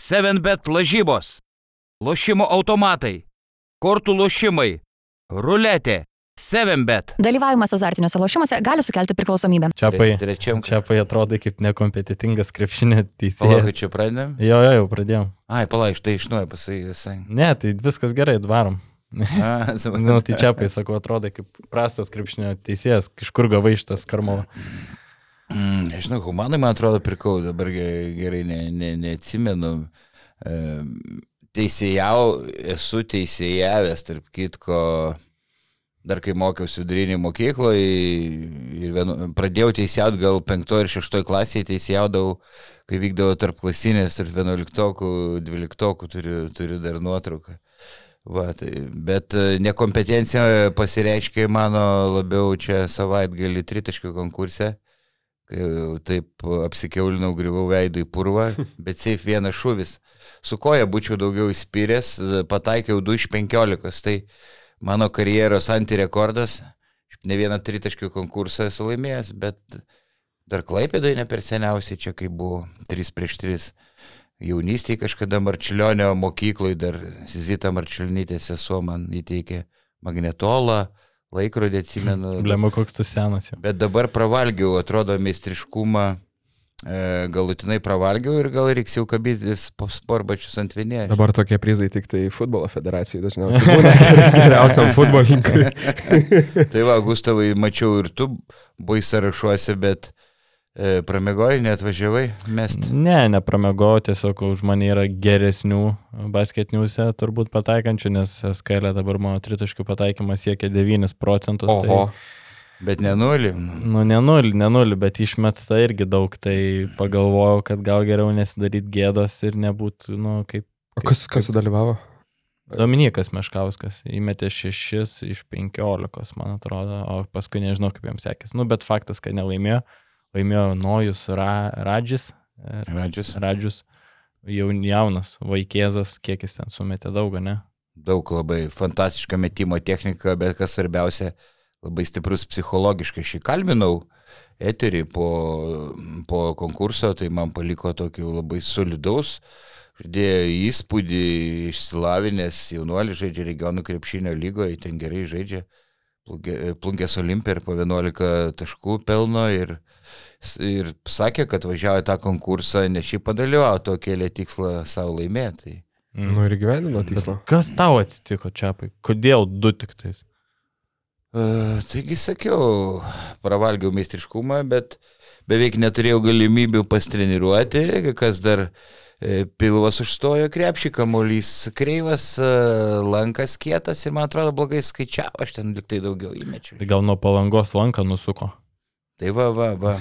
7bet lažybos, lošimo automatai, kortų lošimai, ruletė, 7bet. Dalyvavimas azartiniuose lošimuose gali sukelti priklausomybę. Čiapai, Trečiam. čiapai atrodo kaip nekompetitingas krepšinio Palauk, teisėjas. kad čia pradedam. Jo, jo, jau pradėjom. Ai, palauk, štai iš naujo pasakysai. Ne, tai viskas gerai, varom. Na, Nu, tai čiapai, sakau, atrodo kaip prastas krepšinio teisėjas, iš kur gavai šitas karmovą. Mm, nežinau, humanai, man atrodo, pirkau, dabar ge- gerai ne, ne, neatsimenu. Teisėjau, esu teisėjavęs, tarp kitko, dar kai mokiausi vidurinį mokykloje ir vienu, pradėjau teisėjauti gal penktoje ir šeštoje klasėje, teisėjaudavau, kai vykdavo tarp klasinės ir vienuoliktokų, dvyliktokų, turiu, turiu dar nuotrauką. Va, tai, bet e, nekompetencija pasireiškia mano labiau čia savaitgalį tritaškių konkurse taip apsikeulinau, grįvau veidų į purvą, bet seif vienas šuvis. Su koja būčiau daugiau įspyręs, pataikiau 2 iš 15, tai mano karjeros antirekordas, ne vieną tritaškių konkursą esu laimėjęs, bet dar klaipėdai ne per seniausiai, čia kai buvo 3 prieš 3. Jaunystėje kažkada Marčiulionio mokykloje dar Sizita Marčiulnytė sesuo man įteikė magnetolą, laikrodį atsimenu. Blema, koks tu senas jau. Bet dabar pravalgiau, atrodo, meistriškumą e, galutinai pravalgiau ir gal reiks jau kabyti sp- sportbačius ant vienės. Dabar tokie prizai tik tai futbolo federacijai dažniausiai būna geriausiam futbolininkui. Tai va, Gustavai, mačiau ir tu buvai sąrašuose, bet e, pramiegoji, net važiavai mest. Ne, nepramegau, tiesiog už mane yra geresnių basketiniuose turbūt pataikančių, nes skailė dabar mano tritaškių pataikymas siekia 9 procentus. Oho. Tai, Bet nenuli. nu, ne nulį, ne nulį, bet išmesta irgi daug, tai pagalvojau, kad gal geriau nesidaryti gėdos ir nebūtų, nu, kaip O kas, kas sudalyvavo? Dominikas Meškauskas įmetė 6 iš 15, man atrodo, o paskui nežinau, kaip jam sekėsi. Nu, bet faktas, kad nelaimėjo. Laimėjo Nojus Ra Radžis. e, Radžius. Radžius. Jau jaunas, vaikėzas, kiek jis ten sumetė daug, ne? Daug labai fantastiška metimo technika, bet kas svarbiausia, labai stiprus psichologiškai. Šį kalbinau eterį po, po konkurso, tai man paliko tokių labai solidaus, žadėjo įspūdį, išsilavinęs jaunuolis žaidžia regionų krepšinio lygoje, ten gerai žaidžia. Plungė- Plungės olimpija ir po 11 taškų pelno ir, ir sakė, kad važiavo į tą konkursą, ne šiaip padalyvavo, to kėlė tikslą savo laimėti. Mm. Nu ir gyvenimo tikslo. Kas tau atsitiko, Čiapai? Kodėl du tik tais? Uh, taigi sakiau, pravalgiau meistriškumą, bet beveik neturėjau galimybių pastreniruoti, kas dar e, pilvas užstojo krepšį, kamuolys kreivas, e, lankas kietas ir man atrodo blogai skaičiavo, aš ten liktai daugiau įmečiau. Tai gal nuo palangos lanką nusuko. Tai va, va, va.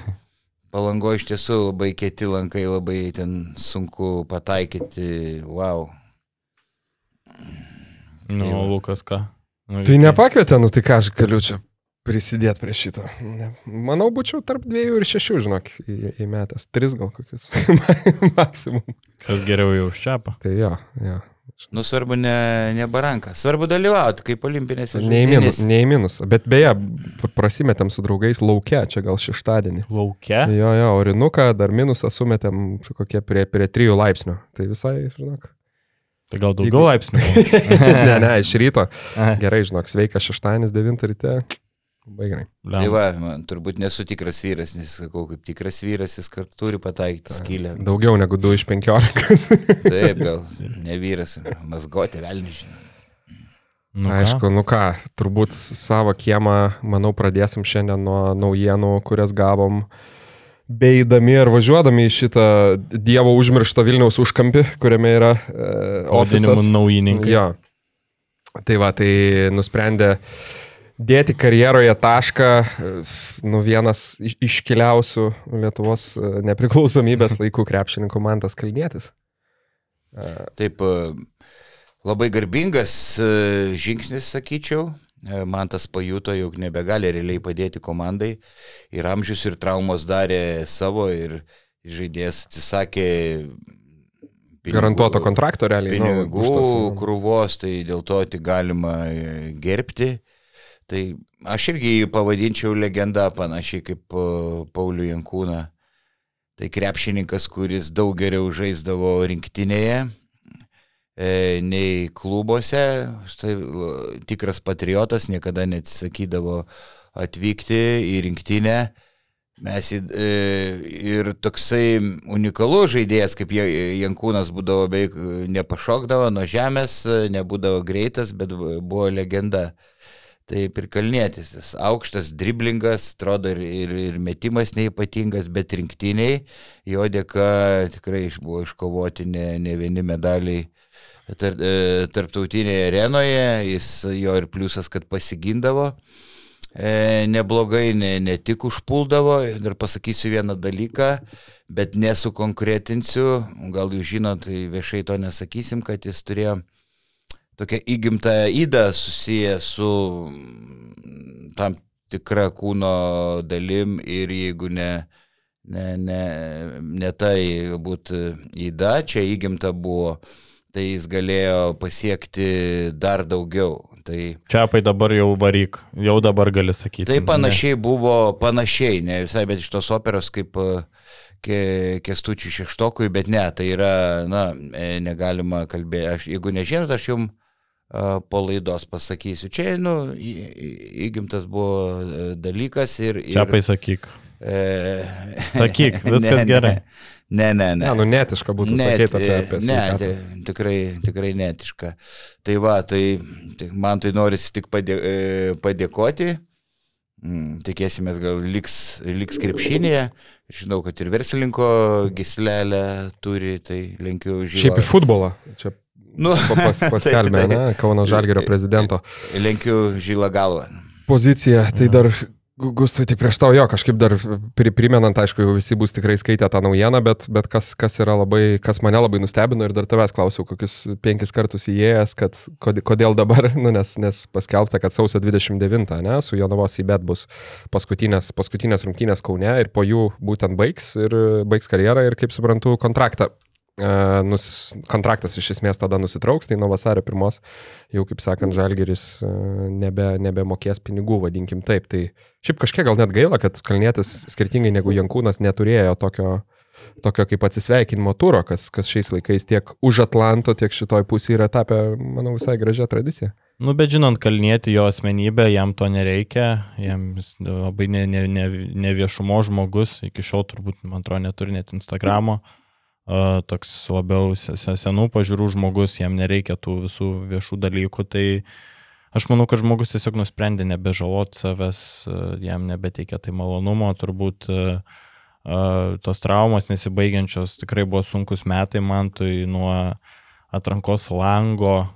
Palango iš tiesų labai kieti lankai, labai ten sunku pataikyti, wow. Nu, Tai Lukas ką? Nu, Tai nepakvietė, nu tai ką aš galiu čia prisidėti prie šito. Ne. Manau, būčiau tarp dviejų ir šešių, žinok, į- įmetęs. Tris gal kokius. Maksimum. Kas geriau jau už Čiapą? Tai jo, jo. Nu svarbu ne, ne baranka, svarbu dalyvauti kaip olimpinėse žaidynėse. ne į minus. Bet beje, prasimetėm su draugais laukia, čia gal šeštadienį. Lauke? Jo, jo, orinuką dar minusą sumetėm su kokie prie, prie 3 laipsnių. Tai visai, žinok. Tai gal daugiau laipsnių? ne, ne, iš ryto. Ai, Gerai, žinok, sveika šeštadienis 9 ryte. Labai gerai. Tai va, man turbūt nesu tikras vyras, nes sakau, kaip tikras vyras jis kartu turi pataikyti skylę. Daugiau negu 2 iš 15. Taip, gal ne vyras, mazgoti, vėl nežinau. Nu, ką? Aišku, nu ką, turbūt savo kiemą, manau, pradėsim šiandien nuo naujienų, kurias gavom beidami ar važiuodami į šitą Dievo užmirštą Vilniaus užkampį, kuriame yra e, ofisas. naujininkai. Jo. Tai va, tai nusprendė dėti karjeroje tašką, e, nu vienas iš- iškiliausių Lietuvos e, nepriklausomybės laikų krepšininkų Mantas Kalnėtis. E, Taip, labai garbingas žingsnis, sakyčiau. E, Man tas pajuto, jog nebegali realiai padėti komandai. Ir amžius ir traumos darė savo ir žaidėjas atsisakė pinigų- Garantuoto kontrakto realiai. nu, pinigų nu. krūvos, tai dėl to tik galima gerbti. Tai aš irgi jį pavadinčiau legenda panašiai kaip e, Paulių Jankūną. Tai krepšininkas, kuris daug geriau žaisdavo rinktinėje e, nei klubuose. Štai tikras patriotas niekada neatsisakydavo atvykti į rinktinę. Mes į, e, ir toksai unikalus žaidėjas, kaip Ja- Jankūnas būdavo beveik e, nepašokdavo nuo žemės, e, nebūdavo greitas, bet buvo legenda. Taip ir kalnėtis, jis aukštas, driblingas, atrodo ir, ir, ir metimas neipatingas, bet rinktiniai jo dėka tikrai buvo iškovoti ne, ne vieni medaliai tar, e, tarptautinėje arenoje, jis jo ir pliusas, kad pasigindavo. E, neblogai, ne, ne tik užpuldavo. Ir pasakysiu vieną dalyką, bet nesukonkretinsiu, gal jūs žinot, tai viešai to nesakysim, kad jis turėjo tokią įgimtą įdą susiję su mm, tam tikra kūno dalim ir jeigu ne, ne, ne, ne tai būt įda, čia įgimta buvo, tai jis galėjo pasiekti dar daugiau. Tai Čiapai dabar jau varyk, jau dabar gali sakyti. Tai panašiai buvo, panašiai, ne visai, bet iš tos operos kaip e, ke, kestučių šeštokui, bet ne, tai yra, na, e, negalima kalbėti. Aš, jeigu nežinot, aš jums po laidos pasakysiu. Čia, nu, įgimtas buvo e, dalykas ir... ir Čiapai sakyk. e, Sakyk, viskas ne, gerai. Ne, ne, ne. Ne, nu netiška būtų Net, sakyti apie, apie ne, sveikatą. tai tikrai, tikrai netiška. Tai va, tai, tai man tai norisi tik padė, e, padėkoti. Mm, Tikėsime, gal liks, liks krepšinėje. Žinau, kad ir verslininko gislelę turi, tai linkiu žygių. Šiaip į futbolą. Čia Nu, pa- pas, paskelbė, taip, ne, Kauno Žalgerio prezidento Linkiu žylą galvą. poziciją. Tai dar, Gu- Gustai, tai prieš tau jo, kažkaip dar pri, primenant, aišku, jau visi bus tikrai skaitę tą naujieną, bet, bet kas, kas yra labai, kas mane labai nustebino ir dar tavęs klausiau, kokius penkis kartus įėjęs, kad kod- kodėl dabar, nu, nes, nes paskelbta, kad sausio 29, ne, su Jonavos į bet bus paskutinės, paskutinės rungtynės Kaune ir po jų būtent baigs ir baigs karjerą ir, kaip suprantu, kontraktą. E, Nus, kontraktas iš esmės tada nusitrauks, tai nuo vasario pirmos jau, kaip sakant, Žalgeris e, nebe, nebemokės pinigų, vadinkim taip. Tai šiaip kažkiek gal net gaila, kad Kalnėtis, skirtingai negu Jankūnas, neturėjo tokio, tokio kaip atsisveikinimo turo, kas, kas šiais laikais tiek už Atlanto, tiek šitoj pusėje yra tapę, manau, visai gražia tradicija. Nu, bet žinant kalnėti jo asmenybę, jam to nereikia, jam labai ne, ne, ne, ne viešumo žmogus, iki šiol turbūt, man atrodo, neturi net Instagramo, uh, toks labiau se- se- senų pažiūrų žmogus, jam nereikia tų visų viešų dalykų, tai aš manau, kad žmogus tiesiog nusprendė nebežalot savęs, uh, jam nebeteikia tai malonumo, turbūt uh, uh, tos traumos nesibaigiančios tikrai buvo sunkus metai man, tai nuo atrankos lango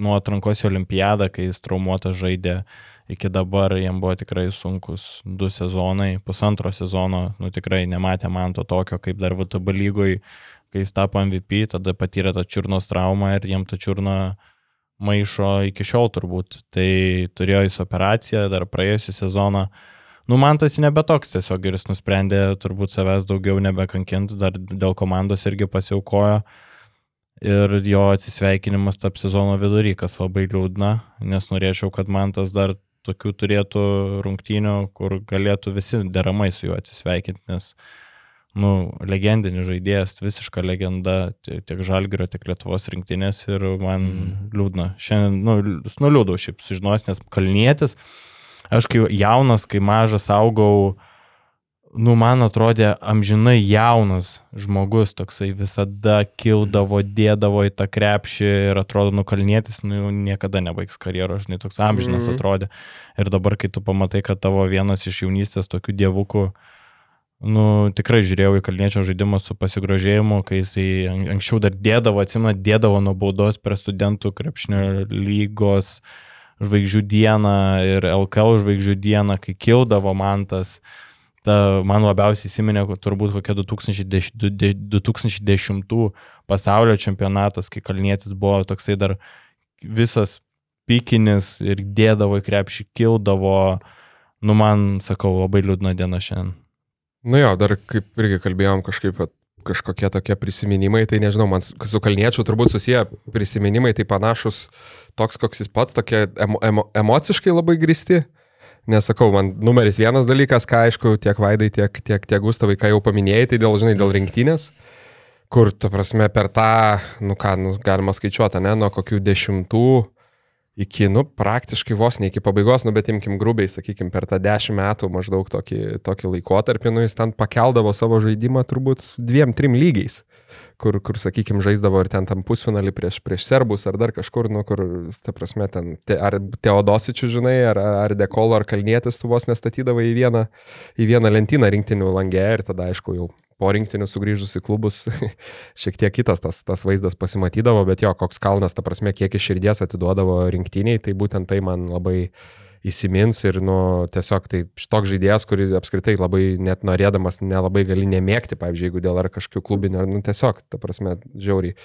nuo atrankos į olimpiadą, kai jis traumuotas žaidė, iki dabar jam buvo tikrai sunkus du sezonai, pusantro sezono, nu tikrai nematė man to tokio, kaip dar VTB lygoj, kai jis tapo MVP, tada patyrė tą čiurnos traumą ir jam tą čiurną maišo iki šiol turbūt. Tai turėjo jis operaciją dar praėjusią sezoną. Nu, man tas nebetoks tiesiog ir jis nusprendė turbūt savęs daugiau nebekankinti, dar dėl komandos irgi pasiaukojo ir jo atsisveikinimas tarp sezono vidury, kas labai liūdna, nes norėčiau, kad man tas dar tokių turėtų rungtynių, kur galėtų visi deramai su juo atsisveikinti, nes, nu, legendinis žaidėjas, visiška legenda tie- tiek Žalgirio, tiek Lietuvos rinktinės ir man mm. liūdna. Šiandien, nu, nuliūdau šiaip sužinos, nes kalnietis, aš kai jaunas, kai mažas augau, nu, man atrodė amžinai jaunas žmogus, toksai visada kildavo, dėdavo į tą krepšį ir atrodo, nukalnėtis, nu, niekada nebaigs karjeros, žinai, toks amžinas Mhm. atrodė. Ir dabar, kai tu pamatai, kad tavo vienas iš jaunystės tokių dievukų, nu, tikrai žiūrėjau į kalniečio žaidimą su pasigrožėjimu, kai jisai an- anksčiau dar dėdavo, atsimena, dėdavo nuo baudos prie studentų krepšnio lygos žvaigždžių dieną ir LKL žvaigždžių dieną, kai kildavo man tas ta, man labiausiai įsiminė turbūt kokia 2010, 2010 pasaulio čempionatas, kai Kalnietis buvo toksai dar visas pikinis ir dėdavo į krepšį, kildavo, nu man, sakau, labai liūdna diena šiandien. Nu jo, dar kaip irgi kalbėjom kažkaip, kažkokie tokie prisiminimai, tai nežinau, man su kalniečiu turbūt susiję prisiminimai tai panašus toks, koks jis pats, tokie emo, emo, emociškai labai gristi. Nesakau, man numeris vienas dalykas, ką aišku, tiek Vaidai, tiek, tiek, tiek Gustavai, ką jau paminėjai, tai dėl, žinai, dėl rinktinės, kur, ta prasme, per tą, nu ką, nu, galima skaičiuoti, ne, nuo kokių dešimtų iki, nu, praktiškai vos ne iki pabaigos, nu, bet imkim grubiai, sakykim, per tą dešimt metų maždaug tokį, tokį laikotarpį, nu, jis ten pakeldavo savo žaidimą turbūt dviem, trim lygiais kur, kur sakykime, žaisdavo ir ten tam pusfinalį prieš, prieš serbus ar dar kažkur, nu, kur, ta prasme, ten, te, ar Teodosičių, žinai, ar, ar Dekolo, ar Kalnietis tu vos nestatydavo į vieną, į vieną lentyną rinktinių langė ir tada, aišku, jau po rinktinių sugrįžus į klubus šiek tiek kitas tas, tas vaizdas pasimatydavo, bet jo, koks kalnas, ta prasme, kiek iš širdies atiduodavo rinktiniai, tai būtent tai man labai uh, įsimins ir, nu, tiesiog tai šitoks žaidėjas, kurį apskritai labai net norėdamas nelabai gali nemėgti, pavyzdžiui, jeigu dėl ar kažkokių klubinių, nu, tiesiog, ta prasme, žiauriai,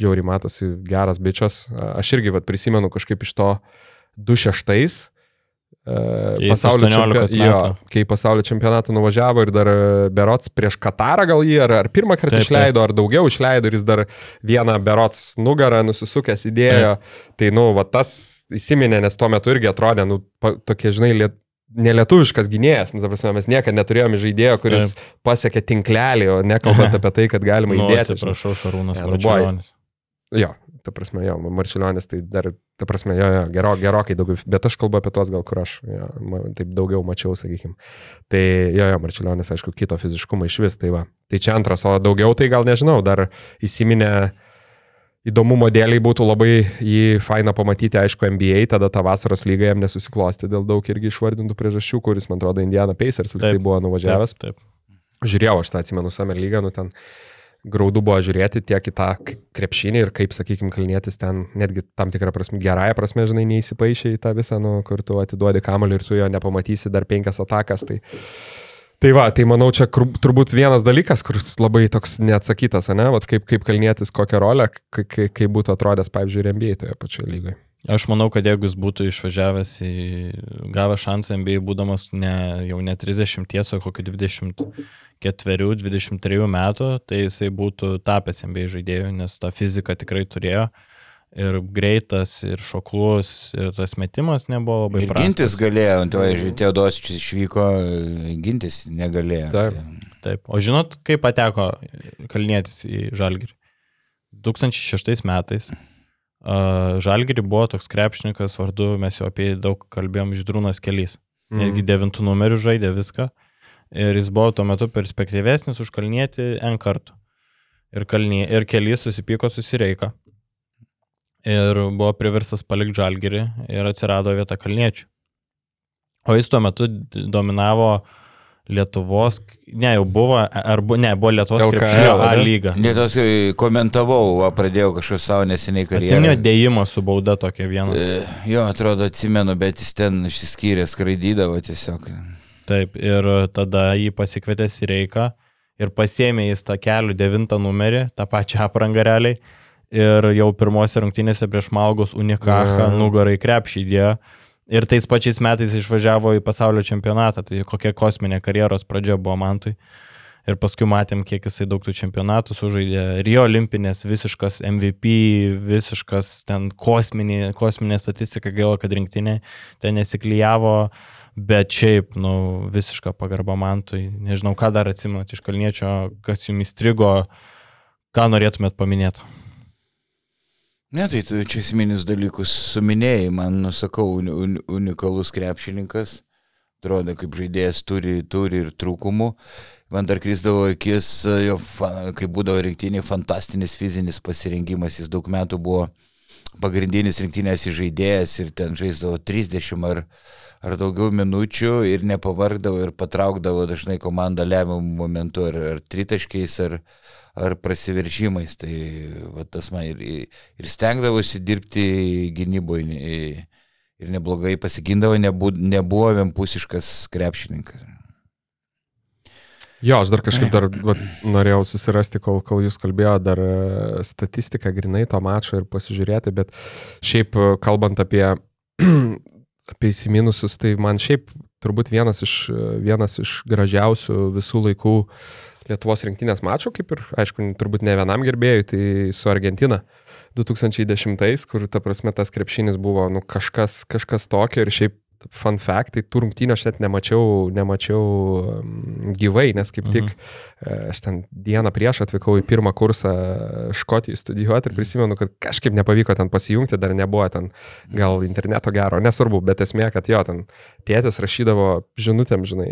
žiauriai matosi geras bičias. Aš irgi, vad, prisimenu kažkaip iš to 26 Kai pasaulio 18 čempionatą. metų. Jo, kai pasaulio čempionatą nuvažiavo ir dar e, Berots prieš Katarą gal jį, ar, ar pirmą kartą Taip, taip. išleido, ar daugiau išleido ir jis dar vieną Berots nugarą nusisukęs įdėjo. Tai, nu, va tas įsiminė, nes tuo metu irgi atrodė, nu, pa, tokie, žinai, liet, nelietuviškas gynėjas. Nu, ta prasme, mes niekada neturėjome žaidėjo, kuris Taip. pasiekė tinklelį, o nekalbant apie tai, kad galima Nu, įdėti. žinai. atsiprašau, Šarūnas Ne, nu, Marčiulionis. Jo, ta prasme, jo, Marčiulionis tai dar, ta prasme, jo, jo gero, gerokai daugiau, bet aš kalbu apie tuos gal, kur aš jo, taip daugiau mačiau, sakykim. Tai jo, jo, Marčiulionis, aišku, kito fiziškumo iš vis, tai va. Tai čia antras, o daugiau tai gal nežinau, dar įsiminę įdomumo dėliai būtų labai jį faina pamatyti, aišku, NBA, tada tą vasaros lygą jam nesusiklosti dėl daug irgi išvardintų priežasčių, kuris, man atrodo, Indiana Pacers tai buvo nuvažiavęs. Taip, taip. Žiūrėjau, aš tą atsimenu Summer lygą, nu ten graudu buvo žiūrėti tiek į tą krepšinį ir kaip, sakykime, kalnėtis ten netgi tam tikrą prasme, gerąją prasme, žinai, neįsipaišė į tą visą, nu, kur tu atiduodi kamuolį ir tu jo nepamatysi dar penkias atakas. Tai, tai va, tai manau, čia turbūt vienas dalykas, kuris labai toks neatsakytas, ne, Vat kaip, kaip kalnėtis kokią rolę, kaip, būtų atrodęs, pavyzdžiui, NBA toje pačioje lygoje. Aš manau, kad jeigu jis būtų išvažiavęs į gavęs šansą MBA, būdamas ne, jau ne 30, o kokiu 24-23 metų, tai jisai būtų tapęs MBA žaidėjų, nes tą fiziką tikrai turėjo. Ir greitas, ir šoklus, ir tas metimas nebuvo labai Ir prastas. gintis galėjo, tai Teodosičius išvyko, gintis negalėjo. Taip. Taip. O žinot, kaip pateko Kalnietis į Žalgirį? 2006 metais uh, Žalgirį buvo toks krepšininkas vardu, mes jau apie jį daug kalbėjom, Židrūnas Kelys. Mhm. Netgi devintų numerių žaidė viską. Ir jis buvo tuo metu perspektyvesnis už Kalnietį N kartų. Ir, kalnie, ir Kelys susipyko susireika. Ir buvo priverstas palikti Žalgirį ir atsirado vieta Kalniečių. O jis tuo metu dominavo Lietuvos, ne, jau buvo, ar bu, ne, buvo Lietuvos krepšinio A lyga. Lietos komentavau, va, pradėjau kažką savo neseniai Atsimėjo karjerą. dėjimą su bauda tokia viena. E, Jo, atrodo, atsimenu, bet jis ten išsiskyrė, skraidydavo tiesiog. Taip, ir tada jį pasikvietė į reiką ir pasėmė jis tą kelių devintą numerį, tą pačią aprangą realiai. Ir jau pirmose rungtynėse prieš Malgos Unikachą Mhm. nugarai krepšį įdėjo. Ir tais pačiais metais išvažiavo į pasaulio čempionatą. Tai kokia kosminė karjeros pradžia buvo Mantui. Ir paskui matėm, kiek jisai daug tų čempionatų sužaidė. Rio olimpinės, visiškas MVP, visiškas ten kosminė, kosminė statistika, gaila, kad rinktinė ten nesiklyjavo. Bet šiaip, nu, visiška pagarba mantui. Nežinau, ką dar atsimenat iš Kalniečio, kas jums įstrigo, ką norėtumėt paminėti. Ne, tai tu čia esminius dalykus suminėjai, man, nusakau, uni, uni, unikalus krepšininkas. Atrodo, kaip žaidėjas turi, turi ir trūkumų. Man dar krisdavo akis, jo, kai būdavo rinktinė, fantastinis fizinis pasirengimas. Jis daug metų buvo pagrindinis rinktinės žaidėjas ir ten žaisdavo 30 ar, ar daugiau minučių ir nepavargdavo ir patraukdavo dažnai komandą lemiamų momentų ar, ar tritaškiais ar, ar prasiveržimais. Tai va, tas man ir, ir stengdavosi dirbti gynyboje ir neblogai pasigindavo, nebu, nebuvo vienpusiškas krepšininkas. Jo, aš dar kažkaip dar vat, norėjau susirasti, kol, kol jūs kalbėjote, dar e, statistiką grinai to mačo ir pasižiūrėti, bet šiaip e, kalbant apie, apie įsiminusius, tai man šiaip turbūt vienas iš, e, vienas iš gražiausių visų laikų Lietuvos rinktinės mačų, kaip ir, aišku, turbūt ne vienam gerbėjui, tai su Argentina 2010, kur, ta prasme, tas krepšinis buvo, nu, kažkas, kažkas tokio ir šiaip fun fact, tai tų rungtynių aš net nemačiau, nemačiau mm, gyvai, nes kaip tik mhm. aš ten dieną prieš atvykau į pirmą kursą Škotijoje studijuoti ir prisimenu, kad kažkaip nepavyko ten pasijungti, dar nebuvo ten gal interneto gero, nesvarbu, bet esmė, kad jo, ten tėtis rašydavo žinutėm, žinai,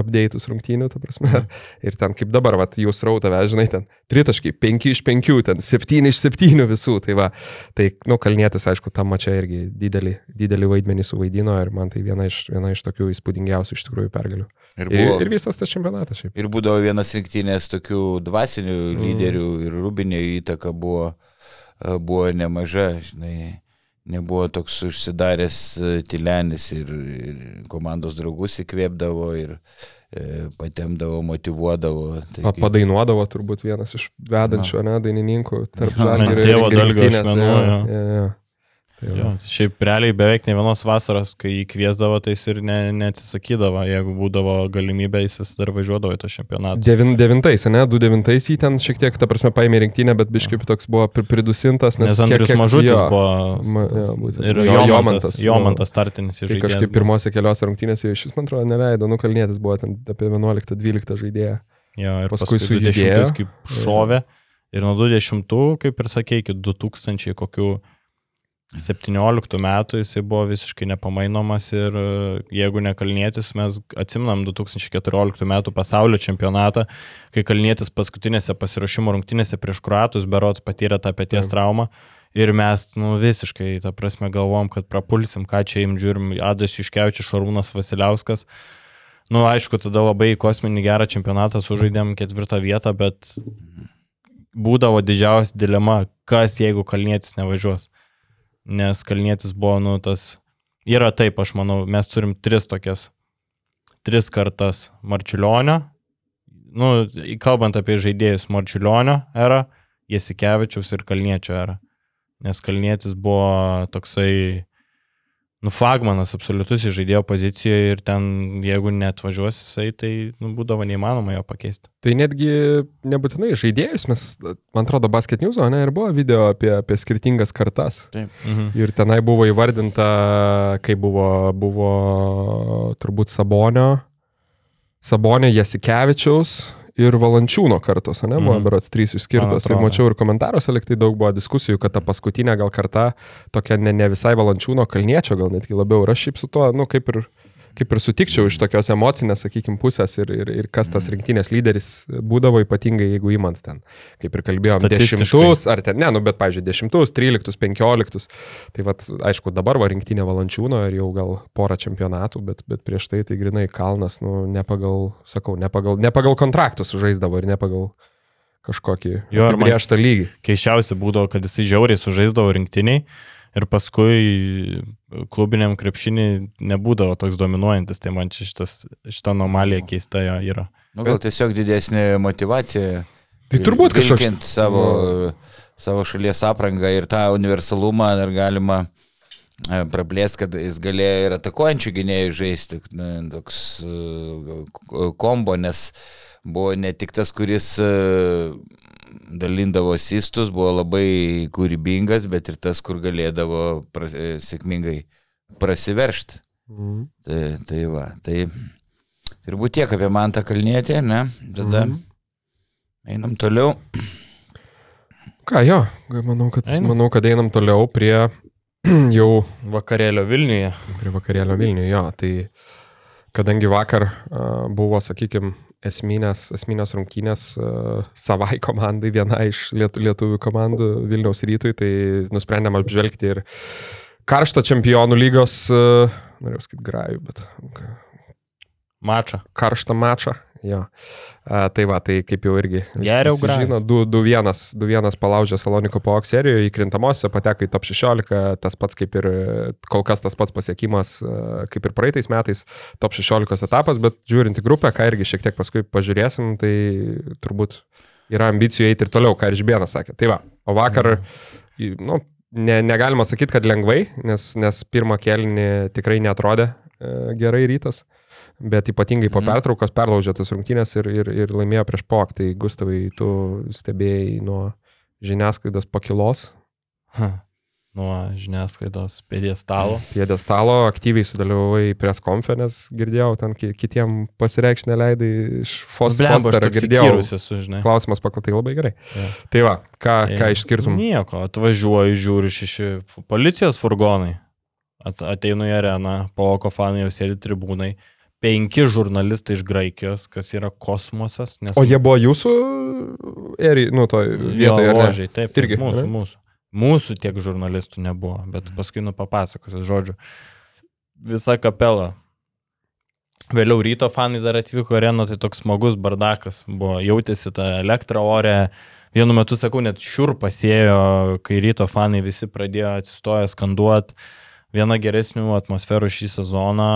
update'us rungtynių, ta prasme. Mhm. Ir ten kaip dabar, va, jūs rautave, žinai, ten tritaškai, 5 iš 5, ten 7 iš 7 visų. Tai va, tai, nu, kalnėtis, aišku, tam mačia irgi didelį, didelį vaidmenį suvaidino ir man tai viena iš, viena iš tokių įspūdingiausių iš tikrųjų pergalių. Ir, buvo, ir, ir visas tas čempionatas šiaip. Ir būdavo vienas rinktinės tokių dvasinių mm. lyderių ir Rubinio įtaka buvo, buvo nemaža, žinai nebuvo toks užsidaręs Tilenis ir, ir komandos draugus įkvėpdavo ir e, patemdavo, motivuodavo. Taigi... Padainuodavo turbūt vienas iš vedančių, ne, dainininkų tarp ir Dievo dalgio ašmenų. Ja, ja, ja. Tai jo, šiaip realiai beveik ne vienos vasaros, kai jį kviesdavo, tai jis ir ne, neatsisakydavo, jeigu būdavo galimybė, jis vis dar važiuodavo į tą čempionatą. Devin, devintais, ne, du devintais jį ten šiek tiek, ta prasme, paėmė rinktinę, bet biškiai toks buvo pridusintas, nes, nes Andrius kiek, kiek, Mažutis jo, buvo. Ma, jo, būtent, ir jo, Jomantas. Jomantas startinis iš. Tai kažkaip pirmose keliose rungtynėse iš vis, man atrodo, neleido, nukalnėtis buvo ten apie 11-12 žaidėją. Jo, ir paskui, paskui su judėjais kaip šovė. Ir nuo 20, kaip ir sakė, iki 2000 kokių 17 metų jisai buvo visiškai nepamainomas ir e, jeigu ne Kalnietis, mes atsimnam 2014 metų pasaulio čempionatą, kai Kalnietis paskutinėse pasiruošimo rungtynėse prieš Kruatus berots patyrė tą pėties traumą. Ir mes, nu, visiškai, ta prasme, galvom, kad prapulsim, ką čia im žiūrim, Adas Iškevičius, Šarūnas Vasiliauskas. Nu, aišku, tada labai kosminį gerą čempionatą sužaidėm ketvirtą vietą, bet būdavo didžiausia dilema, kas jeigu Kalnietis nevažiuos nes Kalnietis buvo, nu, tas, yra taip, aš manau, mes turim tris tokias, tris kartas Marčiulionio, nu, kalbant apie žaidėjus Marčiulionio erą, Jasikevičiaus ir Kalniečio erą, nes Kalnietis buvo toksai, nu, flagmanas absoliutus žaidėjo pozicijoje ir ten, jeigu net važiuos jisai, tai nu, būdavo neįmanoma jo pakeisti. Tai netgi nebūtinai žaidėjus, mes, man atrodo, Basket News, o ne, ir buvo video apie, apie skirtingas kartas. Taip. Mhm. Ir tenai buvo įvardinta, kai buvo, buvo turbūt Sabonio, Sabonio Jasikevičiaus ir Valančiūno kartos, ne, buvo mm. berots trys išskirtos. Ir mačiau ir komentaruose liktai daug buvo diskusijų, kad ta paskutinė gal karta tokia ne, ne visai Valančiūno kalniečio, gal netgi labiau. Ir aš šiaip su tuo, nu, kaip ir kaip ir sutikčiau iš tokios emocinės, sakykime, pusės ir, ir, ir kas tas rinktinės lyderis būdavo ypatingai, jeigu įmant ten, kaip ir kalbėjom, dešimtus, ar ten, ne, nu, bet, pavyzdžiui, dešimtus, tryliktus, penkioliktus. Tai vad, aišku, dabar va rinktinė valančiūno ir jau gal porą čempionatų, bet, bet prieš tai tai grinai kalnas, nu, ne pagal, sakau, ne pagal, ne pagal kontraktus sužaisdavo ir ne pagal kažkokį jo griežtą lygį. Keiščiausia būdavo, kad jisai žiauriai sužaisdavo rinktiniai ir paskui klubiniam krepšinį nebūdavo toks dominuojantis, tai man čia šitas, šita anomalija keista jo yra. Nu, gal tiesiog didesnė motivacija. Tai turbūt kažkokia. Savo, savo šalies aprangą ir tą universalumą dar galima e, praplės, kad jis galėjo ir atakuojančių gynėjų žaisti, na, toks e, kombo, nes buvo ne tik tas, kuris e, dalindavo asistus, buvo labai kūrybingas, bet ir tas, kur galėdavo pra, e, sėkmingai prasiveršti. Mhm. Tai, tai va, tai turbūt tiek apie man tą kalnėtę, ne? Tada mhm. einam toliau. Ką jo, manau kad, einam. manau, kad einam toliau prie jau vakarėlio Vilniuje. Prie vakarėlio Vilniuje, jo. Tai kadangi vakar uh, buvo, sakykime, esminės, esminės rungtynės uh, savai komandai, viena iš lietu, lietuvių komandų Vilniaus rytui, tai nusprendėm apžvelgti ir karštą čempionų lygos, uh, norėjau sakyti grajų, bet... Mačą. Karštą mačą, Jo. A, tai va, tai kaip jau irgi. Geriau žino, 2-1 palaužė Saloniko POX serijoje, įkrintamosiose pateko į top 16, tas pats kaip ir kol kas tas pats pasiekimas kaip ir praeitais metais, top 16 etapas, bet žiūrint į grupę, ką irgi šiek tiek paskui pažiūrėsim, tai turbūt yra ambicijų eiti ir toliau, ką ir Žbėnas sakė. Tai va, o vakar, mhm. nu, ne, negalima sakyti, kad lengvai, nes, nes pirmą kelnį tikrai netrodė e, gerai rytas bet ypatingai po mhm. pertraukos perlaužė tas rungtynės ir, ir, ir laimėjo prieš POK. Tai Gustavai, tu stebėjai nuo žiniasklaidos pakilos. Ha. nuo žiniasklaidos pėdėstalo. Piedestalo aktyviai sudalyvavai pres konferences, girdėjau, ten ki- kitiem pasireikšti neleidai iš aš Fosterio, girdėjau. esu. Klausimas paklatai labai gerai. Jo. Tai va, ką, Tai ką išskirtum? Nieko, atvažiuoju, žiūriu šeši policijos furgonai. At, ateinu į areną, po fanai jau sėdi tribūnai. Penki žurnalistai iš Graikijos, kas yra kosmosas. Nes O jie buvo jūsų eri, nu, to Jo, vietoje, ar ne? ložiai, taip, Irgi, mūsų, ane? mūsų. Mūsų tiek žurnalistų nebuvo, bet paskui nu papasakosiu, žodžiu. Visa kapela. Vėliau ryto fanai dar atvyko areną, tai toks smagus bardakas buvo, jautėsi tą elektrą ore. Vienu metu, sakau, net šiur pasėjo, kai ryto fanai visi pradėjo atsistoję skanduoti vieną geresnių atmosferų šį sezoną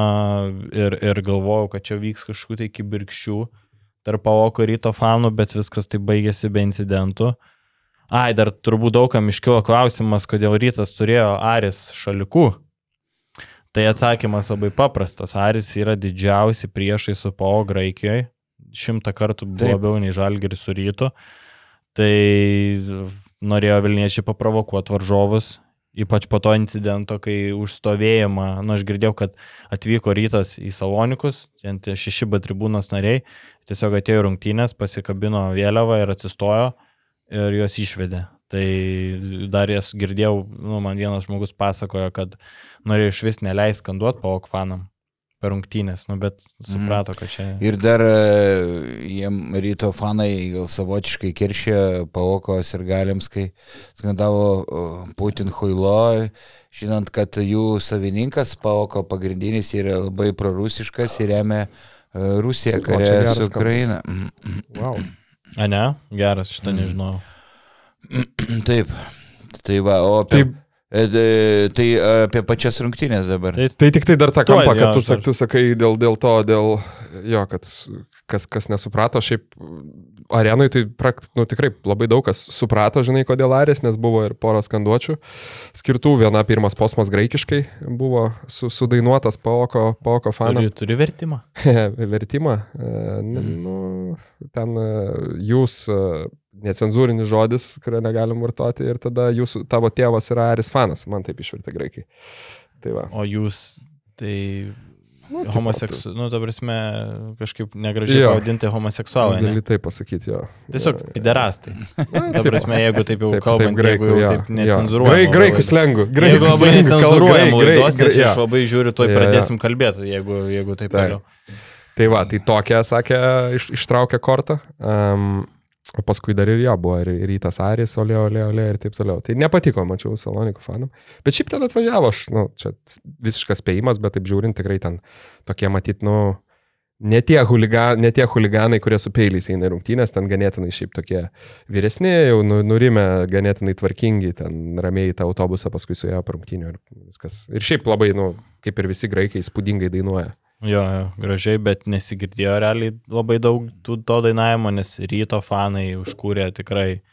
ir, ir galvojau, kad čia vyks kažkokių tai kibirkščių tarp Paoko ryto fanų, bet viskas tai baigėsi be incidentų. Ai, dar turbūt daugam iškilo klausimas, kodėl rytas turėjo Aris šalikų. Tai atsakymas labai paprastas. Aris yra didžiausi priešai su PO Graikijoje. Šimtą kartų buvo Taip. labiau nei Žalgeris su rytu. Tai norėjo Vilniečiai paprovokuoti varžovus. Ypač po to incidento, kai užstovėjimą, nu aš girdėjau, kad atvyko rytas į Salonikus, ten šeši B tribūnos nariai, tiesiog atėjo rungtynės, pasikabino vėliavą ir atsistojo ir juos išvedė. Tai dar jas girdėjau, nu, man vienas žmogus pasakojo, kad norėjo iš vis neleisti skanduoti po okvanam per rungtynės, nu, bet suprato, kad čia... Ir dar e, jiem ryto fanai gal savotiškai kiršė paokos ir galiams, kai skandavo Putin Huilo, žinant, kad jų savininkas paoko pagrindinis yra labai prorusiškas ir remia e, Rusiją kare geras su. Ukraina. Wow. A ne? Geras, šitą nežinau. Taip. Tai va, o apie, Taip. E, e, tai apie pačias rungtynės dabar. Tai Tai tik tai dar tą kampą, kad tu, sak, tu sakai dėl, dėl to, dėl jo, kad kas, kas nesuprato, šiaip arenui tai prakt, nu, tikrai labai daug kas suprato, žinai, kodėl Arės, nes buvo ir pora skanduočių skirtų. Viena pirmas posmas graikiškai buvo su, sudainuotas Paoko, paoko fanų turi, turi vertimą. vertimą. E, n- Nu, ten e, jūs e, necenzūrinis žodis, kurio negalim vartoti ir tada jūsų, tavo tėvas yra Aris fanas, man taip išvertė graikai. Tai va. O jūs, tai Nu, tipo, homoseksu, nu, ta prasme, kažkaip negražiai Jo. pavadinti homoseksualai. Gali tai pasakyti, jo. Tiesiog piderastai. Ta prasme, jeigu taip jau Taip, kalbant, taip, jeigu jau taip jo. necenzuruojama. Grai, graikų slengų. Jeigu labai necenzuruojama laidos, nes ja. aš labai žiūriu, tuoj jo. pradėsim kalbėti, jeigu, jeigu Taip. toliau. Tai va, tai tokia, sakė, iš, ištraukė kortą. Um, o paskui dar ir jo buvo, ir, rytas Aris, olė, olė, olė ir taip toliau. Tai nepatiko, mačiau, Salonikų fanam. Bet šiaip ten atvažiavo, aš, nu, čia visiškas spėjimas, bet taip žiūrint, tikrai ten tokie matyt, nu, ne tie, huliga, ne tie huliganai, kurie su peiliais eina rungtynės, ten ganėtinai šiaip tokie vyresni, jau nu, nurimę, ganėtinai tvarkingi, ten ramiai tą autobusą paskui su ją rungtynių ir viskas. Ir šiaip labai, nu, kaip ir visi graikai, įspūdingai dainuoja. Jo, jo, gražiai, bet nesigirdėjo realiai labai daug tų, to dainavimo, nes ryto fanai užkūrė tikrai,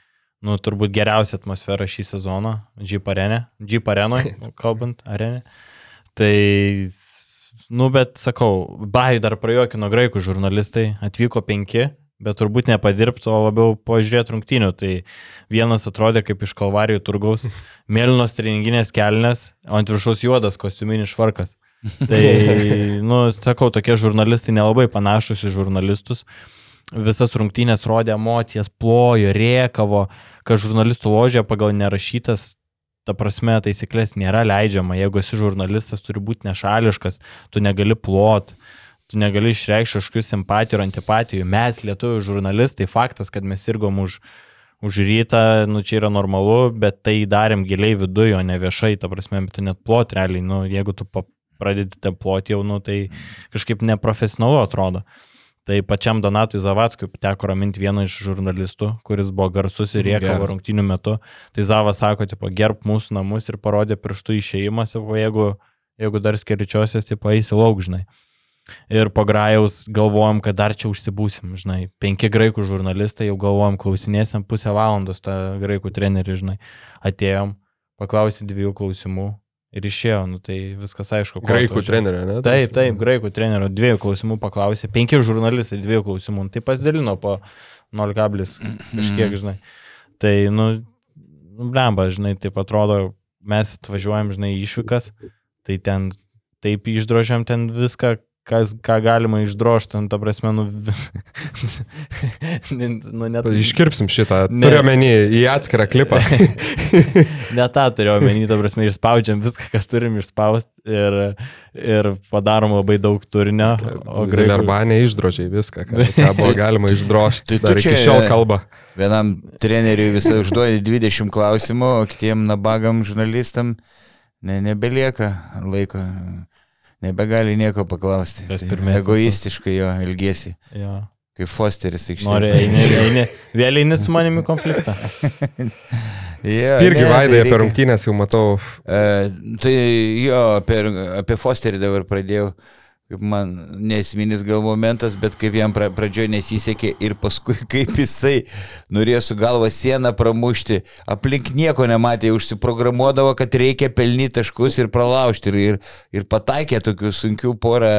nu, turbūt geriausią atmosferą šį sezoną, Jeep arenė, Jeep arenoj, kalbant, arenė. Tai, nu, bet sakau, bai dar prajuokino graikų žurnalistai, atvyko penki, bet turbūt nepadirbti, o labiau pažiūrėti rungtynių. Tai vienas atrodė kaip iš kalvarijų turgaus, mėlynos treninginės kelnes, o ant viršaus juodas kostiuminis švarkas. Tai, nu, sakau, tokie žurnalistai nelabai panašus į žurnalistus. Visas rungtynės rodė emocijas, plojo, rėkavo, kad žurnalistų ložė pagal nerašytas, ta prasme, taisyklės nėra leidžiama. Jeigu esi žurnalistas, turi būti nešališkas, tu negali plot, tu negali išreikšti kažkokių simpatijų ar antipatijų. Mes, lietuvių žurnalistai, faktas, kad mes sirgom už, už rytą, nu čia yra normalu, bet tai darėm giliai viduje, o ne viešai, ta prasme, tu net plot realiai, nu, jeigu tu pa- pradedi te ploti jau, nu, tai kažkaip neprofesionalu atrodo. Tai pačiam Donatui Zavatskui teko raminti vieną iš žurnalistų, kuris buvo garsus ir riekavo Geras. rungtynių metu. Tai Zavas sako, tipo, gerb mūsų namus ir parodė pirštų išėjimas, o jeigu, jeigu dar skeričiosios, tai paeisi lauk, žinai. Ir po grajaus galvojom, kad dar čia užsibūsim, žinai. Penki graikų žurnalistai jau galvojom, klausinėsim pusę valandos tą graikų trenerį, žinai. Atėjom, paklausė dviejų klausimų ir išėjo, nu tai viskas aišku. Graikų trenerio, ne? Taip, taip, graikų trenerio dviejų klausimų paklausė, penki žurnalistai dviejų klausimų, nu, tai pasidalino po 0 kablis kažkiek, žinai. Tai, nu, nu blemba, žinai, taip atrodo, mes atvažiuojam, žinai, išvykas, tai ten taip išdrožiam ten viską, kas, ką galima išdrošti, nu, ta prasme, nu, nu net... Iškirpsim šitą. Ne. Turiu menį į atskirą klipą. ne tą turėjau menį, ta prasme, išspaudžiam viską, ką turim išspausti ir, ir padarom labai daug turinio. O graikų arba neišdrožiai viską, ką, ką buvo galima išdrošti. Tai tu Dar iki šiol kalba. Vienam treneriui visą užduodi 20 klausimų, o kitiem nabagam žurnalistam ne, nebelieka laiko. Nebegali nieko paklausti. Tas Tai pirmesnis, egoistiškai jo ilgesi. Jo. Kaip Fosteris aikštėje. Nori, eini, eini, vėl eini su manimi konfliktą. Jo, Irgi vaidai apie rungtynės jau matau. E, tai jo, apie, apie Fosterį dabar pradėjau, kaip man nesminis gal momentas, bet kaip jam pra, pradžioje nesisekė ir paskui kaip jisai norėjo su galva sieną pramušti, aplink nieko nematė, užsiprogramuodavo, kad reikia pelnyti taškus ir pralaužti ir, ir, ir pataikė tokių sunkių porą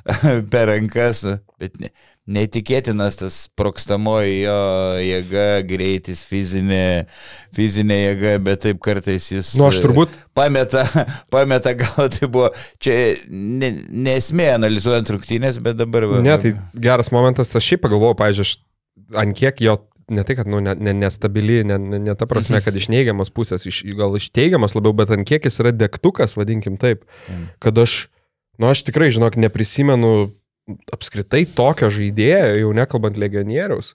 per rankas, nu, bet ne. Neįtikėtinas tas prokstamoji jo jėga, greitis, fizinė, fizinė jėga, bet taip kartais jis... Nu, aš turbūt- Pameta, pameta gal tai buvo, čia ne, nesmė analizuojant rungtynės, bet dabar... Ne, tai geras momentas, aš šiaip pagalvojau, pažiūrėjau, ant kiek jo, ne tai, kad, nu, ne, ne, nestabili, ne, ne, ne ta prasme, kad iš neigiamos pusės, iš, gal iš teigiamos labiau, bet ant kiek jis yra degtukas, vadinkim taip, kad aš, nu, aš tikrai, žinok, neprisimenu apskritai tokio žaidėjo, jau nekalbant legionieriaus,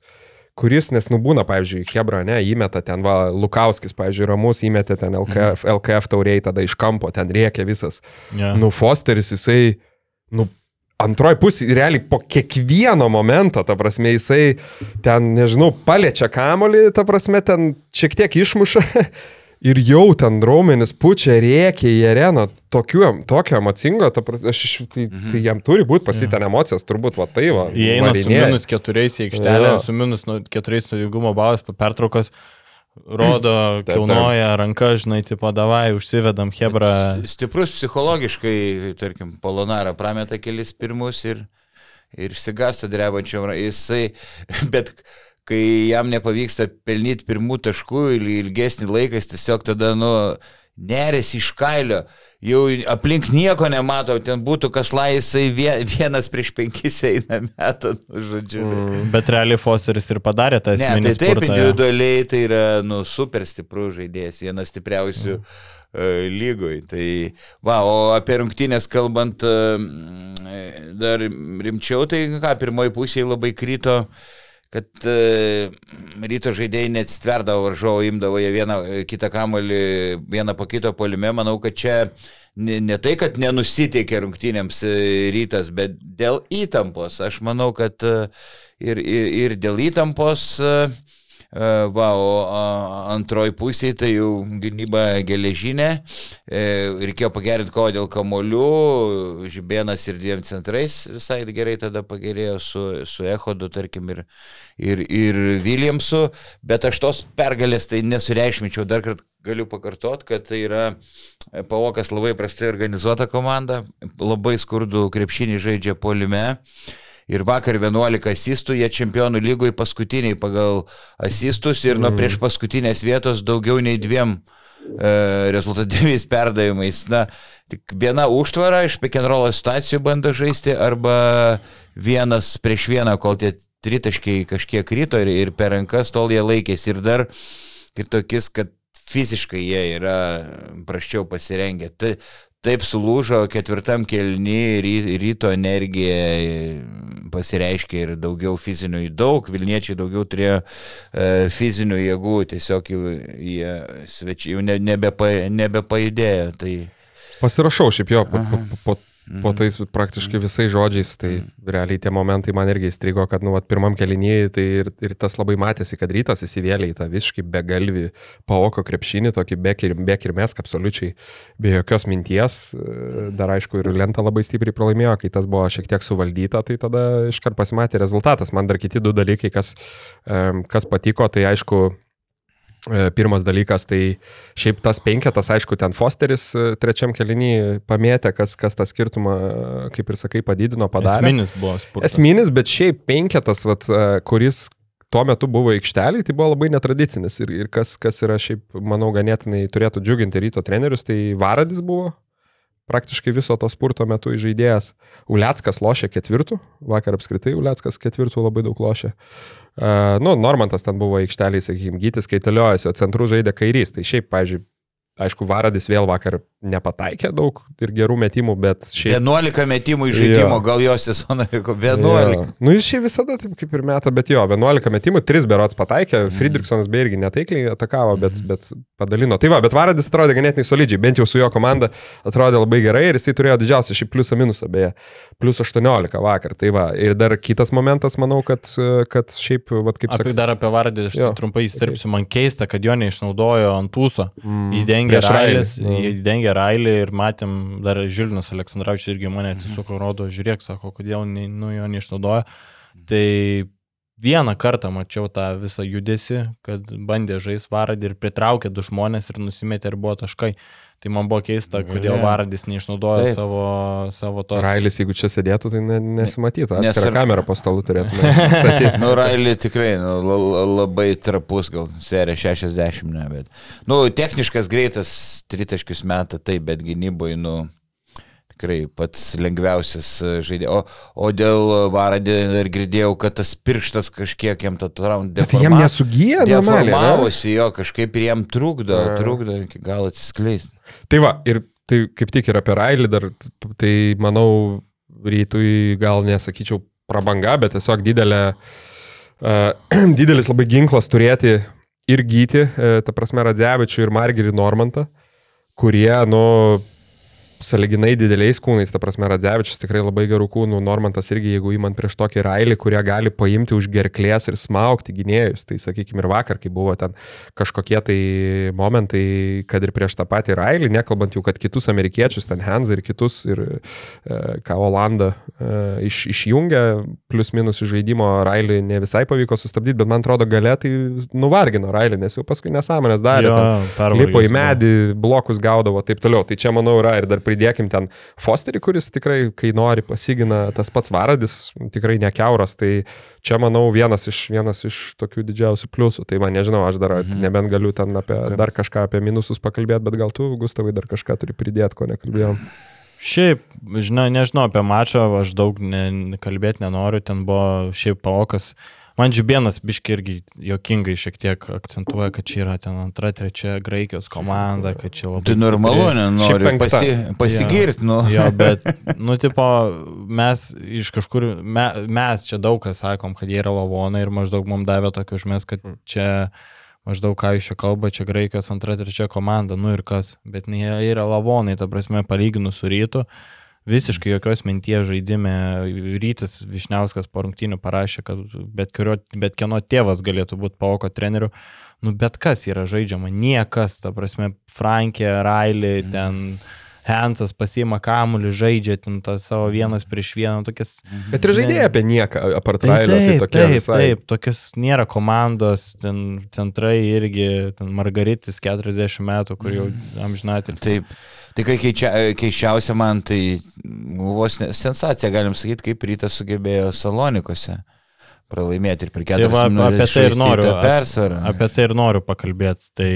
kuris, nes nubūna, pavyzdžiui, Hebra, ne, įmeta ten, va, Lukauskis, pavyzdžiui, Ramus įmetė ten LKF, LKF tauriai, tada iš kampo, ten rėkia visas. Ja. Nu, Fosteris, jisai, nu, antroji pusė, realiai po kiekvieno momento, ta prasme, jisai ten, nežinau, paliečia kamolį, ta prasme, ten šiek tiek išmuša ir jau ten raumenis pučia, rėkia į areną, tokiu, tokio emocingo, ta prasme, aš, iš- tai, tai jam turi būti pasiten emocijas, turbūt, va tai va. Įeina su varinėja. minus keturiais į aikštelę, Jo. su minus nu, keturiais nuvygumo balas po pertraukos, rodo, kilnoja ranką, žinai, tipo, davai, užsivedam Hebra. Stiprus psichologiškai, tarkim, Polonara prameta kelis pirmus ir, ir išsigasta drebančiam. Jisai, bet kai jam nepavyksta pelnyti pirmų taškų il- ilgesnį laiką, jis tiesiog tada, nu, nerėsi iš kailio. Jau aplink nieko nemato, ten būtų kas lai, jisai vie- vienas prieš penkis eina metą, nu, žodžiu. Mm. Bet realiai Fosteris ir padarė tą Ne, tai esminį taip spurtą, jo. individualiai tai yra nu, super stiprus žaidėjas, vienas stipriausių mm. uh, lygoj. Tai, va, o apie rungtynės kalbant uh, dar rimčiau, tai ką, pirmoji pusė labai krito, kad uh, ryto žaidėjai neatstverdavo varžovo, imdavo jie vieną e, kitą kamolį, vieną po kito polime. Manau, kad čia ne, ne tai, kad nenusiteikė rungtynėms e, rytas, bet dėl įtampos. Aš manau, kad e, ir, ir, ir dėl įtampos, e, e, va, o antroji pusė tai jau gynyba geležinė, e, reikėjo pagerinti kovą dėl kamolių, Žibėnas ir dviem centrais visai gerai tada pagerėjo su, su Ehodu, tarkim, ir, ir, ir Williamsu, bet aš tos pergalės tai nesureikšminčiau, dar kartą galiu pakartoti, kad tai yra Pavokas labai prastai organizuota komanda, labai skurdų krepšinį žaidžia polime. Ir vakar 11 asistų, jie čempionų lygoje paskutiniai pagal asistus ir nuo prieš paskutinės vietos daugiau nei dviem e, rezultatyviais perdavimais. Na, tik viena užtvara iš pikenrolo situacijų bando žaisti arba vienas prieš vieną, kol tie tritaškiai kažkiek ryto ir, ir per rankas tol jie laikėsi. Ir dar ir tokis, kad fiziškai jie yra praščiau pasirengę. Tai, taip sulūžo ketvirtam kelny, ry- ryto energija pasireiškė ir daugiau fizinių, daug Vilniečiai daugiau turėjo e, fizinių jėgų, tiesiog jau jie svečiai jau ne, nebepa, nebepajudėjo. Tai, Pasirašau šiaip jo, po, po, po, po Mhm. tais praktiškai visais žodžiais, tai realiai tie momentai man irgi įstrigo, kad nu, vat, pirmam kelinyje tai ir, ir tas labai matėsi, kad rytas įsivėlė į tą visiškai begalvį paoko krepšinį, tokį bek ir, bek ir mes, absoliučiai be jokios minties. Dar aišku, ir lenta labai stipriai pralaimėjo, kai tas buvo šiek tiek suvaldyta, tai tada iškart pasimatė rezultatas. Man dar kiti du dalykai, kas, kas patiko, tai aišku, Pirmas dalykas, tai šiaip tas penketas, aišku, ten Fosteris e, trečiam kelinį pamėtė, kas, kas tą skirtumą, e, kaip ir sakai, padidino, padarė. Esminis buvo spurtas. Esminis, bet šiaip penketas, vat, e, kuris tuo metu buvo aikšteliai, tai buvo labai netradicinis. Ir, ir kas, kas yra šiaip, manau, ganėtinai turėtų džiuginti ryto trenerius, tai Varadis buvo praktiškai viso to spurto metu žaidėjas. Uliackas lošė ketvirtų, vakar apskritai Uliackas ketvirtų labai daug lošė. Uh, nu, Normantas ten buvo aikšteliai, sakykime, gytis kaitaliojasi, o centrų žaidė kairys. Tai šiaip, pažiūrėjau, Aišku, Varadis vėl vakar nepataikė daug ir gerų metimų, bet šiaip... 11 metimų iš žaidimo, jo. gal jo sezoną liko 11. Jo. Nu, jis šiaip visada taip kaip ir meta, bet jo, 11 metimų, 3 berots pataikė, mm. Friedrichsonas beje irgi netaikliai atakavo, bet, mm. bet padalino. Tai va, bet Varadis atrodė ganėtinai solidžiai, bent jau su jo komanda atrodė labai gerai ir jisai turėjo didžiausią šį pliusą minusą, beje, plus 18 vakar. Tai va, ir dar kitas momentas, manau, kad, kad šiaip, va, kaip sakai. Dar apie Varadį, aš trumpai įsirpsiu, man keista, kad jo neišnaudojo ant tūso. Mm. Įdengė dengia Railis, dengia Railį ir matėm, dar Žilinas Aleksandrovičius irgi mane atsisuko, rodo, žiūrėk, sako, kodėl nu, jo neišnaudoja. Tai vieną kartą mačiau tą visą judesi, kad bandė žais varadį ir pritraukė du žmonės ir nusimetė ir buvo taškai. Tai man buvo keista, kodėl yeah. Varadis neišnaudoja Taip. savo, savo tos. Railis, jeigu čia sėdėtų, tai ne, nesimatytų. Nes ir kamerą po stalu turėtume statyti. nu, Railį tikrai nu, labai trapus, gal serija 60, ne, bet. Nu, techniškas greitas, tritaškius metą, taip, bet gynyboje, nu, tikrai pats lengviausias žaidėjas. O, o dėl Varadį dar girdėjau, kad tas pirštas kažkiek jam tą traumą deformavo. Jam nesugyja, deformavosi jo, kažkaip ir jam trukdo, trukdo iki gal atsiskleisti. Tai va, ir tai kaip tik ir apie Railį dar, tai manau, rytui gal nesakyčiau prabanga, bet tiesiog didelė, uh, didelis labai ginklas turėti ir gyti, uh, ta prasme, Radzevičių ir Margerį Normantą, kurie, nu, saliginai dideliais kūnais, ta prasme, Radzevičius tikrai labai gerų kūnų, Normantas irgi, jeigu įmant prieš tokį railį, kurie gali paimti už gerklės ir smaukti gynėjus, tai sakykime ir vakar, kai buvo ten kažkokie tai momentai, kad ir prieš tą patį railį, nekalbant jau, kad kitus amerikiečius, ten Hansą ir kitus, ir e, ką Olanda e, iš, išjungė, plus minus iš žaidimo railį ne visai pavyko sustabdyti, bet man atrodo gale tai nuvargino railį, nes jau paskui nesąmonės darė, jo, lipo į medį, blokus gaudavo, taip toliau. Tai čia, manau, yra ir dar pridėkim ten Fosterį, kuris tikrai, kai nori, pasigina tas pats Varadis, tikrai nekeuras, tai čia, manau, vienas iš, vienas iš tokių didžiausių pliusų. Tai man nežinau, aš dar mhm. nebent galiu ten apie, dar kažką apie minusus pakalbėti, bet gal tu, Gustavai, dar kažką turi pridėti, ko nekalbėjom. Šiaip, žinai, nežinau apie mačą, aš daug ne, kalbėti nenoriu, ten buvo šiaip paokas. Uh, Man Džibienas biški irgi jokingai šiek tiek akcentuoja, kad čia yra ten antra, trečia Graikijos komanda, kad čia labai... Tai normalu, nenori pasi, pasigirti, nu. Jo, bet, nu, tipo, mes iš kažkur, me, mes čia daug kas sakom, kad jie yra lavonai ir maždaug mums davė tokį užmes, kad mm. čia maždaug ką iš čia kalba, čia Graikijos antra, trečia komanda, nu ir kas, bet jie yra lavonai, ta prasme, palyginus su rytu. Visiškai jokios minties žaidime. Rytis Višniauskas po rungtynių parašė, kad bet, kurio, bet kieno tėvas galėtų būti paoko treneriu. Nu, bet kas yra žaidžiama, niekas, ta prasme, Frankė, Railį, mm. ten Hansas pasiima kamuolį, žaidžia ten tą savo vienas prieš vieną, tokias... Mhm. Bet ir žaidėjai apie nieką, apart Railio, tai, tai tokie. Taip, visai... taip, tokias nėra komandos, ten centrai irgi, ten Margaritis 40 metų, kur jau mhm. amžinatė. Taip. Tai kai keičia, keiščiausia man, tai vos sensacija, galim sakyti, kaip rytas sugebėjo Salonikose pralaimėti ir per keturias tai va, apie tai ir noriu, persvarą. Apie, tai ir noriu pakalbėti. Tai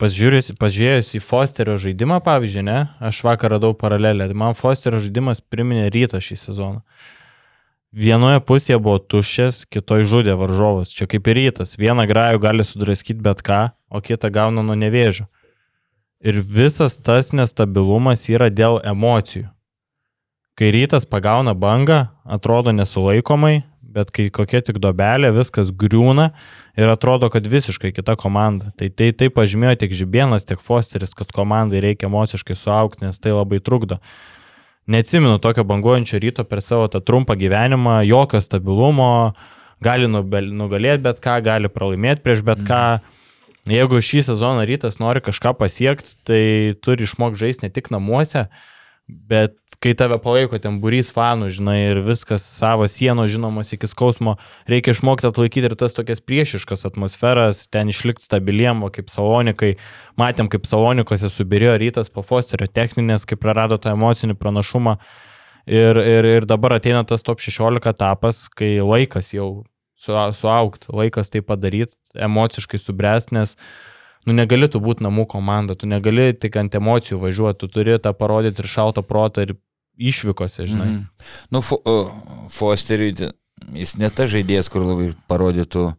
pažiūrėjus į Fosterio žaidimą, pavyzdžiui, ne, aš vakar radau paralelę. Man Fosterio žaidimas priminė rytą šį sezoną. Vienoje pusėje buvo tuščias, kitoje žudė varžovas. Čia kaip ir rytas. Vieną grajų gali sudraskyti bet ką, o kitą gauna nuo nevėžio. Ir visas tas nestabilumas yra dėl emocijų. Kai rytas pagauna bangą, atrodo nesulaikomai, bet kai kokia tik dobelė, viskas griūna ir atrodo, kad visiškai kita komanda. Tai tai, tai pažymėjo tiek Žibienas, tiek Fosteris, kad komandai reikia emociškai suaukti, nes tai labai trukdo. Neatsimenu tokio banguojančio ryto per savo tą trumpą gyvenimą, jokio stabilumo, gali nugalėti bet ką, gali pralaimėti prieš bet ką. Mm Jeigu šį sezoną rytas nori kažką pasiekti, tai turi išmokti žaisti ne tik namuose, bet kai tave palaiko ten burys fanų, žinai, ir viskas savo sienos žinomos iki skausmo, reikia išmokti atlaikyti ir tas tokias priešiškas atmosferas, ten išlikti stabiliem, kaip salonikai, matėm, kaip salonikose subirėjo rytas po Fosterio techninės, kaip prarado tą emocinį pranašumą. Ir, ir, ir dabar ateina tas top 16 etapas, kai laikas jau su, suaukti, laikas tai padaryti, emociškai subręs, nes nu, negali tu būti namų komanda, tu negali tik ant emocijų važiuoti, tu turi tą parodyti ir šaltą protą ir išvykose, žinai. Mm. Nu, Fo uh, Fosteriui Jis ne ta žaidėjas, kur labai parodytų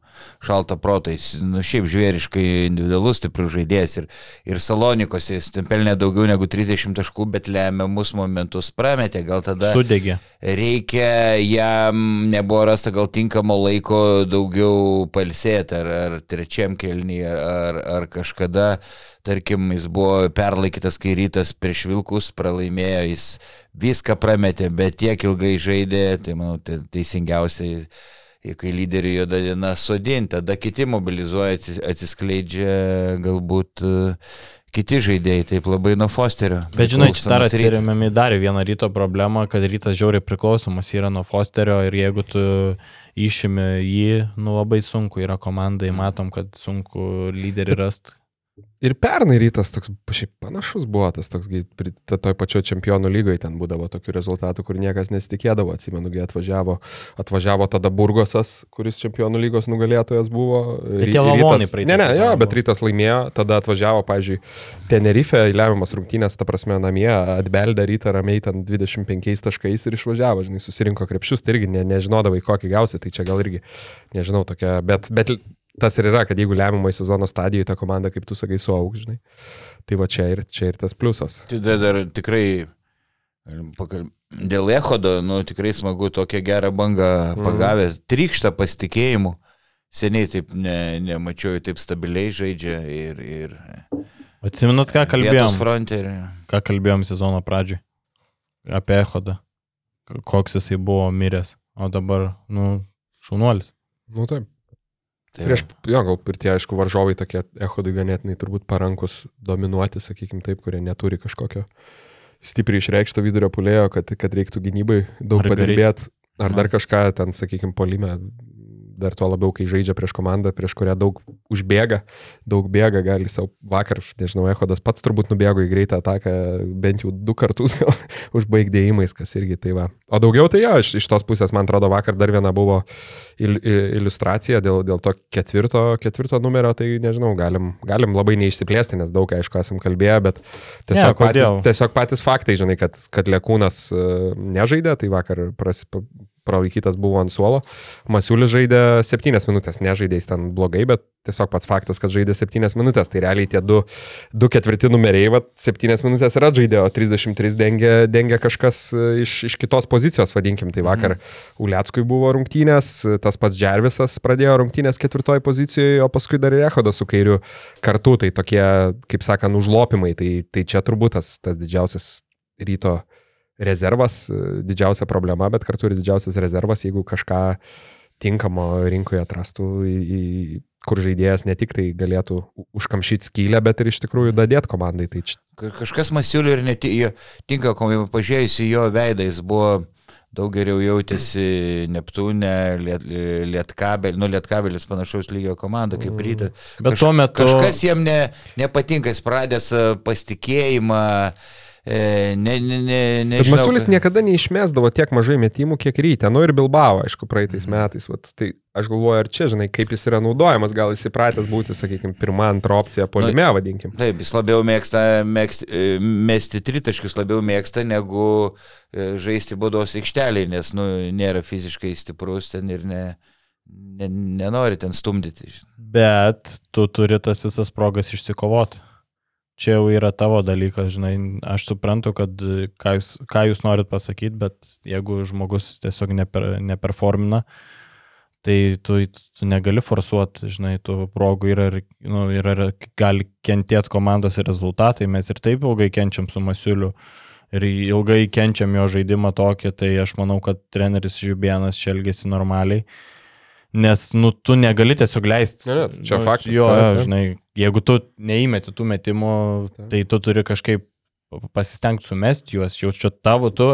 šaltą protą, jis nu, šiaip žvėriškai individualus, stiprus žaidėjas ir, ir Salonikose jis pelnė daugiau negu 30 taškų, bet lemiamus momentus prametė, gal tada Sudegė. reikia jam, nebuvo rasta gal tinkamo laiko daugiau palsėti, ar, ar trečiam kelnyje, ar, ar kažkada tarkim, jis buvo perlaikytas, kai rytas prieš Vilkus pralaimėjo, jis viską prametė, bet tiek ilgai žaidė, tai manau, tai teisingiausiai, kai lyderių juoda diena sodinti, tada kiti mobilizuoja, atsiskleidžia galbūt e, kiti žaidėjai, taip labai nuo Fosterio. Bet žinai, čia dar atsirėmėm į dar vieną ryto problemą, kad rytas žiauriai priklausomas yra nuo Fosterio ir jeigu tu išimi jį, nu labai sunku yra komandai, matom, kad sunku lyderį rasti. Ir pernai rytas toks šiaip panašus buvo, tas toks, toj pačioj čempionų lygoje ten būdavo tokių rezultatų, kur niekas nesitikėdavo, atsimenu, kai atvažiavo, atvažiavo tada Burgosas, kuris čempionų lygos nugalėtojas buvo. Bet tie lavonai praeitį. Ne, ne, jo, bet rytas laimėjo, tada atvažiavo, pavyzdžiui, Tenerife, lemiamas rungtynės, ta prasme, namie, atbeldė rytą ramiai ten 25 taškais ir išvažiavo, žinai, susirinko krepšius, tai irgi ne, nežinodavai, kokį gausi, tai čia gal irgi, nežinau, tokia, bet, bet tas ir yra, kad jeigu lemiamai sezono stadijoje ta komanda, kaip tu sakai, suaugs, žinai. Tai va čia ir, čia ir tas pliusas. Tai dar, dar tikrai pakal... dėl Ehodo, nu tikrai smagu tokią gerą bangą mhm. pagavęs, mm. trykštą pasitikėjimu. Seniai taip ne, nemačiau, taip stabiliai žaidžia ir... ir Atsiminat, ką kalbėjom? Fronte ir... Ką kalbėjom sezono pradžioj? Apie Ehodą. Koks jisai buvo miręs. O dabar, nu, šaunuolis. Nu taip. Tai Prieš, jo, gal ir tie, aišku, varžovai tokie ehodui ganėtinai turbūt parankus dominuoti, sakykim taip, kurie neturi kažkokio stipriai išreikšto vidurio pulėjo, kad, kad reiktų gynybai daug padirbėti. Ar dar kažką ten, sakykim, polime dar tuo labiau, kai žaidžia prieš komandą, prieš kurią daug užbėga, daug bėga, gali savo vakar, nežinau, Ehodas pats turbūt nubėgo į greitą ataką bent jau du kartus gal užbaigdėjimais, kas irgi tai va. O daugiau tai jo, iš, iš tos pusės, man atrodo, vakar dar viena buvo il, il, iliustracija dėl, dėl to ketvirto, ketvirto numerio, tai nežinau, galim, galim labai neišsiplėsti, nes daug, aišku, esam kalbėję, bet tiesiog, ja, patys, tiesiog patys faktai, žinai, kad, kad Lekūnas uh, nežaidė, tai vakar pras, pralaikytas buvo ant suolo. Masiulis žaidė 7 minutės, nežaidė jis ten blogai, bet tiesiog pats faktas, kad žaidė 7 minutės. Tai realiai tie du, du ketvirti numeriai, va, 7 minutės yra žaidė, o 33 dengia, dengia kažkas e, iš, iš kitos pozicijos, vadinkim. Tai vakar mm. Uliackui buvo rungtynės, tas pats Džervisas pradėjo rungtynės ketvirtoje pozicijoje, o paskui dar ir Ehodas su kairiu kartu. Tai tokie, kaip sakant, užlopimai. Tai, tai čia turbūt tas, tas didžiausias ryto rezervas e, didžiausia problema, bet kartu ir didžiausias rezervas, jeigu kažką tinkamo rinkoje atrastų, į, į, kur žaidėjas ne tik tai galėtų užkamšyti skylę, bet ir iš tikrųjų dadėti komandai. Tai čia... Kažkas Masiuliu ir netinka, pažiūrėjus į jo veidą, jis buvo daug geriau jautėsi Neptūne, liet, Lietkabelį, nu Lietkabelis panašaus lygio komanda kaip mm. rytas. Bet Kaž, tuo metu... Kažkas jam ne, nepatinka, jis pradės pasitikėjimą, uh, E, ne, ne, ne, ne, Bet Masiulis kad... niekada neišmesdavo tiek mažai metimų, kiek ryte. Nu ir Bilbao, aišku, praeitais mhm. metais. Vat, tai aš galvoju, ar čia, žinai, kaip jis yra naudojamas, gal jis įpratęs būti, sakykime, pirmą, antrą opciją polime, nu, vadinkim. Taip, jis labiau mėgsta mėgst, e, mesti tritaškius, labiau mėgsta negu e, žaisti baudos aikštelį, nes, nu, nėra fiziškai stiprus ten ir ne, ne, nenori ten stumdyti. Bet tu turi tas visas progas išsikovoti čia jau yra tavo dalykas, žinai, aš suprantu, kad ką jūs, ką jūs norit pasakyti, bet jeigu žmogus tiesiog neper, neperformina, tai tu, tu negali forsuoti, žinai, tų progų yra ir nu, yra, gali kentėti komandos rezultatai, mes ir taip ilgai kenčiam su Masiuliu ir ilgai kenčiam jo žaidimą tokį, tai aš manau, kad treneris Žiubienas čia elgesi normaliai. Nes, nu, tu negali tiesiog leisti. Ne, ne, čia nu, faktas. Jo, ta, ta. žinai, Jeigu tu neįmeti tų metimų, tai tu turi kažkaip pasistengti sumesti juos, jau čia tavo, tu,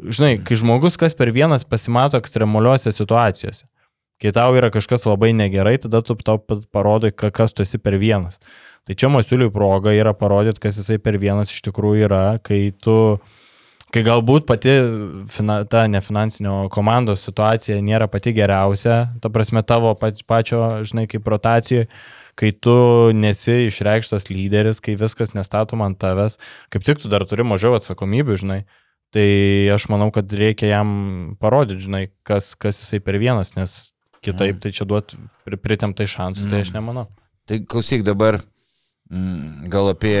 žinai, kai žmogus kas per vienas pasimato ekstremaliuose situacijose, kai tau yra kažkas labai negerai, tada tu tau parodai, kas tu esi per vienas. Tai čia Masiuliui proga yra parodyti, kas jisai per vienas iš tikrųjų yra, kai tu Kai galbūt pati fina, ta nefinansinio komandos situacija nėra pati geriausia, ta prasme tavo pač, pačio, žinai, kaip rotacijoje, kai tu nesi išreikštas lyderis, kai viskas nestatoma ant tavęs, kaip tik tu dar turi mažiau atsakomybių, žinai. Tai aš manau, kad reikia jam parodyti, žinai, kas, kas jisai per vienas, nes kitaip tai čia duot pritemtai šansų, tai aš nemanau. Tai klausyk dabar, mm, gal apie,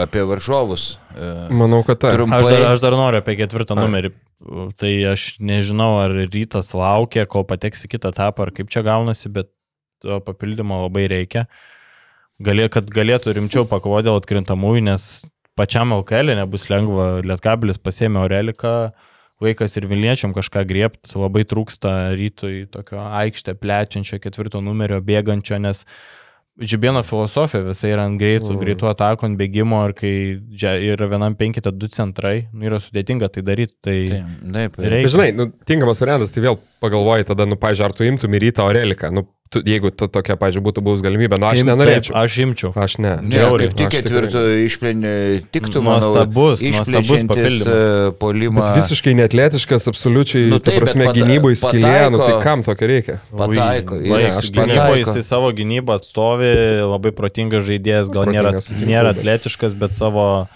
apie varžovus. e, Manau, kad taip. Trumpai. Aš dar, aš dar noriu apie ketvirtą Ai. numerį. Tai aš nežinau, ar rytas laukia, kol pateks į kitą etapą, ar kaip čia gaunasi, bet to papildymo labai reikia. Galė, kad galėtų rimčiau pakovoti dėl atkrintamųjų, nes pačiam LKL nebus lengva. Lietkabilis pasėmė Oreliką, vaikas ir Vilniečiam kažką griebti, labai trūksta rytui tokio aikštę plečiančio ketvirto numerio bėgančio, nes Žibėno filosofija visai yra ant greitų, Mhm. greitų atakų, ant bėgimo ir kai yra vienam penkite du centrai, nu, yra sudėtinga tai daryti. Tai, Taip, taip. Reikia. Žinai, nu, tinkamas variantas, tai vėl pagalvoji tada, nu, pažiūrėjau, ar tu imtum į rytą Oreliką, nu, tu, jeigu to, tokia, pažiūrėjau, būtų buvus galimybė, nu, aš Im- nenorėčiau. Taip, aš imčiau. Aš ne. Ne, Žiauriai. kaip tik ketvirto išplėnė, tiktų, nuostabus išplečiantis papildymas. e, polimą. Bet visiškai netletiškas, absoliučiai, Nu ta taip, bet prasme, pata- gynyboje skilė, nu, tai kam tokio reikia? Pataiko, Ui, jis baik, aš gynyboje pataiko. jisai savo gynybą atstovi, labai protingas žaidėjas, gal nėra, nėra atletiškas, bet savo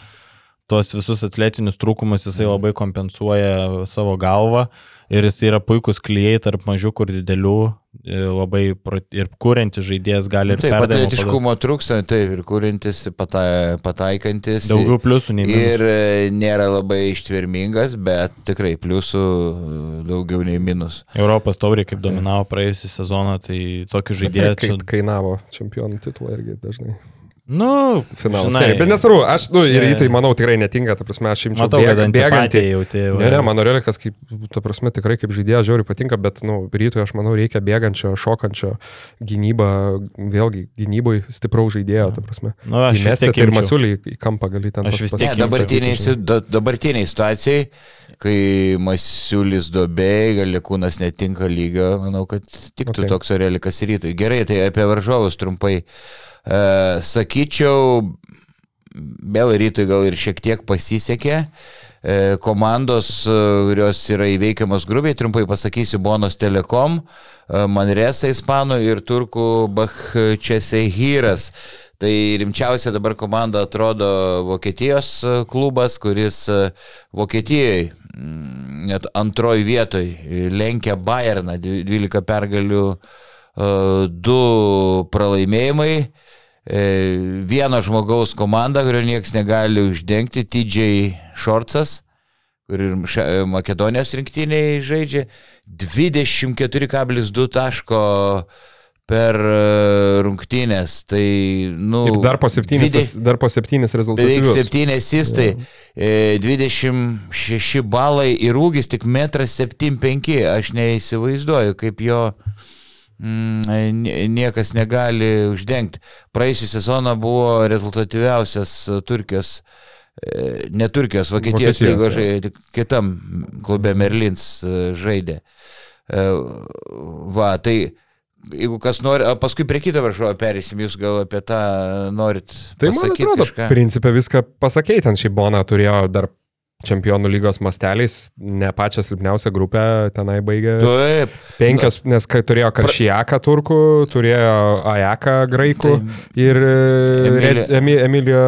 tuos visus atletinius trūkumus jisai labai kompensuoja savo galvą ir jis yra puikus klyjei tarp mažiukų ir didelių, e, labai ir kuriantis žaidėjas gali ir Taip, perdavimo paduot. atletiškumo trūksta, taip, ir kūrintis, pata, pataikantis. Daugiau pliusų nei Ir minusų. e, nėra labai ištvermingas, bet tikrai pliusų e, daugiau nei minus. Europos taurė kaip dominavo praėjusią sezoną, tai tokį žaidėją čia... kainavo čempionų titulą irgi dažnai. Nu, Finalo žinai, serija. Bet nesvarbu, aš, nu, ir čia- rytui, manau, tikrai netinka, ta prasme, aš imčiau Matau, kad bėga- bėgantį. jauti. Ne, ne, man Orelikas, kaip, ta prasme, tikrai kaip žaidėjas žiauriai patinka, bet, nu, rytui, aš manau, reikia bėgančio, šokančio gynybą, vėlgi, gynybai stipraus žaidėjo, ta prasme. Nu, aš vis tiek tai ir masiulį į, kampą gali ten. Aš vis tiek dabartiniai, dabartiniai situacijai, kai Masiulis dobėjai, gal Lekūnas netinka lygio, manau, kad tiktų Okay. toks orelikas rytui. Gerai, tai apie varžovus trumpai. E, sakyčiau, vėl rytui gal ir šiek tiek pasisekė. E, komandos, e, kurios yra įveikiamas grubiai, trumpai pasakysiu, Bonos Telekom, e, Manresa Ispanų ir Turkų Bahčesehiras. Tai rimčiausia dabar komanda atrodo Vokietijos e, klubas, kuris e, Vokietijoje net antroji vietoj e, lenkia Bayerną, dvi- 12 pergalių, e, du pralaimėjimai. E, Vieno žmogaus komanda, kurio niekas negali uždengti, TJ Šorcas, kur ir ša- Makedonijos rinktiniai žaidžia, 24,2 taško per e, rungtynės. Tai, nu, Ir dar po septynis, dvide- dar po septynis Beveik rezultatus. septynės įstai, e, 26 balai ir ūgis tik 1,75 m. Aš neįsivaizduoju, kaip jo nie- niekas negali uždengti. Praėjusią sezoną buvo rezultatyviausias e, Turkijos, e, ne Turkijos, Vokietijos Vokietijos, lygos žaidė, kitam klube Merlins e, žaidė. E, Va, tai jeigu kas nori, o paskui prie kito varžovo perėsim, jūs gal apie tą norit. Tai man atrodo, kažką? principė viską pasakei, ten šį Boną turėjo dar čempionų lygos masteliais, ne pačią silpniausią grupę tenai baigė. Taip, Penkios, nes kai turėjo Karšijaką turkų, turėjo Ajaką graikų Tai- ir Emilio- Red- Emi- Emilio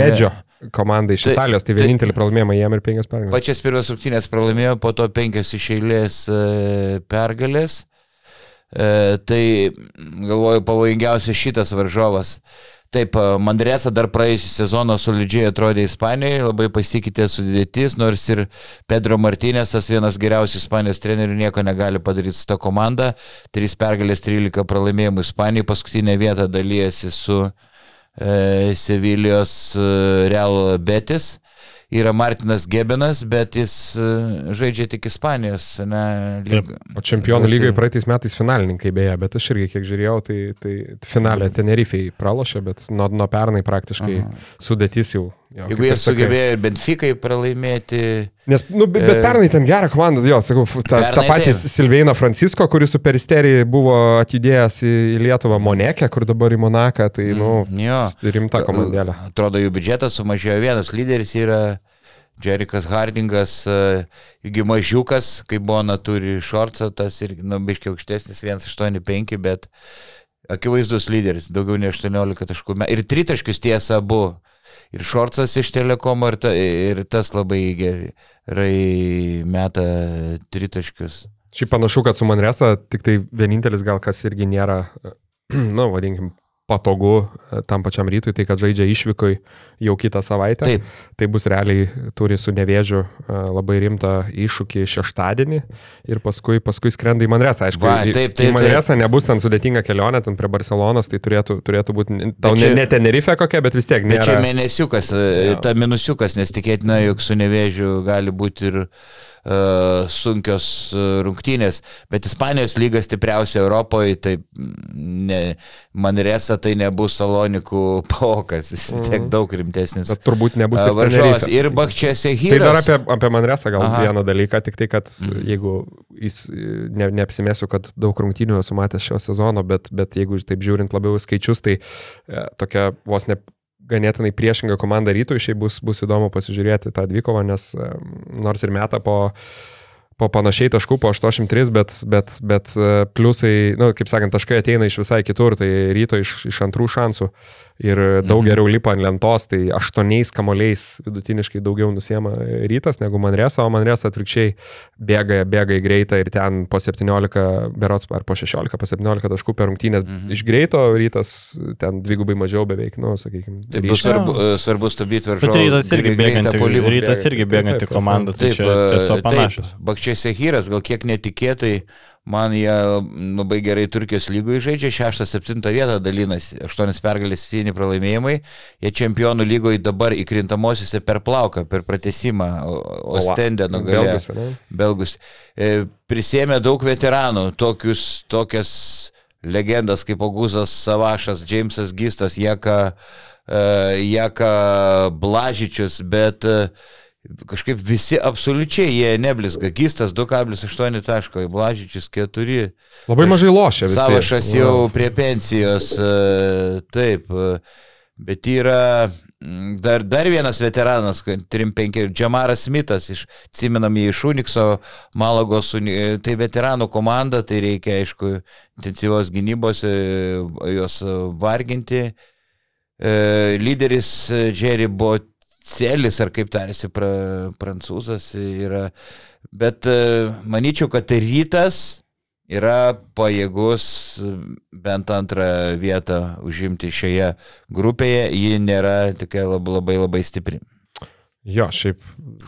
Redžio komanda iš Tai- Italijos. Tai tai- vienintelį pralaimėjimą jiem ir penkios pergalės. pačias pirmas rungtynės pralaimėjo, po to penkias iš eilės e, pergalės. E, Tai galvoju, pavojingiausias šitas varžovas. Taip, e, Mandresa dar praėjusią sezoną solidžiai atrodė Ispanijoje, labai pasikeitė sudėtis, nors ir Pedro Martinėsas, vienas geriausių Ispanijos trenerių, nieko negali padaryti su ta komanda. 3 pergalės, 13 pralaimėjimų Ispanijai, paskutinę vietą dalyjasi su e, Sevilijos e, Real Betis. Yra Martinas Gebenas, bet jis e, žaidžia tik Ispanijos. Ne, lyg... O čempionų lygai praeitais metais finalininkai beje, bet aš irgi kiek žiūrėjau, tai, tai finalė Tenerifei pralošė, bet nuo, nuo pernai praktiškai Aha. sudėtis jau. Jo, Jeigu jie sugebėjo ir Benfikai pralaimėti, Nes, nu, bet, bet E, pernai ten gerą komandą, jo, sakau, ta, ta taip. Silveina Francisko, kuris su peristerija buvo atjudėjęs į, į Lietuvą Monekę, kur dabar į Monaką, tai, nu, Mm, jo. rimta komandėlė. atrodo jų biudžetas sumažėjo vienas lyderis yra Jerikas Hardingas, e, irgi mažiukas, kaip Bona turi šortą, tas irgi, nu, biškiai aukštesnis, 1,85, bet akivaizdus lyderis, daugiau nei 18 taškų. Ir tritaškius tiesa abu. Ir šorcas iš telekomo, ir, ta, ir tas labai gerai meta tritaškius. Šiaip panašu, kad su Manresa tik tai vienintelis gal kas irgi nėra, na, nu, vadinkim, patogu e, tam pačiam rytui, tai kad žaidžia išvykoj jau kitą savaitę. Taip. Tai bus realiai, turi su nevėžiu e, labai rimtą iššūkį šeštadienį ir paskui, paskui skrenda į Manresą. Aišku, Va, į- taip, į taip, Manresą nebus ten sudėtinga kelionė, ten prie Barcelonos, tai turėtų, turėtų būti, tau Bet ne, čia- ne Tenerife kokia, bet vis tiek Bet čia mėnesiukas, e, Jo. ta minusiukas, nes tikėtina, jog su nevėžiu gali būti ir uh, sunkios uh, rungtynės. Bet Ispanijos lyga stipriausia Europoje, tai ne, Manresa tai nebus Salonikų paukas, jis vis tiek daug rimtesnis. Bet turbūt nebus uh, ir varžovas. Ir Bakčiasi Tai dar Hyras. apie, apie Manresą gal Aha. Vieną dalyką, tik tai, kad Mhm. jeigu jis, ne, neapsimėsiu, kad daug rungtynių esu matęs šio sezono, bet, bet jeigu taip žiūrint labiau skaičius, tai e, tokia vos ne ganėtinai priešinga komanda rytoj, šiaip bus, bus įdomu pasižiūrėti tą dvikovą, nes nors ir meta po po panašiai taškų, po 83, bet, bet, bet e, pliusai, nu, kaip sakant, taškai ateina iš visai kitur, tai ryto iš, iš antrų šansų ir daug Mhm. geriau lipa ant lentos, tai aštuoniais kamoliais vidutiniškai daugiau nusiema rytas negu Manresa, o Manresa atvirkščiai bėga, bėga į greitą ir ten po 17, berots ar po 16, po 17 taškų per rungtynės Mhm. iš greito rytas ten dvigubai mažiau beveik, nu, sakykime. Tai bus svarbu, uh, svarbu stabdyti Bet varžovą. rytas irgi bėganti, rytas irgi Taip, bėganti taip, taip. komanda, tai čia ties to panašus. Bakčiasi Hyras, gal kiek netikėtai, man jie labai gerai Turkijos lygoje žaidžia, 6-7 vietą dalinasi, 8 pergalės, 7 pralaimėjimai, jie čempionų lygoje dabar įkrintamosiose per plauką, per pratesimą, o- Ostendę nugalėjo. Belgus, ane? Belgus. E, Prisėmė daug veteranų, tokius, tokias legendas kaip Augustas Savašas, Džeimsas Gistas, Jeka, uh, Jeka Blažičius, bet uh, kažkaip visi absoliučiai jie neblizga. Gistas 2,8 taško, Blažičius 4. Labai mažai lošia visi. Savašas jau prie pensijos, e, taip, e, bet yra dar, dar vienas veteranas, 3-5, Džamaras Smithas, iš, atsimenam jį iš Unikso, Malagos, uni- tai veteranų komanda, tai reikia, aišku, intensyvios gynybos, e, juos varginti. E, Lyderis e, Jerry Bocelis, ar kaip tarėsi pra, prancūzas, yra, bet e, manyčiau, kad rytas yra pajėgus e, bent antrą vietą užimti šioje grupėje, ji nėra tokia labai labai, labai stipri. Jo, šiaip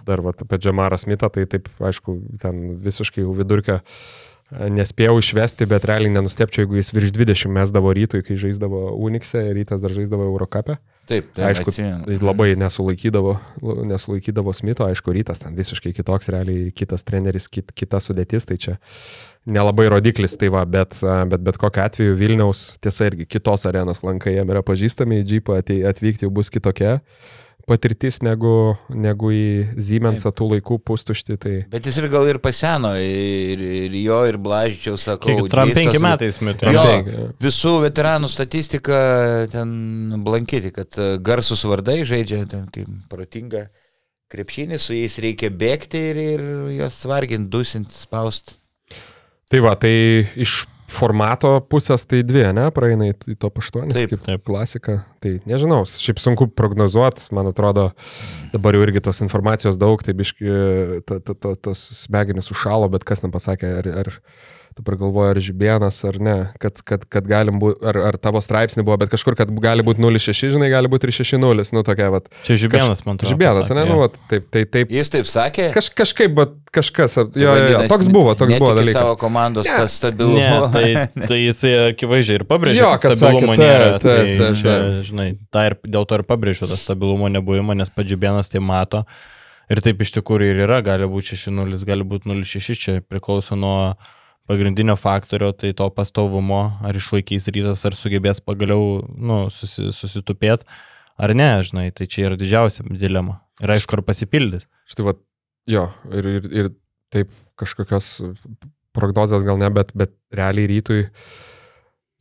dar vat, apie Džamarą Smithą, tai taip, aišku, ten visiškai jau vidurkę e, nespėjau išvesti, bet realiai nenustepčiau, jeigu jis virš 20 mesdavo rytui, kai žaisdavo Unikse, rytas dar žaisdavo Eurocapę. Taip, tai Aišku, atsimenu. tai labai nesulaikydavo, nesulaikydavo Smito, aišku, rytas ten visiškai kitoks, realiai kitas treneris, kit, kita sudėtis, tai čia nelabai rodiklis, tai va, bet, bet bet kokiu atveju Vilniaus, tiesa irgi kitos arenos lankai jam yra pažįstami, į Džipą atvykti jau bus kitokia patirtis negu, negu į Siemensą tų laikų pustušti. Tai... Bet jis ir gal ir paseno, ir, ir jo, ir Blažičiaus, sakau, Trump dvystos- 5 metais metai. Jo. visų veteranų statistika ten blankyti, kad e, garsus vardai žaidžia, ten kaip protinga krepšinį, su jais reikia bėgti ir, ir juos varginti, dusinti, spausti. tai va, tai iš formato pusės tai dvi, ne, praeina į top 8, Taip, kaip taip. klasika. Tai nežinau, šiaip sunku prognozuoti, man atrodo, dabar jau irgi tos informacijos daug, tai biški, ta, ta, ta, tas smegenis užšalo, bet kas ten pasakė, ar, ar dabar galvoju, ar žibienas, ar ne, kad, kad, kad galim būti, ar, ar tavo straipsnį buvo, bet kažkur, kad gali būti 0,6, žinai, gali būti ir 6,0, nu tokia, va. Čia žibienas, man atrodo. Žibienas, pasakė, ne, nu, va, taip, taip, taip. Jis taip sakė. Kaž, kažkaip, bet kažkas, jo, tai jo, jo, toks buvo, toks buvo dalykas. savo komandos Ne. tas stabilumo. Ne, tai, tai jisai akivaizdžiai ir pabrėžė, Jo, kad stabilumo sakė, nėra. taip, taip, tai taip, čia, taip. žinai, tą ir dėl to ir pabrėžiu tą stabilumo nebuvimą, nes padžibienas tai mato. Ir taip iš tikrųjų ir yra, gali būti 6-0, gali būti 0-6, čia priklauso nuo pagrindinio faktorio, tai to pastovumo, ar išlaikys rytas, ar sugebės pagaliau nu, susi, susitupėti, ar ne, žinai, tai čia yra didžiausia dilema. Ir aišku, ar pasipildys. Štai va, jo, ir, ir, ir taip kažkokios prognozijos gal ne, bet, bet realiai rytui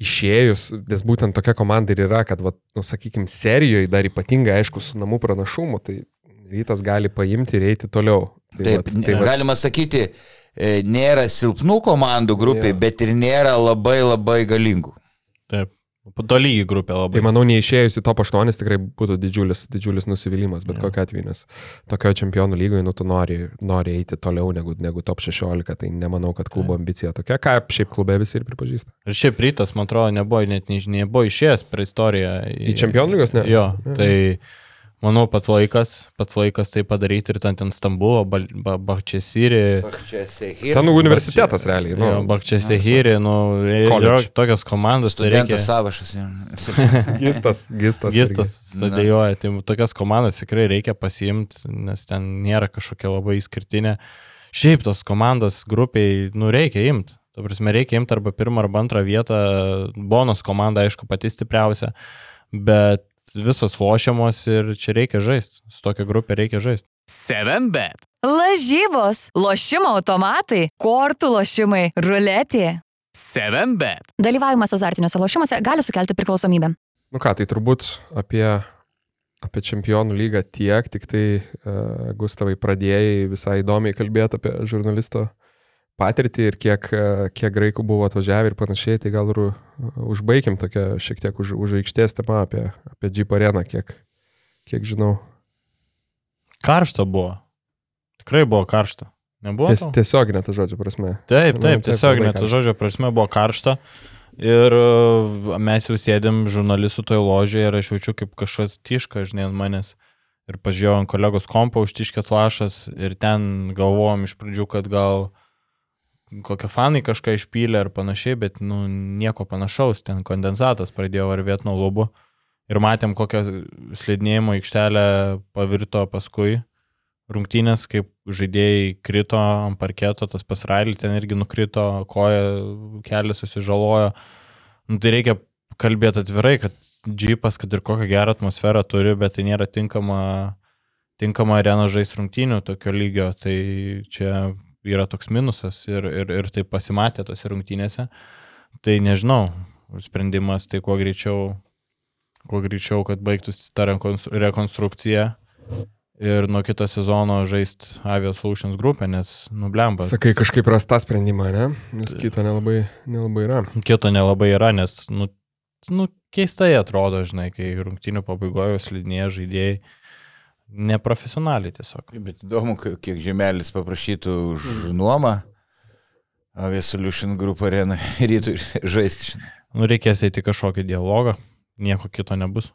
išėjus, nes būtent tokia komanda ir yra, kad, va, nu, sakykime, serijoje dar ypatingai aišku su namų pranašumu, tai rytas gali paimti ir eiti toliau. Tai Taip, vat- tai vat- galima sakyti, nėra silpnų komandų grupiai, bet ir nėra labai labai galingų. Taip. Tolygi grupė labai. Tai manau, neišėjus į top 8 tikrai būtų didžiulis, didžiulis nusivylimas, bet Jo. kokia atveju, nes tokio čempionų lygoje, nu, tu nori, nori eiti toliau negu, negu top 16, tai nemanau, kad klubo ambicija tokia, ką šiaip klube visi ir pripažįsta. Ir šiaip rytas, man atrodo, nebuvo net ne, nebuvo išėjęs per istoriją. Į čempionų lygos, ne? Jo, Ne. tai manau pats laikas, pats laikas tai padaryti ir ten, ten Stambulo, Bakčesiri. Ten universitetas realiai, nu, Bakčesihiri, nu, yra tokios komandos, tai reikia. Studentas savašas. gistas, gistas. Gistas Na. sadėjoja, tai tokias komandas tikrai reikia pasiimti, nes ten nėra kažkokia labai išskirtinė. Šiaip tos komandos grupiai, nu, reikia imti. Tuo prasme, reikia imti arba pirmą, arba antrą vietą. Bonos komanda, aišku, pati stipriausia, bet visos lošiamos ir čia reikia žaisti. Su tokia grupė reikia žaisti. 7bet. Lažybos, lošimo automatai, kortų lošimai, ruletė. 7bet. Dalyvavimas azartiniuose lošimuose gali sukelti priklausomybę. Nu ką, tai turbūt apie, apie čempionų lygą tiek, tik tai uh, Gustavai pradėjai visai įdomiai kalbėti apie žurnalisto patirtį ir kiek, uh, kiek graikų buvo atvažiavę ir panašiai, tai gal ir uh, užbaigim tokią šiek tiek už, už aikštės temą apie, apie Jeep areną, kiek, kiek žinau. Karšta buvo. Tikrai buvo karšta. Nebuvo? Ties, tau? tiesioginė ta žodžio prasme. Taip, taip, taip, tiesiog net žodžio prasme buvo karšta. Ir uh, mes jau sėdėm žurnalistų toj ložėje ir aš jaučiu kaip kažkas tiška, žinai, ant manęs. Ir pažiūrėjau ant kolegos kompo užtiškės lašas ir ten galvojom iš pradžių, kad gal kokie fanai kažką išpylė ar panašiai, bet nu, nieko panašaus, ten kondensatas pradėjo varvėti nuo lubų. Ir matėm, kokią slidinėjimo aikštelę pavirto paskui rungtynės, kaip žaidėjai krito ant parketo, tas pasrailį ten irgi nukrito, koja, kelias susižalojo. Nu, tai reikia kalbėti atvirai, kad džypas, kad ir kokią gerą atmosferą turi, bet tai nėra tinkama, tinkama arena žais rungtynių tokio lygio, tai čia yra toks minusas ir, ir, ir tai pasimatė tose rungtynėse. Tai nežinau, sprendimas tai kuo greičiau, kuo greičiau, kad baigtųsi ta rekonstru- rekonstrukcija ir nuo kito sezono žaisti Avios Solutions grupę, nes nublemba. Sakai, kažkaip rasta sprendimą, ne? Nes kito nelabai, nelabai yra. Kito nelabai yra, nes, nu, nu, keistai atrodo, žinai, kai rungtinių pabaigoje slidinėje žaidėjai neprofesionaliai tiesiog. Bet įdomu, kiek žemelis paprašytų už nuomą. Avia Solution Group arena rytų žaisti. Nu, reikės eiti kažkokį dialogą, nieko kito nebus.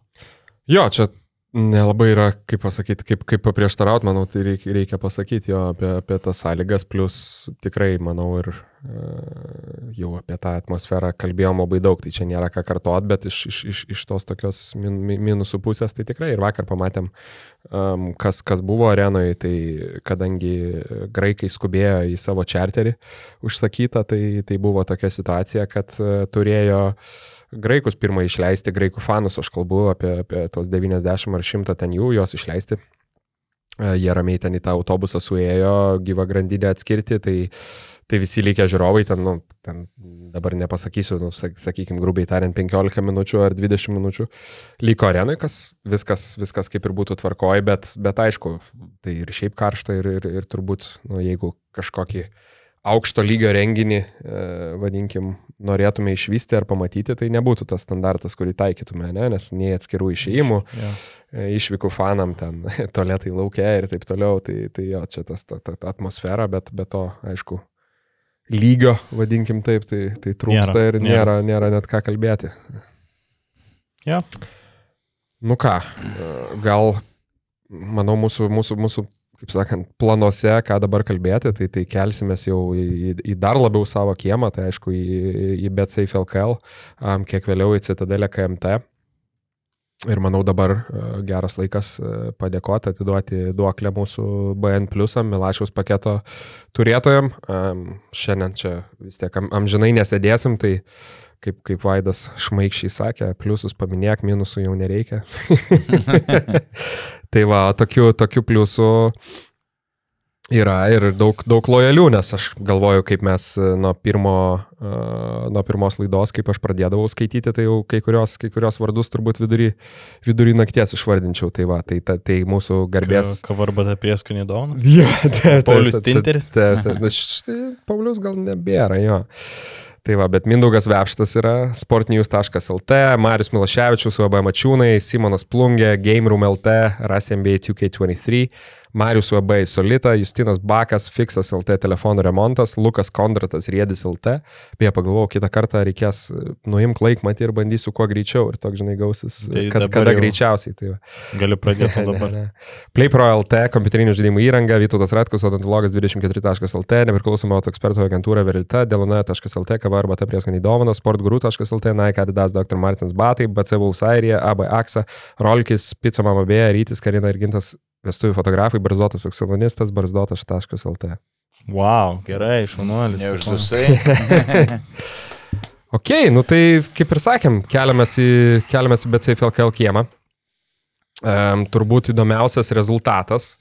Jo, čia nelabai yra, kaip pasakyti, kaip, kaip paprieštaraut, manau, tai reikia, reikia pasakyti jo apie, apie tas sąlygas, plus tikrai, manau, ir e, jau apie tą atmosferą kalbėjom labai daug, tai čia nėra ką kartot, bet iš, iš, iš, iš tos tokios min, mi- minusų pusės, tai tikrai ir vakar pamatėm, um, kas, kas buvo arenoje, tai kadangi graikai skubėjo į savo čarterį užsakytą, tai, tai buvo tokia situacija, kad e, turėjo graikus pirmą išleisti, graikų fanus, aš kalbu apie, apie tos 90 ar 100 ten jų, juos išleisti. E, Jie ramiai ten į tą autobusą suėjo, gyvą grandinę atskirti, tai, tai visi likę žiūrovai ten, nu, ten dabar nepasakysiu, nu, sakykime, grubiai tariant, 15 minučių ar 20 minučių liko arenai, kas viskas, viskas kaip ir būtų tvarkoj, bet, bet aišku, tai ir šiaip karšta ir, ir, ir turbūt, nu, jeigu kažkokį aukšto lygio renginį, e, vadinkim, norėtume išvysti ar pamatyti, tai nebūtų tas standartas, kurį taikytume, ne? nes nei atskirų išėjimų, e, išvykų fanam ten, tualetai laukia ir taip toliau, tai, tai jo, čia tas ta, ta, ta atmosfera, bet be to, aišku, lygio, vadinkim taip, tai, tai trūksta Nėra, ir nėra. nėra, nėra net ką kalbėti. Ja. Nu ką, e, gal, manau, mūsų, mūsų, mūsų kaip sakant, planuose, ką dabar kalbėti, tai, tai kelsimės jau į, į- dar labiau savo kiemą, tai aišku, į, į BetSafe LKL, um, kiek vėliau į Citadelę KMT. Ir manau dabar e, geras laikas e, padėkoti, atiduoti duoklę mūsų BN Plusam, Milašiaus paketo turėtojam. Am, Šiandien čia vis tiek am- amžinai nesėdėsim, tai kaip, kaip Vaidas šmaikščiai sakė, pliusus paminėk, minusų jau nereikia. tai va, tokių, tokių pliusų Yra ir daug, daug lojalių, nes aš galvoju, kaip mes e, nuo, pirmo, uh, nuo pirmos laidos, kaip aš pradėdavau skaityti, tai jau kai kurios, kai kurios vardus turbūt vidury, vidury nakties išvardinčiau. Tai va, tai, ta, tai mūsų garbės. Kavarbata prieskonį dovaną. Jo, tai Paulius Tinteris? Paulius gal nebėra, jo. Tai va, bet Mindaugas Vepštas yra sportnews.lt, Marius Miloševičius, UAB Mačiūnai, Simonas Plungė, Game Room LT, RASMB 2K23, Marius UAB Solita, Justinas Bakas, Fixas LT telefonų remontas, Lukas Kondratas Riedis LT. Beje, pagalvojau, kitą kartą reikės e, nuimk laikmatį ir bandysiu kuo greičiau ir toks, žinai, gausis, Tai kad, kada jau- greičiausiai. Tai va. Galiu pradėti dabar. PlayPro LT, kompiuterinių žaidimų įranga, Vytautas Ratkus, odontologas 24.lt, nepriklausoma auto ekspertų agentūra Verita, delona.lt, kava arba ta prieskanį dovaną, sportguru.lt, Nike, Adidas, Dr. Martins Batai, BC Bulsairija, AB Aksa, Rolkis, Pizza Mama B, Rytis, Karina ir Gintas vestuvių fotografai, barzdotas aksonistas, barzdotas.lt. Wow, gerai, šaunuolis. Neuždusai. Ok, nu tai kaip ir sakėm, keliamės į, keliamės į BCFLKL kiemą. Um, turbūt įdomiausias rezultatas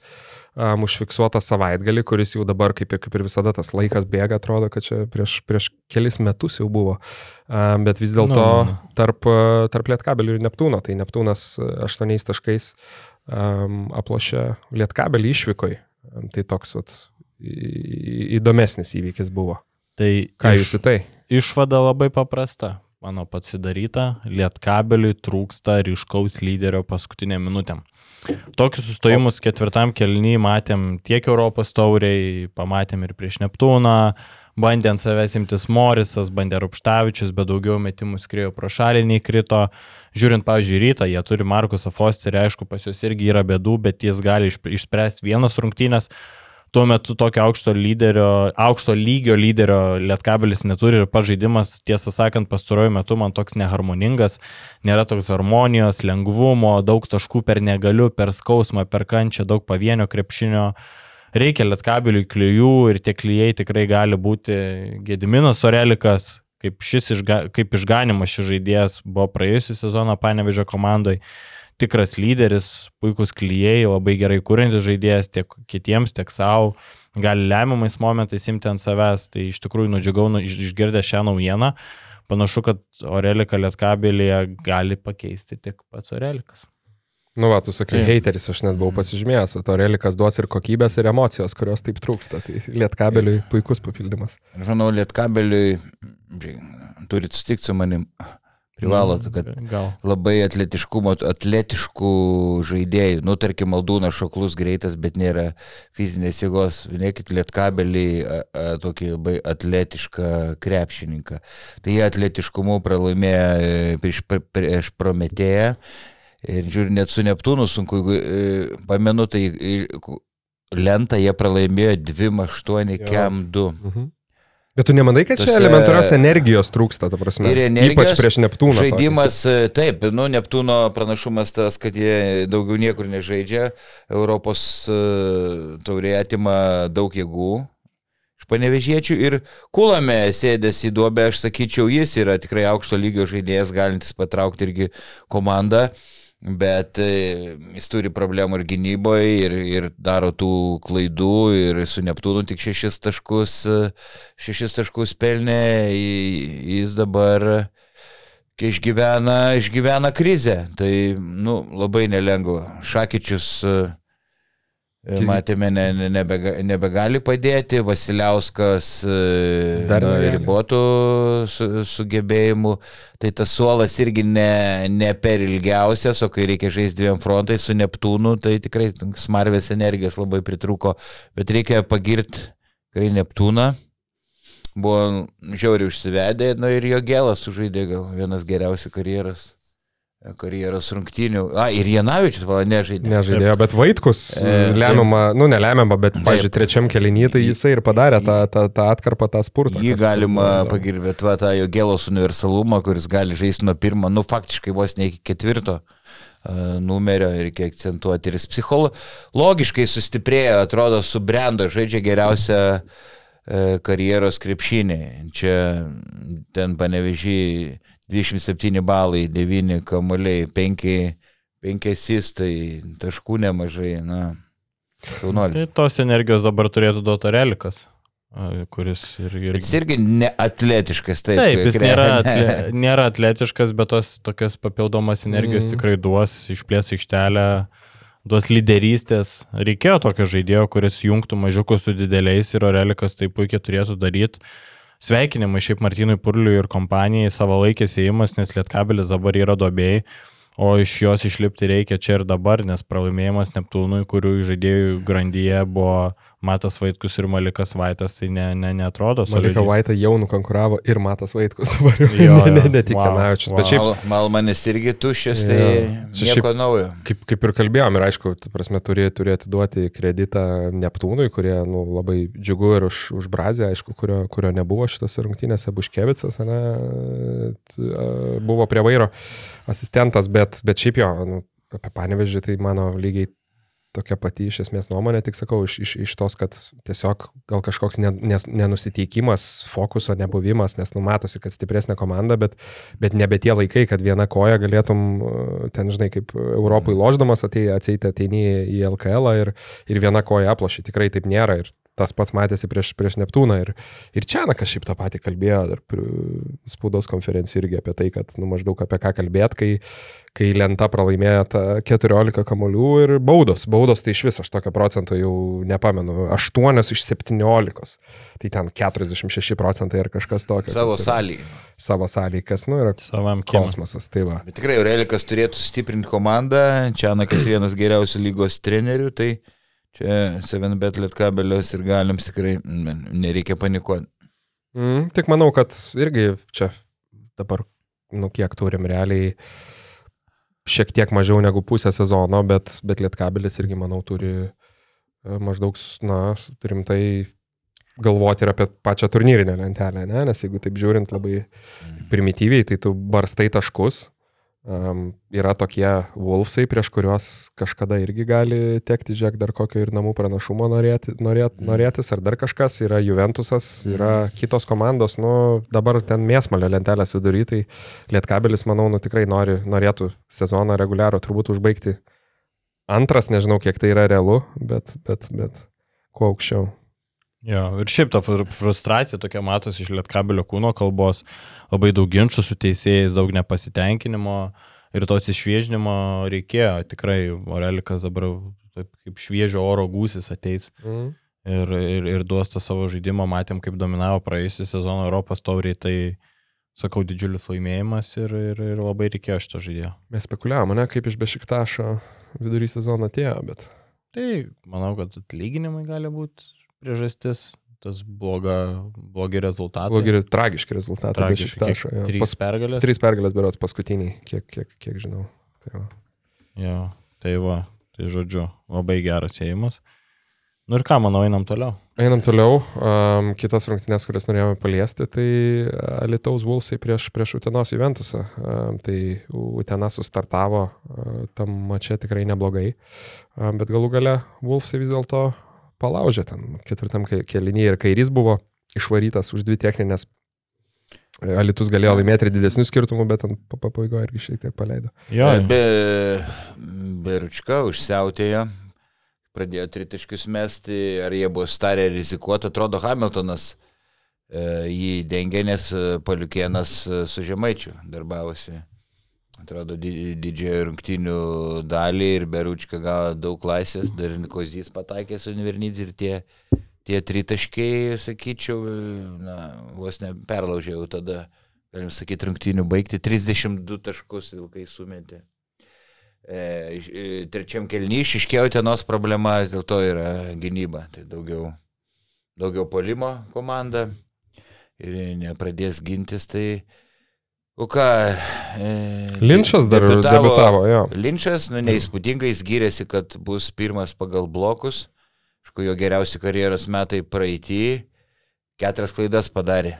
um, užfiksuotas savaitgalį, kuris jau dabar, kaip ir, kaip ir visada, tas laikas bėga, atrodo, kad čia prieš, prieš kelis metus jau buvo. Um, bet vis dėlto Nu, nu, nu. tarp, uh, tarp Lietkabelių ir Neptūno, tai Neptūnas uh, aštuoniais taškais um, aplošė Lietkabelį išvykoj. Tai toks vat, įdomesnis įvykis buvo. Tai Ką iš- jūs į tai? Išvada labai paprasta. Mano pasidaryta, lietkabeliui trūksta ryškaus lyderio paskutinė minutėm. Tokius sustojimus ketvirtam kelnyje matėm tiek Europos tauriai, pamatėm ir prieš Neptūną, bandė ant savęs imtis Morisas, bandė Rupštavičius, bet daugiau metimų skriejo pro šalį nei krito. Žiūrint, pavyzdžiui, rytą, jie turi Markusą Fosterį, aišku, pas juos irgi yra bėdų, bet jis gali išspręsti vienas rungtynės. Tuo metu tokio aukšto, lyderio, aukšto lygio lyderio Lietkabelis neturi ir pažaidimas, tiesą sakant, pastaruoju metu man toks neharmoningas, nėra toks harmonijos, lengvumo, daug taškų per negaliu, per skausmą, per kančią, daug pavienio krepšinio. Reikia Lietkabeliui klyjų ir tie klyjei tikrai gali būti Gediminas Orelikas, kaip, šis išga, kaip išganimas šis žaidėjas buvo praėjusią sezoną Panevežio komandoje tikras lyderis, puikus klyjei, labai gerai kūrintis žaidėjas tiek kitiems, tiek savo, gali lemiamais momentais imti ant savęs. Tai iš tikrųjų nudžiugau nu, iš- išgirdę šią naujieną. Panašu, kad Orelika Lietkabelėje gali pakeisti tik pats Orelikas. Nu, va, tu sakai, Taip. hateris, aš net buvau pasižymėjęs, o to relikas duos ir kokybės, ir emocijos, kurios taip trūksta. Tai lietkabeliui puikus papildymas. Aš manau, Lietkabeliui turit sutikti su manim. Privalot, kad Gal. labai atletiškumo, atletiškų žaidėjų. Nu, tarkim, Maldūnas šoklus greitas, bet nėra fizinės jėgos. Vienėkit lietkabelį, tokį labai atletišką krepšininką. Tai jie atletiškumu pralaimėjo e, prieš, prieš Prometėją. Ir žiūrėjau, net su Neptūnu sunku, jeigu e, pamenu, tai lentą jie pralaimėjo 2-8 Jo. kem 2. Mhm. Bet tu nemanai, kad čia Tose- elementarios energijos trūksta, ta prasme? Ir energijos, Ypač prieš Neptūną. Žaidimas, e, taip, nu, Neptūno pranašumas tas, kad jie daugiau niekur nežaidžia, Europos e, taurė atima daug jėgų iš panevežiečių ir kulame sėdės į duobę, aš sakyčiau, jis yra tikrai aukšto lygio žaidėjas, galintis patraukti irgi komandą. Bet e, jis turi problemų ir gynyboje, ir, ir daro tų klaidų, ir su Neptūnu tik šešis taškus, e, šešis taškus pelnė, jis dabar kai išgyvena, išgyvena krizę. Tai, nu, labai nelengva. Šakyčius, e, matėme, ne, ne, nebega, nebegali padėti, Vasiliauskas e, Dar nu, ribotų su, sugebėjimų. Tai tas suolas irgi ne, ne per ilgiausias, o kai reikia žaisti dviem frontais su Neptūnu, tai tikrai smarvės energijos labai pritruko. Bet reikia pagirti tikrai Neptūną. Buvo žiauriai užsivedę, nu ir jo gėlas sužaidė gal vienas geriausių karjeros, karjeros rungtynių. A, ir Janavičius, pala, nežaidė. Nežaidėjo, bet Vaitkus E, lemiamą, nu nelemiamą, bet, pažiūrėjau, trečiam kelinyje tai jisai ir padarė tą, tą, tą atkarpą, tą spurtą. Jį galima pagirbėti, va, tą jo gėlos universalumą, kuris gali žaisti nuo pirmo, nu faktiškai vos ne iki ketvirto a, numerio, reikia akcentuoti. Ir jis psichologiškai sustiprėjo, atrodo, subrendo, žaidžia geriausią e, karjeros krepšinį. Čia ten panevežiai 27 balai, 9 kamuoliai, 5, 5 asistai, taškų nemažai. Na. Šaunuolis. Tai tos energijos dabar turėtų duoti relikas, kuris ir... ir... Jis irgi neatletiškas, taip. Taip, jis nėra, atle, nėra atletiškas, bet tos tokios papildomas energijos mm. tikrai duos, išplės aikštelę, duos lyderystės. Reikėjo tokio žaidėjo, kuris jungtų mažiukus su dideliais ir Orelikas tai puikiai turėtų daryti. Sveikinimai šiaip Martynui Purliui ir kompanijai savo laikės įėjimas, nes Lietkabelis dabar yra dobėjai, o iš jos išlipti reikia čia ir dabar, nes pralaimėjimas Neptūnui, kurių žaidėjų grandyje buvo Matas Vaitkus ir Malikas Vaitas, tai ne, ne, netrodo Malika. Vaita jau nukonkuravo ir Matas Vaitkus dabar. Jo, Jo, ne, ne, ne tik Wow, Janavičius. wow. Bet šiaip, Mal, Malmanis irgi tuščias, tai. Čia nieko šiaip- naujo. kaip, kaip ir kalbėjom, ir aišku, ta prasme, turi, turi atiduoti kreditą Neptūnui, kurie nu, labai džiugu ir už, už Brazę, aišku, kurio, kurio nebuvo šitose rungtynėse, Buškevicas, ne, t- a, buvo prie vairo asistentas, bet, bet šiaip jo, nu, apie panevežį tai mano lygiai tokia pati iš esmės nuomonė, tik sakau, iš, iš, iš tos, kad tiesiog gal kažkoks nenusiteikimas, fokuso nebuvimas, nes numatosi, kad stipresnė komanda, bet, bet nebe tie laikai, kad viena koja galėtum e, ten, žinai, kaip Europai loždamas atei, ateiti ateini į LKL ir, ir viena koja aploši. Tikrai taip nėra ir tas pats matėsi prieš, prieš Neptūną. Ir, ir Čianakas šiaip tą patį kalbėjo ir spaudos konferencijų irgi apie tai, kad nu, maždaug apie ką kalbėt, kai, kai lenta pralaimėjo tą 14 kamolių ir baudos. Baudos tai iš viso aš tokio procento jau nepamenu. 8 iš 17. Tai ten 46 procentai ar kažkas tokio. Savo salį. Savo salį, kas, nu, yra Savam kosmosas. Tai va. Bet tikrai Aurelikas turėtų stiprinti komandą, Čianakas vienas geriausių lygos trenerių, tai čia 7bet lietkabelios ir galims tikrai nereikia panikuoti. Mm, tik manau, kad irgi čia dabar, nu kiek turim realiai šiek tiek mažiau negu pusę sezono, bet, bet Lietkabelis irgi, manau, turi e, maždaug, na, rimtai galvoti ir apie pačią turnyrinę lentelę, ne? nes jeigu taip žiūrint labai primityviai, tai tu barstai taškus. Um, yra tokie Wolfsai, prieš kuriuos kažkada irgi gali tekti, žiūrėk, dar kokio ir namų pranašumo norėti, norėt, norėtis, ar dar kažkas, yra Juventusas, yra kitos komandos, nu, dabar ten mėsmalio lentelės vidury, tai Lietkabelis, manau, nu, tikrai nori, norėtų sezoną reguliarų turbūt užbaigti. Antras, nežinau, kiek tai yra realu, bet, bet, bet kuo aukščiau. Jo, ir šiaip ta fr- frustracija tokia matosi iš lietkabelio kūno kalbos, labai daug ginčių su teisėjais, daug nepasitenkinimo ir to atsišviežinimo reikėjo. Tikrai Orelikas dabar taip kaip šviežio oro gūsis ateis Mm. ir, ir, ir duos tą savo žaidimą, matėm, kaip dominavo praėjusią sezoną Europos tauriai, tai sakau, didžiulis laimėjimas ir, ir, ir labai reikėjo šito žaidėjo. Mes spekuliavome, ne, kaip iš Bešiktašo vidury sezono atėjo, bet Tai manau, kad atlyginimai gali būti priežastis, tas bloga, blogi rezultatai. blogi, tragiški rezultatai Tragiški, kiek- jo. Trys Pas, pergalės. trys pergalės berots paskutiniai, kiek, kiek, kiek žinau. Tai va. Jo, tai va, tai žodžiu, labai geras ėjimas. Nu ir ką, manau, einam toliau. Einam toliau. Um, kitas rungtynės, kurias norėjome paliesti, tai Alitaus Vulsai prieš, prieš Utenos Juventusą. Um, tai Utena sustartavo uh, tam mače tikrai neblogai, um, bet galų gale Vulsai vis dėlto palaužė ten ketvirtam kelinyje ir kairys buvo išvarytas už dvi techninės. Alitus galėjo laimėti ir didesnių skirtumų, bet ant pa- pabaigoje irgi šiek tiek paleido. Jo, Be, Beručka užsiautėjo, pradėjo tritaškius mesti, ar jie buvo starę rizikuoti, atrodo Hamiltonas e, jį dengė, nes e, Paliukienas e, su Žemaičiu darbavosi. Atrodo, di- didžiojo rungtinių dalį ir Beručka gavo daug laisvės, dar ir Kozys pataikė su Nivernydzi ir tie, tie tritaškiai, sakyčiau, na, vos neperlaužė jau tada, galim sakyti, rungtinių baigti 32 taškus vilkai sumetė. E, e, trečiam kelnyje išiškėjo tenos problema, vis dėlto yra gynyba. Tai daugiau, daugiau polimo komanda ir nepradės gintis. Tai, o ką? E, Linčas dar debitavo, jo. Linčas, nu, neįspūdingai, jis gyrėsi, kad bus pirmas pagal blokus. Aišku, jo geriausi karjeros metai praeitį. Keturias klaidas padarė.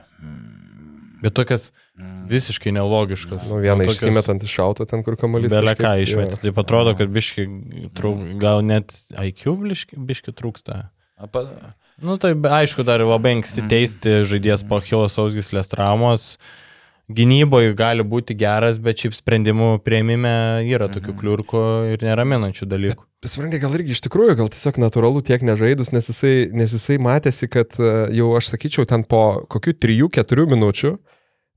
bet tokias Mm. visiškai nelogiškas. Nu, vieną tokias- išsimetant iš auto ten, kur kamuolys. Belė ką išmetė. Tai atrodo, kad biški, trūk, gal net IQ biški, biški trūksta. Apa, Nu tai aišku, dar labai anksti Mhm. teisti žaidėjas po Hilos Ausgislės traumos. Gynyboje gali būti geras, bet šiaip sprendimų prieimime yra tokių Mhm. kliurkų ir neraminančių dalykų. Suprantate, gal irgi iš tikrųjų, gal tiesiog natūralu tiek nežaidus, nes jisai, nes jisai matėsi, kad e, jau aš sakyčiau, ten po kokių 3-4 minučių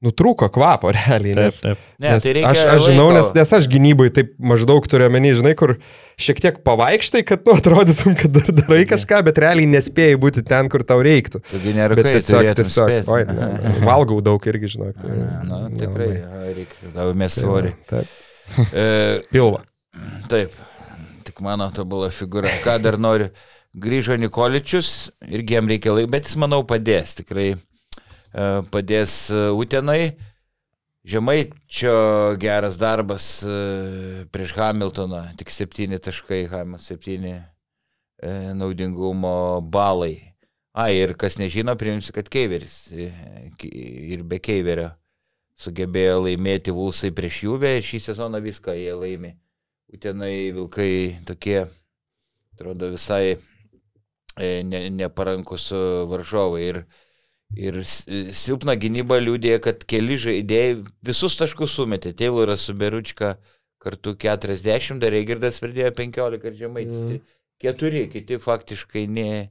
nutrūko kvapo realiai. Taip, Nes, taip. Ne, nes tai reikia aš, aš žinau, laiko. nes, nes aš gynybai taip maždaug turiu menį, žinai, kur šiek tiek pavaikštai, kad nu, atrodytum, kad dar darai kažką, bet realiai nespėjai būti ten, kur tau reiktų. Taigi Bet nerūkai, tiesiog, tiesiog, spėti. oi, ne, valgau daug irgi, žinok. Tai, Na, tikrai, nelabai. a, reikia tavo mes svorį. Taip. E, Pilva. Taip, tik mano tobula figūra. Ką dar noriu? Grįžo Nikoličius, irgi jam reikia laiko, bet jis, manau, padės, tikrai padės e, Utenai. Žemaičio geras darbas e, prieš Hamiltoną, tik 7 taškai, Hamilton 7 naudingumo balai. A, ir kas nežino, priminsiu, kad Keiveris e, ir be Keiverio sugebėjo laimėti Vulsai prieš Juvę, šį sezoną viską jie laimi. Utenai Vilkai tokie, atrodo, visai e, ne, neparankus e, varžovai. Ir, ir silpna gynyba liūdė, kad keli žaidėjai visus taškus sumetė. Tayloras su Beručka kartu 40, dar Eigirdas pridėjo 15 ir žemaitis. Mm. Keturi, kiti faktiškai ne.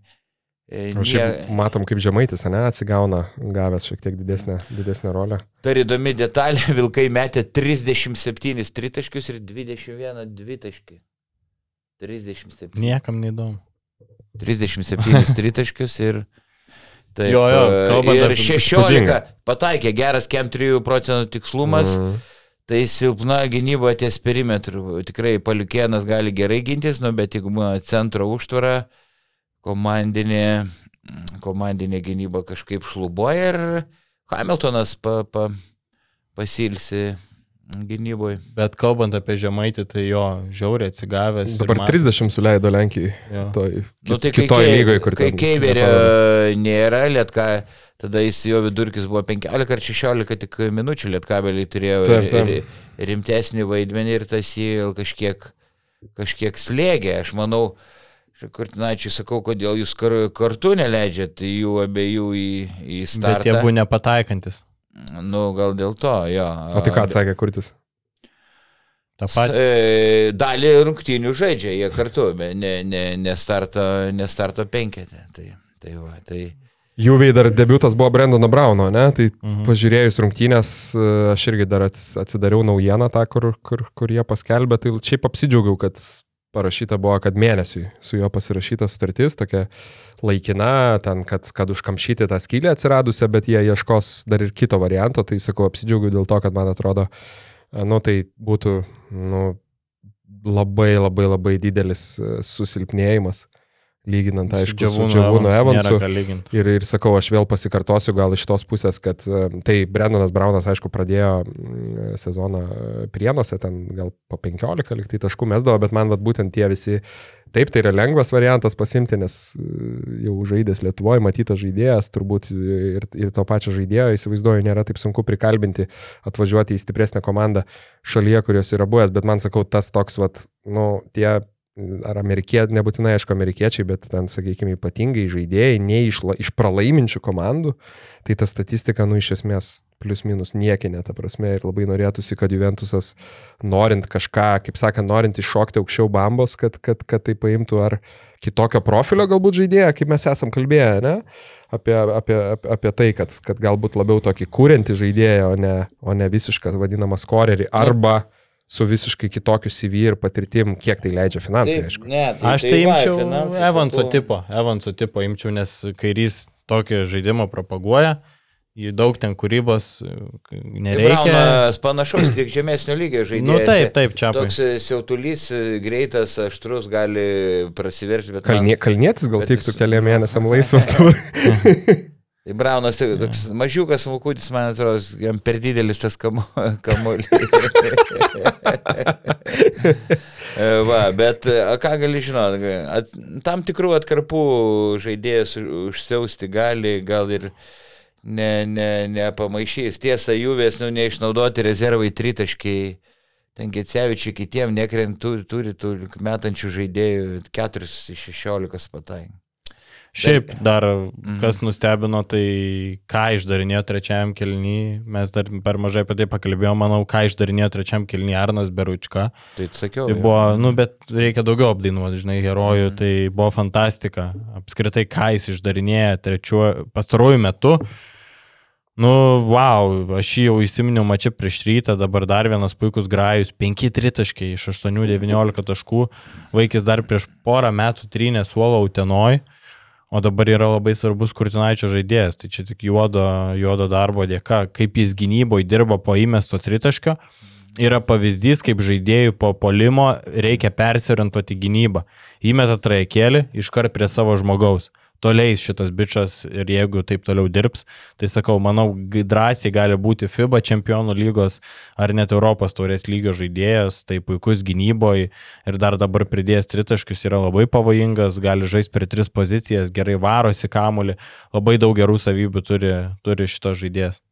e, O nie- šiaip matom, kaip žemaitis, ne, atsigauna, gavęs šiek tiek didesnę, didesnę rolę. Dar įdomi detalė, Vilkai metė 37 tritaškius ir 21 dvitaškį. 37. Niekam neįdomu. 37 tritaškius ir... Taip, Jo, jo, e, kalbant ir apie- 16 įspūdinga. pataikė, geras kem 3 procentų tikslumas, mm. Tai silpna gynyba ties perimetru. Tikrai Paliukienas gali gerai gintis, nu, bet jeigu būna centro užtvara, komandinė, komandinė gynyba kažkaip šlubuoja ir Hamiltonas pa, pa, pasilsi gynyboje. Bet kalbant apie žemaitį, tai jo, žiauriai atsigavęs. ir Dabar mat- 30 suleido Lenkijai. Jo. Toj, Nu, tai kai, kitoj Kei- lygoje, kur kai ten Keiverio nėra, lietka, tada jis jo vidurkis buvo 15 ar 16 tik minučių, lietkabeliai turėjo Taip, ir, ir, rimtesnį vaidmenį ir tas jį kažkiek, kažkiek slėgė. Aš manau, aš Kurtinaičiui sakau, kodėl jūs kar, kartu neleidžiat jų abiejų į, į Bet jie startą. buvo nepataikantis. Nu, gal dėl to, jo. O tai ką atsakė Kurtis? Ta pati. E, Dalį rungtynių žaidžia jie kartu, bet ne, ne, ne, starto, ne starto penketė. Tai, tai va, tai... Juviai dar debutas buvo Brendono Brauno, ne? Tai Mhm. pažiūrėjus rungtynės, e, aš irgi dar ats- atsidariau naujieną tą, kur, kur, kur jie paskelbė, tai šiaip apsidžiaugiau, kad parašyta buvo, kad mėnesiui su juo pasirašyta sutartis, tokia laikina, ten, kad, kad užkamšyti tą skylę atsiradusią, bet jie ieškos dar ir kito varianto, tai sakau, apsidžiaugiau dėl to, kad man atrodo, nu tai būtų, nu, labai labai labai didelis e, susilpnėjimas, lyginant, aišku, su Džiavūnu Evansu. Ir, ir sakau, aš vėl pasikartosiu gal iš tos pusės, kad e, tai Brendonas Braunas, aišku, pradėjo mm, sezoną e, prienuose, ten gal po 15 liktai taškų mesdavo, bet man vat, būtent tie visi, taip, tai yra lengvas variantas pasimti, nes e, jau žaidęs Lietuvoje, matytas žaidėjas, turbūt ir, ir to pačio žaidėjo, įsivaizduoju, nėra taip sunku prikalbinti, atvažiuoti į stipresnę komandą šalyje, kurios yra buvęs, bet man sakau, tas toks, vat, nu, tie ar amerikiečiai, nebūtinai aišku amerikiečiai, bet ten, sakykime, ypatingai žaidėjai, ne iš, la- iš pralaiminčių komandų, tai ta statistika, nu, iš esmės, plius minus niekinė, ta prasme, ir labai norėtųsi, kad Juventusas, norint kažką, kaip sakant, norint iššokti aukščiau bambos, kad, kad, kad tai paimtų ar kitokio profilio galbūt žaidėją, kaip mes esam kalbėję, ne? Apie, apie, apie, apie tai, kad, kad galbūt labiau tokį kūrentį žaidėją, o ne, o ne visišką vadinamą skorerį, arba su visiškai kitokiu CV ir patirtim, kiek tai leidžia finansai, aišku. ne, Aš tai va, imčiau finansai, Evanso sakau, tipo. Evanso tipo imčiau, nes kairys tokį žaidimą propaguoja. Jį daug ten kūrybos Tai nereikia. Braunas panašus, tik žemesnio lygio žaidėjas. Nu taip, taip, čia Toks e, siautulys, e, greitas, aštrus, gali prasiverti, bet... Kalnie, kalnietis gal tiktų jis- keliam mėnesiam laisvas. Tai Braunas, tai toks mažiukas smulkutis, man atrodo, jam per didelis tas kamuolys. Va, bet e, ką gali žinoti, at, tam tikrų atkarpų žaidėjas užsiausti gali, gal ir ne, ne, nepamaišys. Tiesa, juvės, nu, neišnaudoti rezervai tritaškiai. Ten Gecevičiai kitiem nekrent, turi, turi tų metančių žaidėjų 4 iš 16 pataikų. Šiaip dar, Mhm. kas nustebino, tai ką išdarinėjo trečiajam kelnyje, mes dar per mažai apie tai pakalbėjome, manau, ką išdarinėjo trečiajam kelnyje Arnas Beručka. Tai sakiau. Tai buvo, nu, bet reikia daugiau apdainuoti, žinai, herojų, Mhm. tai buvo fantastika. Apskritai, ką jis išdarinėja trečiuoju, pastaruoju metu. Nu, wow, aš jį jau įsiminiau mačią prieš rytą, dabar dar vienas puikus grajus, 5 tritaškiai iš 8-19 taškų, vaikis dar prieš porą metų trynė suolo Utenoj, o dabar yra labai svarbus Kurtinaičio žaidėjas, tai čia tik juodo, juodo darbo dėka, kaip jis gynyboje dirba po įmesto tritaškio, yra pavyzdys, kaip žaidėjų po polimo reikia persiorientuoti gynybą. Įmeta trajekėlį iškart prie savo žmogaus. Toliais šitas bičias ir jeigu taip toliau dirbs, tai sakau, manau, drąsiai gali būti FIBA čempionų lygos ar net Europos taurės lygio žaidėjas, tai puikus gynyboje ir dar dabar pridėjęs tritaškius yra labai pavojingas, gali žaisti per tris pozicijas, gerai varosi kamulį, labai daug gerų savybių turi, turi šitas žaidėjas.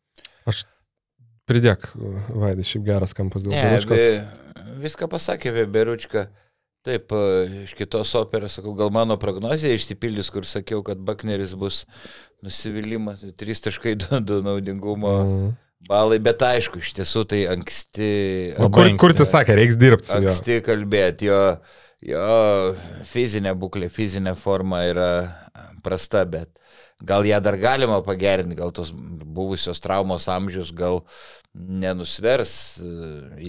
Pridėk, Vaidai, šiaip geras kampas dėl Beručkos. be, viską pasakė apie Beručką. Taip, e, iš kitos operos, sakau, gal mano prognozija išsipildys, kur sakiau, kad Bakneris bus nusivylimas, 3.2 naudingumo Mm. balai, bet aišku, iš tiesų tai anksti, O kur, anksti. kur tu sakė, reiks dirbti anksti kalbėti, jo, jo fizinė būklė, fizinė forma yra prasta, bet gal ją dar galima pagerinti, gal tos buvusios traumos amžius gal nenusvers e,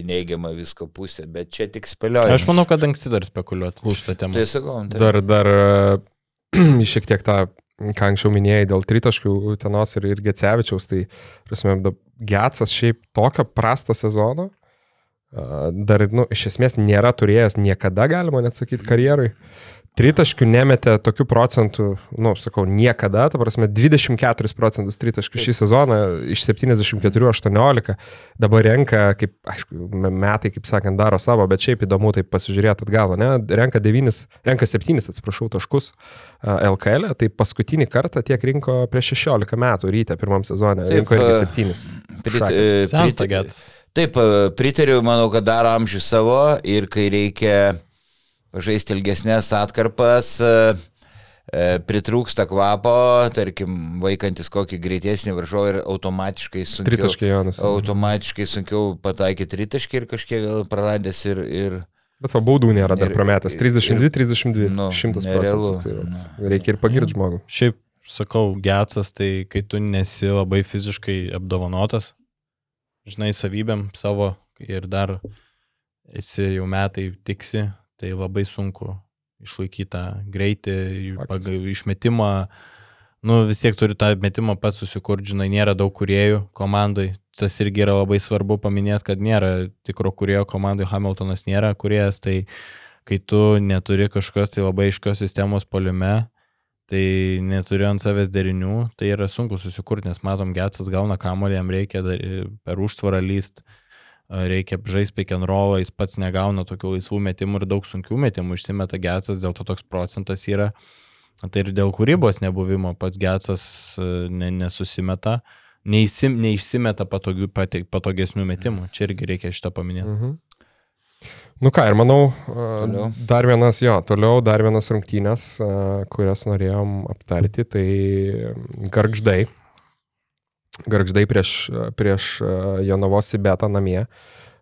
į neigiamą visko pusę, bet čia tik spėlioju. Aš manau, kad anksti dar spekuliuoti temą. Tai sakau, tai Dar, dar e, šiek tiek tą, ką anksčiau minėjai, dėl tritaškių Tenos ir, ir Gecevičiaus, tai, prasme, Getsas šiaip tokio prasto sezono, a, dar, nu, iš esmės nėra turėjęs niekada, galima net sakyti, karjerui. Tritaškių nemetė tokių procentų, nu, sakau, niekada, ta prasme, 24 procentus tritaškių šį sezoną iš 74, 18, dabar renka, kaip, aišku, me- metai, kaip sakant, daro savo, bet šiaip įdomu tai pasižiūrėti atgal, ne, renka 9, renka 7, atsiprašau, taškus LKL, tai paskutinį kartą tiek rinko prieš 16 metų ryte, pirmam sezone, Taip, rinko irgi a, 7. prit- e, prit- getas. Taip, e, pritariu, manau, kad daro amžių savo ir kai reikia žaisti ilgesnės atkarpas, e, e, pritrūksta kvapo, tarkim, vaikantis kokį greitesnį varžovą ir automatiškai sunkiau, Tritaškiai Jonus. automatiškai sunkiau pataikyti tritaškį ir kažkiek gal praradęs ir, ir Bet va, baudų nėra dar Ir- prametęs. ir- 32, 32, nu, 100 nerealu. procentų. Tai vat, reikia ir pagirti žmogų. Šiaip sakau, Getsas, tai kai tu nesi labai fiziškai apdovanotas, žinai, savybėm savo ir dar esi jau metai tiksi, tai labai sunku išlaikyti tą greitį, pagal išmetimą. Nu, vis tiek turi tą metimą pats susikurti, žinai, nėra daug kuriejų komandai. Tas irgi yra labai svarbu paminėti, kad nėra tikro kuriejo komandai, Hamiltonas nėra kuriejas, tai kai tu neturi kažkokios tai labai aiškios sistemos poliume, tai neturi ant savęs derinių, tai yra sunku susikurti, nes matom, Getsas gauna kamolį, jam reikia dar, per užtvarą lyst, reikia žaisti pick and roll, jis pats negauna tokių laisvų metimų ir daug sunkių metimų išsimeta Getsas, dėl to toks procentas yra. Tai ir dėl kūrybos nebuvimo pats Getsas ne, nesusimeta, neįsim, neišsimeta patogių, pati- patogesnių metimų. Čia irgi reikia šitą paminėti. Mhm. Nu ką, ir manau, Toliau. dar vienas, jo, toliau dar vienas rungtynės, kurias norėjom aptarti, tai garždai. Garždai prieš, prieš a, Jonavos Sibetą namie.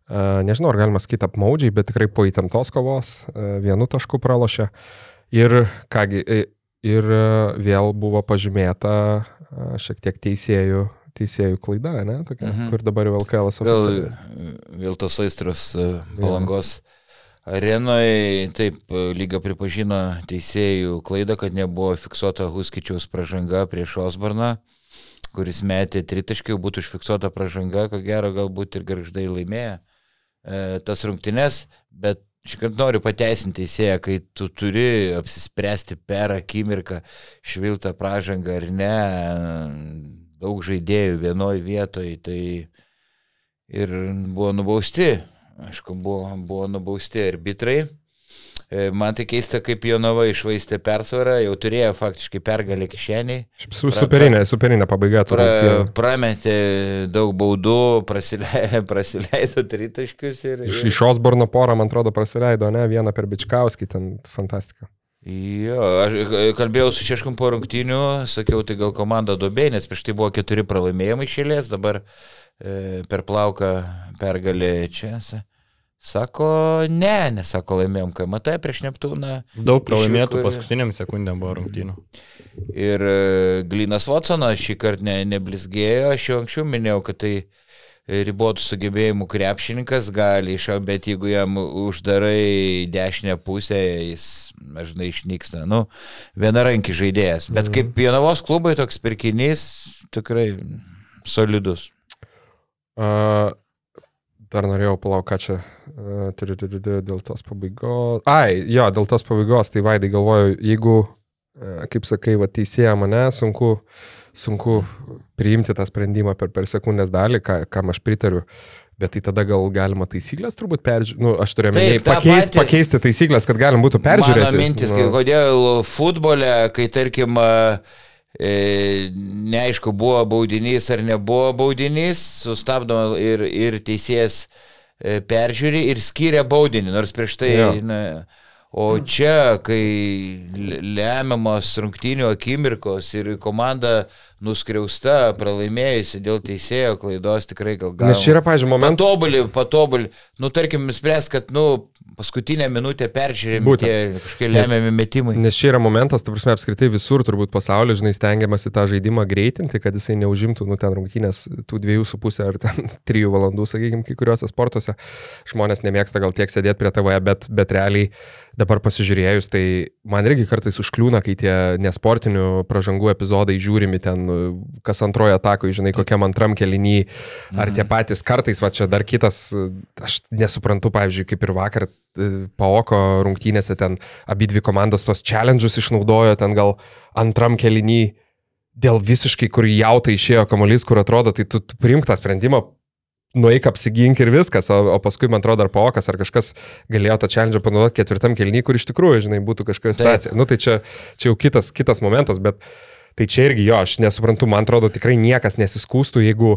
A, Nežinau, ar galima sakyti apmaudžiai, bet tikrai po įtemptos kovos a, vienu tašku pralošė. Ir kągi, ir vėl buvo pažymėta šiek tiek teisėjų, teisėjų klaida, ne? Tokia, Mhm. kur dabar jau LKL vėl, vėl tos aistros e, palangos. Arenoje taip e, lyga pripažino teisėjų klaidą, kad nebuvo fiksuota Huskičiaus pražanga prieš Osborną, kuris metė tritaškį, jau būtų užfiksuota pražanga, ko gero galbūt ir garždai laimėjo e, tas rungtynes, bet šįkart noriu pateisinti teisėją, kai tu turi apsispręsti per akimirką šviltą pražangą ar ne, daug žaidėjų vienoje vietoje, tai ir buvo nubausti, aišku, buvo, buvo nubausti arbitrai. E, Man tai keista, kaip Jonava išvaistė persvarą, jau turėjo faktiškai pergalę kišeniai, Su, superinė, superinė pabaiga. pra, prametė daug baudų, prasilei, praleido tritaškius ir... Iš, iš Osborno porą, man atrodo, praleido, ne, vieną per Bičkauskį, ten fantastika. Jo, aš kalbėjau su Šeškum po rungtynių, sakiau, tai gal komanda dobė, nes prieš tai buvo keturi pralaimėjimai išėlės, dabar e, per plauką pergalė čia. Sa- Sako, ne, nesako, laimėjom KMT prieš Neptūną. Daug pralaimėtų Išvyko- paskutiniam sekundėm buvo rungtynių. Ir e, Glinas Watsonas šį kartą ne, neblizgėjo, aš jau anksčiau minėjau, kad tai ribotų sugebėjimų krepšininkas gali išau, bet jeigu jam uždarai dešinę pusę, jis dažnai išnyksta. Nu, vienarankį žaidėjas. Bet kaip Pienavos klubai toks pirkinys tikrai solidus. A, dar norėjau palauk, ką čia turiu turiu- turiu dėl tos pabaigos. Ai, jo, dėl tos pabaigos, tai vaidai galvoju, jeigu, a, kaip sakai, va, teisėja mane, sunku, sunku priimti tą sprendimą per, per sekundės dalį, ką, kam aš pritariu. Bet tai tada gal galima taisyklės turbūt peržiūrėti. Nu, aš Taip, tą pakeist, patį- pakeisti taisyklės, kad galim būtų peržiūrėti. Mano mintis, nu, kodėl futbole, kai tarkim, e, neaišku, buvo baudinys ar nebuvo baudinys, sustabdoma ir, ir teisėjas e, peržiūri ir skiria baudinį, nors prieš tai... Jo. Na, O čia, kai le- lemiamos rungtynių akimirkos ir komanda nuskriausta, pralaimėjusi dėl teisėjo klaidos, tikrai gal gal... Nes čia yra, pažiūrėjau, momentas. Patobulį, patobulį. Nu, tarkim, spręs, kad, nu, paskutinę minutę peržiūrėmi Būtent. tie kažkokie lemiami metimai. Nes čia yra momentas, ta prasme, apskritai visur turbūt pasaulyje, žinai, stengiamasi tą žaidimą greitinti, kad jisai neužimtų, nu, ten rungtynės tų dviejų su pusė ar ten trijų valandų, sakykime, kai kuriuose sportuose. Žmonės nemėgsta gal tiek sėdėti prie TV, bet, bet realiai dabar pasižiūrėjus, tai man irgi kartais užkliūna, kai tie nesportinių pražangų epizodai žiūrimi ten kas antrojo atako, žinai, kokiam antram kelinį, ar tie patys kartais, va čia dar kitas, aš nesuprantu, pavyzdžiui, kaip ir vakar uh, Paoko rungtynėse ten abi dvi komandos tos challenge'us išnaudojo, ten gal antram kelinį dėl visiškai, kur jautai išėjo kamuolys, kur atrodo, tai tu, tu priimk tą sprendimą, nueik apsigink ir viskas, o, o paskui, man atrodo, ar paokas, ar kažkas galėjo tą challenge panaudoti ketvirtam kelnį, kur iš tikrųjų, žinai, būtų kažkokia situacija. Nu, tai čia, čia jau kitas, kitas momentas, bet tai čia irgi jo, aš nesuprantu, man atrodo, tikrai niekas nesiskūstų, jeigu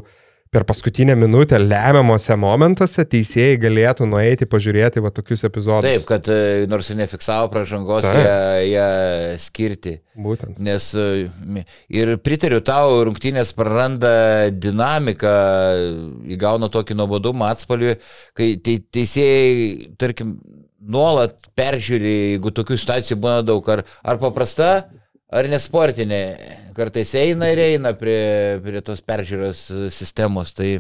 per paskutinę minutę lemiamuose momentuose teisėjai galėtų nueiti pažiūrėti va tokius epizodus. Taip, kad e, nors ir nefiksavo pražangos, ją, ją skirti. Būtent. Nes e, ir pritariu tau, rungtynės praranda dinamiką, įgauna tokį nuobodumą atspalvį, kai te, teisėjai, tarkim, nuolat peržiūri, jeigu tokių situacijų būna daug, ar, ar paprasta, ar nesportinė, kartais eina ir eina prie, prie tos peržiūros sistemos, tai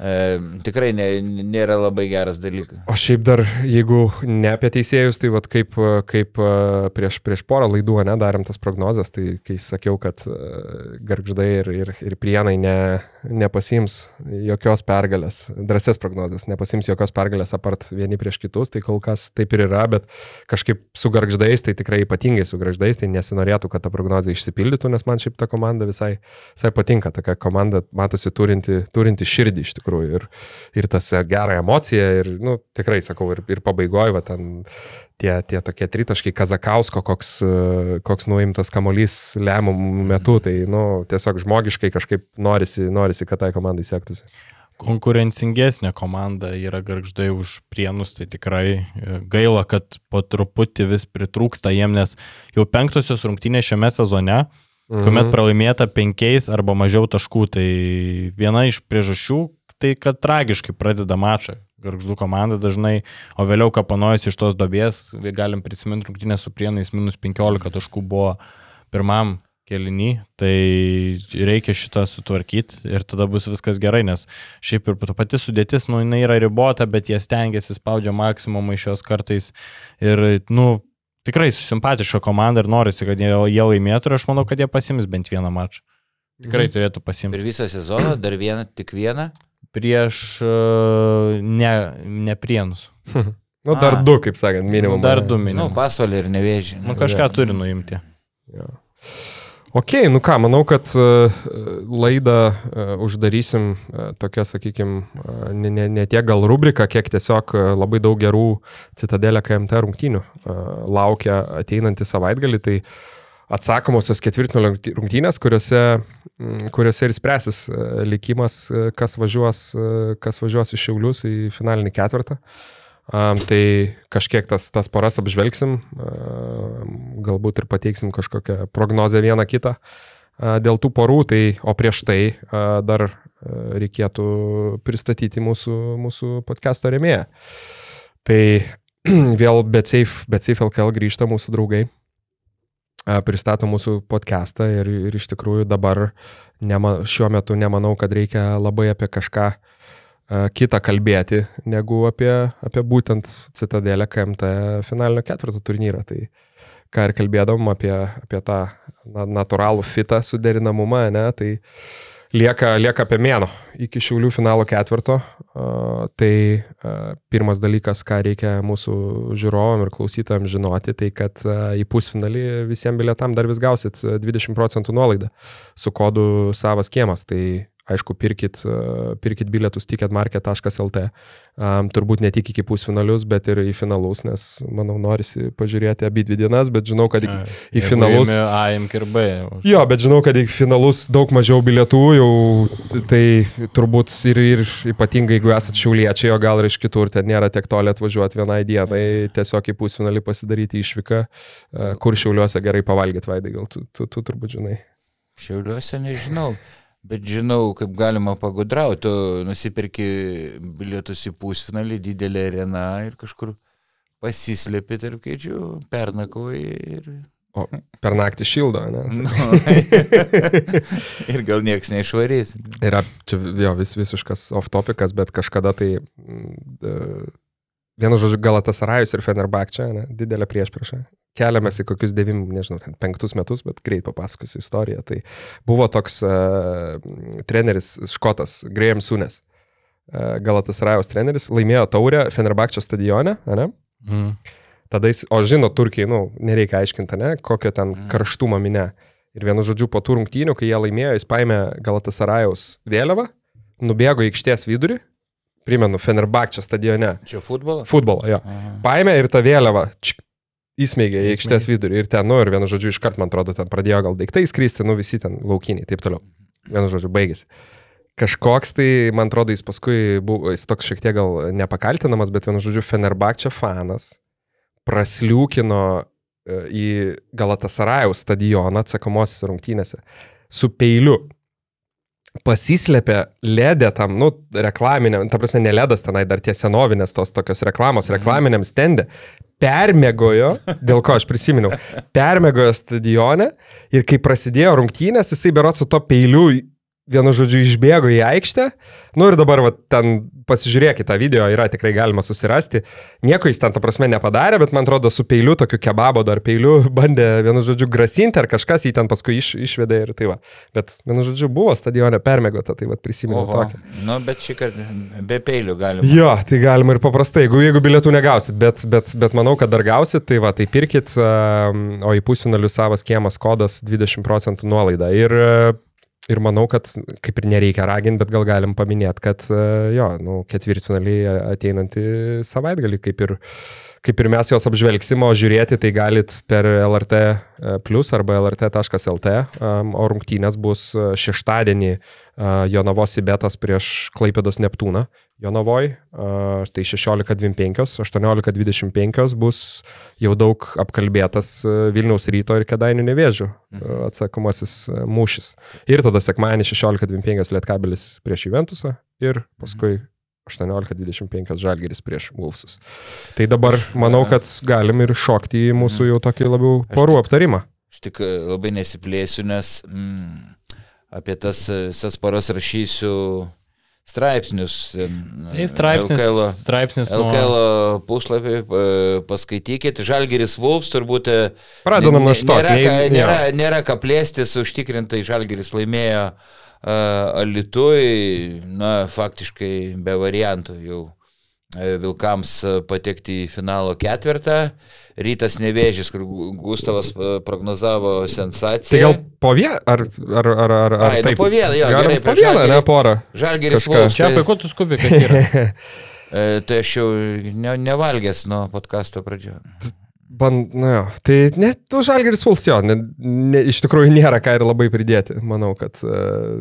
e, tikrai ne, nėra labai geras dalykas. O šiaip dar, jeigu ne apie teisėjus, tai vad kaip, kaip e, prieš, prieš porą laidų, ne, darėm tas prognozes, tai kai sakiau, kad garždai ir, ir, ir prienai ne, nepasims jokios pergalės, drąsias prognozes, nepasims jokios pergalės apart vieni prieš kitus, tai kol kas taip ir yra, bet kažkaip su garždais, tai tikrai ypatingai su garždais, tai nesinorėtų, kad ta prognozija išsipildytų, nes man šiaip ta komanda visai, visai patinka, tokia komanda matosi turinti, turinti širdį iš tikrųjų ir, ir tas e, gerą emociją ir, nu, tikrai sakau, ir, ir pabaigoje, va, ten tie, tie tokie tritaškai Kazakausko, koks, e, koks nuimtas kamolys lemiamų metų, tai, nu, tiesiog žmogiškai kažkaip norisi, norisi, kad tai komandai sektųsi. konkurencingesnė komanda yra garždai už prienus, tai tikrai e, gaila, kad po truputį vis pritrūksta jiem, nes jau penktosios rungtynės šiame sezone, Mhm. kuomet pralaimėta penkiais arba mažiau taškų, tai viena iš priežasčių, tai kad tragiškai pradeda mačą. Garždų komanda dažnai, o vėliau kapanojus iš tos dobės, galim prisiminti rungtynę su prienais, minus 15 taškų buvo pirmam kelinį, tai reikia šitą sutvarkyti ir tada bus viskas gerai, nes šiaip ir pati sudėtis, nu, jinai yra ribota, bet jie stengiasi, spaudžia maksimumą iš jos kartais ir, nu, tikrai simpatiška komanda ir norisi, kad jie, jie laimėtų ir aš manau, kad jie pasims bent vieną mačą. Tikrai Mhm. turėtų pasimti. Per visą sezoną dar vieną, tik vieną. Prieš uh, ne, ne prienus. Nu, dar A. du, kaip sakant, minimum. Dar du Nu, minimum. pasvalį ir nevėžį. Nu, kažką turi nuimti. Jo. Ok, nu ką, manau, kad uh, laidą uh, uždarysim uh, tokia, sakykime, uh, ne, ne, ne tiek gal rubrika, kiek tiesiog uh, labai daug gerų Citadelė KMT rungtynių uh, laukia ateinantį savaitgalį. Tai atsakomosios ketvirtinio rungtynės, kuriuose, mm, kuriuose ir spręsis uh, likimas, uh, kas važiuos, uh, kas važiuos iš Šiaulius į finalinį ketvirtą. Um, tai kažkiek tas, tas poras apžvelgsim. Uh, galbūt ir pateiksim kažkokią prognozę vieną kitą a, dėl tų porų, tai, o prieš tai a, dar a, reikėtų pristatyti mūsų, mūsų podcast'o remėją. Tai vėl BetSafe, BetSafe LKL grįžta mūsų draugai, pristato mūsų podcastą ir, ir iš tikrųjų dabar nema, šiuo metu nemanau, kad reikia labai apie kažką a, kitą kalbėti, negu apie, apie būtent Citadelę KMT finalinio ketvirto turnyrą. Tai ką ir kalbėdom apie, apie tą na, natūralų fitą suderinamumą, ne, tai lieka, lieka apie mėno iki šiaulių finalo ketvirto. Tai pirmas dalykas, ką reikia mūsų žiūrovam ir klausytojams žinoti, tai kad į pusfinalį visiems bilietam dar vis gausit 20 procentų nuolaidą su kodu savas kiemas. Tai aišku, pirkit, pirkit bilietus ticketmarket.lt. Um, turbūt ne tik iki pusfinalius, bet ir į finalus, nes, manau, norisi pažiūrėti abi dvi dienas, bet žinau, kad į, į finalus... A, imk ir B. Jo, bet žinau, kad į finalus daug mažiau bilietų, jau tai turbūt ir, ir ypatingai, jeigu esate šiauliečiai, o gal ir iš kitur, ten nėra tiek toli atvažiuoti vienai dienai, tiesiog į pusfinalį pasidaryti išvyką, kur šiauliuose gerai pavalgyti, Vaidai, gal tu, tu, tu turbūt žinai. Šiauliuose nežinau. Bet žinau, kaip galima pagudrauti, tu nusipirki bilietus į pusfinalį, didelę areną ir kažkur pasislėpi tarp kėdžių, pernakoji ir... O per naktį šildo, ne? Nu, ir gal nieks neišvarys. Yra čia jo vis, visiškas off-topicas, bet kažkada tai, mm, vienu žodžiu, Galatas Rajus ir Fenerbakčia, ne, didelė priešpriešą keliamės į kokius devim, nežinau, penktus metus, bet greit papasakosiu istoriją. Tai buvo toks uh, treneris škotas, Graham Sunes, uh, Galatas Rajos treneris, laimėjo taurę Fenerbakčio stadione, ne? Mm. Tada jis, o žino, Turkijai, nu, nereikia aiškinti, ne, kokio ten mm. karštumo minė. Ir vienu žodžiu, po tų rungtynių, kai jie laimėjo, jis paėmė Galatas Rajos vėliavą, nubėgo į aikštės vidurį, primenu, Fenerbakčio stadione. Čia futbolo? Futbolo, jo. Aha. Paėmė ir tą vėliavą, čik, įsmeigė į aikštės vidurį ir ten, nu, ir vienu žodžiu, iškart, man atrodo, ten pradėjo gal daiktai skristi, nu, visi ten laukiniai, taip toliau. Vienu žodžiu, baigėsi. Kažkoks tai, man atrodo, jis paskui buvo, jis toks šiek tiek gal nepakaltinamas, bet vienu žodžiu, Fenerbakčio fanas prasliūkino e, į Galatasarajaus stadioną atsakomosios rungtynėse su peiliu pasislėpė ledė tam, nu, reklaminiam, ta prasme, ne ledas tenai, dar tie senovinės tos tokios reklamos, mhm. reklaminiam stendė, permėgojo, dėl ko aš prisiminiau, permėgojo stadione ir kai prasidėjo rungtynės, jisai berot su to peiliu vienu žodžiu, išbėgo į aikštę. Nu ir dabar va, ten pasižiūrėkite tą video, yra tikrai galima susirasti. Nieko jis ten, ta prasme, nepadarė, bet man atrodo, su peiliu, tokiu kebabo dar peiliu, bandė, vienu žodžiu, grasinti ar kažkas jį ten paskui iš, išvedė ir tai va. Bet, vienu žodžiu, buvo stadione permėgota, tai va prisimenu tokį. Nu, bet šį kartą be peilių galima. Jo, tai galima ir paprastai, jeigu, jeigu bilietų negausit, bet, bet, bet manau, kad dar gausit, tai va, tai pirkit, o į pusfinalius savas kiemas kodas 20 procentų nuolaida. Ir Ir manau, kad kaip ir nereikia raginti, bet gal galim paminėti, kad e, jo, nu, ketvirtfinaliai ateinantį savaitgalį, kaip ir, kaip ir mes juos apžvelgsim, o žiūrėti tai galit per LRT e, plus arba lrt.lt, o rungtynės bus e, šeštadienį Jonavos įbetas prieš Klaipėdos Neptūną. Jonavoj, tai 16.25, 18.25 bus jau daug apkalbėtas Vilniaus ryto ir Kedainių nevėžių mhm. atsakomasis mūšis. Ir tada sekmanį 16.25 Lietkabelis prieš Juventusą ir paskui 18.25 Žalgeris prieš Wolfsus. Tai dabar manau, kad galim ir šokti į mūsų mhm. jau tokį labiau porų aptarimą. Aš tik labai nesiplėsiu, nes mm, apie tas visas paras rašysiu straipsnius. Tai straipsnis, LKL, straipsnis LKL nuo... puslapį paskaitykite. Žalgeris Wolfs turbūt. E, Pradedam nuo šitos. Nėra, nėra, nėra, nėra ką plėstis, užtikrintai Žalgeris laimėjo uh, Alitui, na, faktiškai be variantų jau e, Vilkams patekti į finalo ketvirtą. Rytas nevėžys, kur Gustavas e, prognozavo sensaciją. Tai gal po vieną, ar, ar, ar, ar, ar Ai, nu, po vieną, jo, Galim gerai, po vieną, ne porą. Žalgeris Wolfs. Čia apie ko tu skubi, kas yra? E, tai aš jau ne, nevalgęs nuo podkasto pradžio. Ban, na jo, tai net tu žalgeris Wolfs jo, ne, ne, iš tikrųjų nėra ką ir labai pridėti. Manau, kad uh,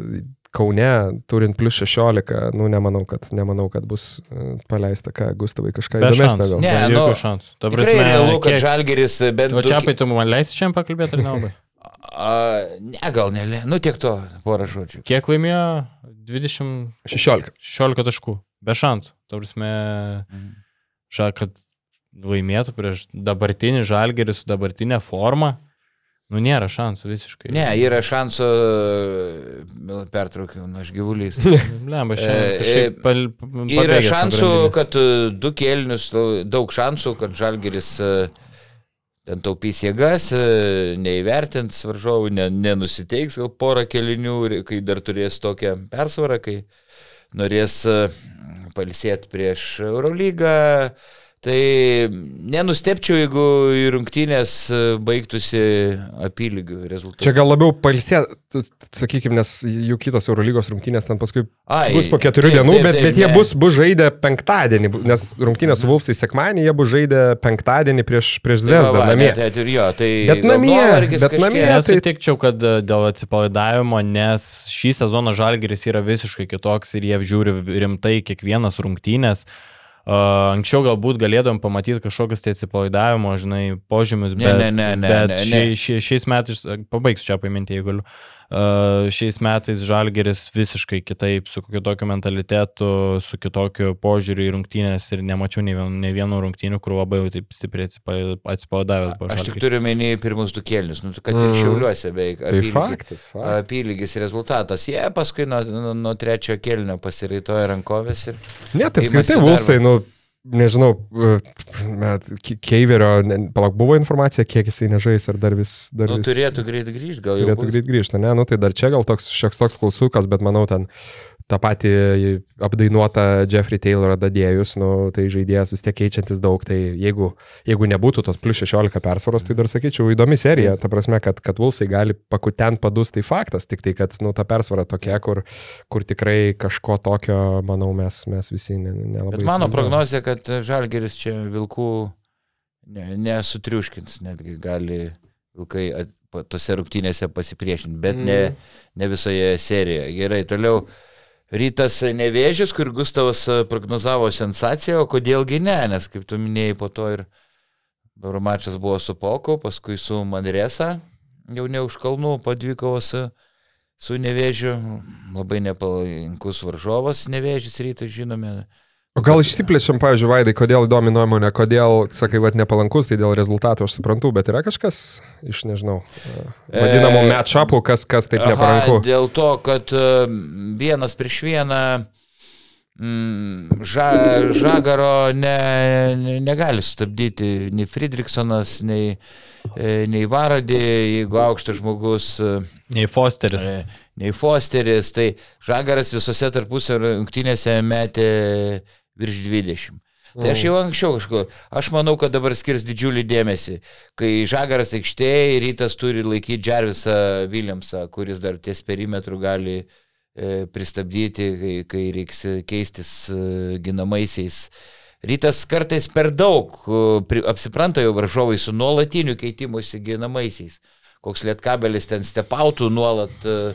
Kaune, turint plus 16, nu, nemanau, kad, nemanau, kad bus e, paleista, ką Gustavai kažką įdomesnio šansų. gal. Ne, Be nu, jokių šansų. Ta Tikrai realu, kad kiek- Žalgeris bent... O čia tu man leisi čia pakalbėti ar nelabai? A, ne, gal ne, nu tiek to, porą žodžių. Kiek laimėjo? 20, 16. 16 taškų. Be šansų. Ta prasme, Mhm. ža, kad laimėtų prieš dabartinį žalgerį su dabartinė forma. Nu, nėra šansų visiškai. Ne, yra šansų, pertraukiau, nu aš gyvulys. Lemba, E, šiandien. e, Pal, Yra šansų, kad e, du kelnius, daug šansų, kad Žalgeris e, ten taupys jėgas, e, neįvertins varžovų, ne, nenusiteiks gal porą kelinių, ir kai dar turės tokią persvarą, kai norės e, palisėti prieš Eurolygą. Tai nenustepčiau, jeigu į rungtynės e, baigtųsi apylygių rezultatų. Čia gal labiau palsė, sakykime, nes jų kitos Eurolygos rungtynės ten paskui Ai, bus po keturių taip, dienų, taip, bet, taip, bet jie ne. bus, bus žaidę penktadienį, nes rungtynės su Vulfsai sekmanį, jie bus žaidę penktadienį prieš, prieš Tai Zvezdą namie. net- net ir jo, tai Bet namie, bet kažkiek. namie. tai- Nesutikčiau, kad e, dėl atsipalaidavimo, nes šį sezoną žalgeris yra visiškai kitoks ir jie žiūri rimtai kiekvienas rungtynės. Anksčiau galbūt galėdom pamatyti kažkokius tai atsipalaidavimo, žinai, požymius, Ne, bet, ne, ne, ne, bet ne, ne. šia, šia, šiais metais, pabaigsiu čia paminti, jeigu galiu. Uh, šiais metais žalgeris visiškai kitaip, su kokiu tokiu mentalitetu, su kitokiu požiūriu į rungtynės ir nemačiau nei vieno, nei vieno rungtynių, kur labai jau taip stipriai atsipa- atsipalaidavęs buvo. Aš tik turiu menį pirmus du kėlinius, nu, kad ir Mm. šiauliuose beveik. Tai apylygi- faktas, faktas. Apylygis rezultatas. Jie paskui nuo, nuo, nuo trečio kėlinio pasiraitoja rankovės ir... Ne, taip darbo. Vulsai, nu, nežinau, Ke- Keiverio, palauk, buvo informacija, kiek jisai nežais, ar dar vis... Dar Nu, vis turėtų greit grįžti, gal jau. turėtų greit grįžti, ne, nu tai dar čia gal toks šioks toks klausukas, bet manau ten tą patį apdainuotą Jeffrey Taylorą dadėjus, nu, tai žaidėjas vis tiek keičiantis daug, tai jeigu, jeigu nebūtų tos plus 16 persvaros, tai dar sakyčiau įdomi serija, ta prasme, kad, kad Vulsai gali pakutent padus, tai faktas, tik tai, kad nu, ta persvara tokia, kur, kur tikrai kažko tokio, manau, mes, mes visi ne- nelabai. Bet mano prognozija, kad Žalgeris čia vilkų ne- nesutriuškins, netgi gali vilkai at- tose rungtynėse pasipriešinti, bet ne, ne visoje serijoje. Gerai, toliau. Rytas nevėžys, kur Gustavas e, prognozavo sensaciją, o kodėlgi ne, nes kaip tu minėjai, po to ir mačas buvo su Poku, paskui su Manresa, jau ne už kalnų, su, su nevėžiu, labai nepalankus varžovas nevėžys rytas, žinome. O gal išsiplečiam, pavyzdžiui, Vaidai, kodėl įdomi nuomonė, kodėl, sakai, vad nepalankus, tai dėl rezultatų aš suprantu, bet yra kažkas iš, nežinau, vadinamų E, matchupų, kas, kas taip Aha, neparanku. Dėl to, kad e, vienas prieš vieną mm, ža, Žagaro ne, ne, negali stabdyti nei Friedrichsonas, nei, e, nei Varadė, jeigu aukštas žmogus, e, Nei Fosteris. nei Fosteris, tai Žagaras visose tarpusio rungtynėse metė virš 20. Tai aš jau anksčiau kažko, aš manau, kad dabar skirs didžiulį dėmesį, kai Žagaras aikštėje ir rytas turi laikyti Džervisą Williamsą, kuris dar ties perimetrų gali e, pristabdyti, kai, kai reiks keistis e, ginamaisiais. Rytas kartais per daug e, apsipranta jau varžovai su nuolatiniu keitimusi ginamaisiais. Koks lietkabelis ten stepautų nuolat e,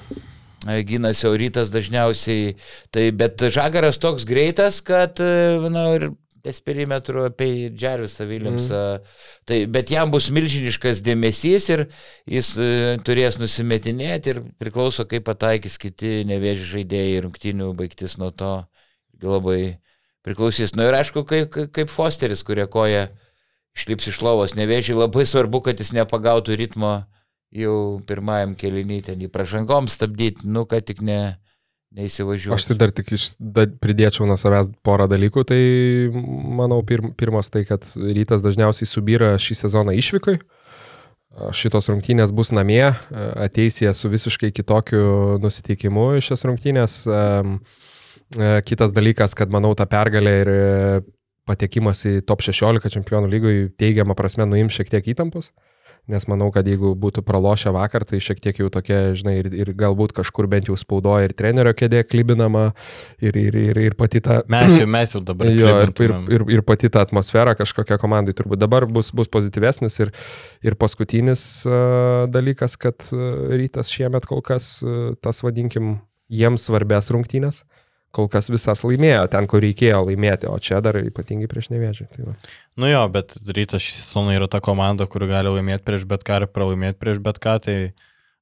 gynasi, o rytas dažniausiai. Tai, bet Žagaras toks greitas, kad, e, na, ir ties perimetru apie Džervisą Williamsą. Mm. Tai, bet jam bus milžiniškas dėmesys ir jis e, turės nusimetinėti ir priklauso, kaip pataikys kiti nevėži žaidėjai rungtinių baigtis nuo to. Labai priklausys. Na ir aišku, kaip, kaip- kaip Fosteris, kurie koja išlips iš lovos nevėžiai, labai svarbu, kad jis nepagautų ritmo jau pirmajam kelinį ten į pražangom stabdyti, nu, kad tik ne, neįsivažiuoju. Aš tai dar tik iš, da, pridėčiau nuo savęs porą dalykų. Tai manau, pirm, pirmas tai, kad rytas dažniausiai subyra šį sezoną išvykai. Šitos rungtynės bus namie, ateis jie su visiškai kitokiu nusiteikimu į šias rungtynės. E, Kitas dalykas, kad manau, ta pergalė ir patekimas į top 16 čempionų lygoj teigiamą prasme nuims šiek tiek įtampos. Nes manau, kad jeigu būtų pralošę vakar, tai šiek tiek jau tokia, žinai, ir, ir galbūt kažkur bent jau spaudoja ir trenerio kėdė klibinama, ir, ir, ir, ir pati ta... Mes jau, mes jau dabar. Jo, ir, ir, ir, ir pati ta atmosfera kažkokia komandai turbūt dabar bus, bus pozityvesnis. Ir, ir paskutinis uh, dalykas, kad uh, rytas šiemet kol kas uh, tas, vadinkim, jiems svarbės rungtynės. Kol kas visas laimėjo ten, kur reikėjo laimėti, o čia dar ypatingai prieš nevėžį. Tai va. Nu jo, bet rytas šį sezoną yra ta komanda, kuri gali laimėti prieš bet ką ir pralaimėti prieš bet ką, tai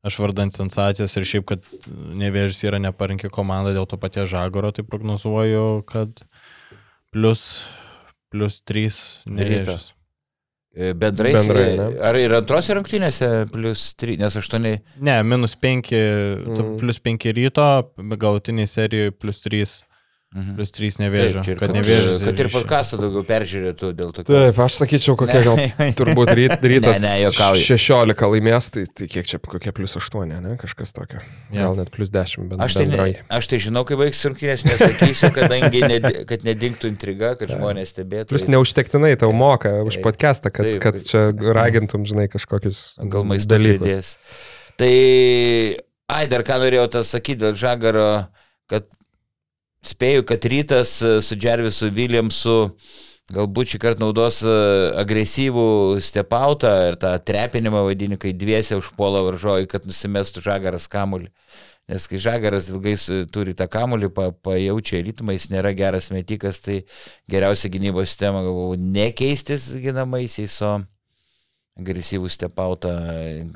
aš vardant sensacijos ir šiaip, kad nevėžys yra neparinkė komanda dėl to paties žagoro, tai prognozuoju, kad plus, plus 3 nevėžys. E, Bendrai, Bendrai, Bendrai ne? ar ir antrose rungtynėse plus 3, nes 8 Ne, minus 5, Mm. plus 5 ryto, galutiniai serijoje plus 3, Mhm. plus 3 nevėžio. Taip, kad kad, nevėžys. kad ir podcastą daugiau peržiūrėtų dėl to. Taip, aš sakyčiau, kokie gal turbūt ryt, rytas Ne, ne, juokauju. 16 laimės, tai, tai kiek čia, kokie plus 8, ne, kažkas tokio. Jo. Gal net plus 10, bet Aš tai, ne, bendrai. aš tai žinau, kaip baigs rungtynės, nesakysiu, kadangi ned, kad nedingtų intriga, kad žmonės stebėtų. Plus neužtektinai tau moka už podcastą, kad, Taip, kad čia ragintum, žinai, kažkokius Gal maisto dalykus. pridės. Tai, ai, dar ką norėjau tą sakyti dėl Žagaro, kad spėju, kad rytas e, su Džervisu Williamsu galbūt šį kartą naudos e, agresyvų stepautą ir tą trepinimą vadinį, kai dviese užpuola varžovai, kad nusimestų Žagaras kamulį. Nes kai Žagaras ilgai turi tą kamulį, pa, pajaučia ritmą, jis nėra geras metikas, tai geriausia gynybos sistema, galvoju, nekeistis ginamaisiais, o agresyvų stepautą,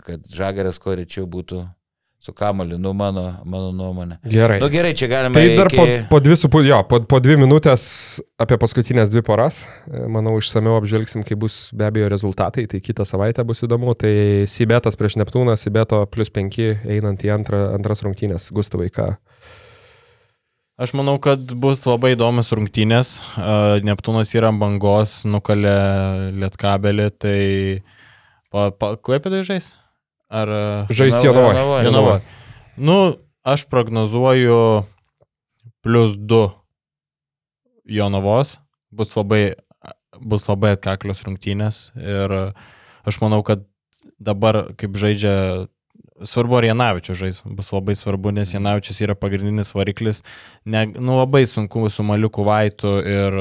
kad Žagaras kuo rečiau būtų su kamoliu, nu mano, mano nuomonė. Gerai. Nu gerai, čia galima Tai dar po, iki... po dvi su pu, jo, po, po dvi minutės apie paskutinės dvi poras. Manau, išsameu apžvelgsim, kai bus be abejo rezultatai. Tai kitą savaitę bus įdomu. Tai Sibetas prieš Neptūną, Sibeto plus 5 einant į antrą, antras rungtynės. Gustavai, ką? Aš manau, kad bus labai įdomus rungtynės. A, Neptūnas yra bangos, nukalė lietkabelį, tai... Kuo apie tai žais? Ar... a, Žais Jonava-. Jonava. Nu, aš prognozuoju plus 2 Jonavos. Bus labai, bus labai atkaklios rungtynės ir aš manau, kad dabar, kaip žaidžia, svarbu ar Janavičius žais, bus labai svarbu, nes Janavičius yra pagrindinis variklis. Ne, nu, labai sunku su Maliuku Vaitu ir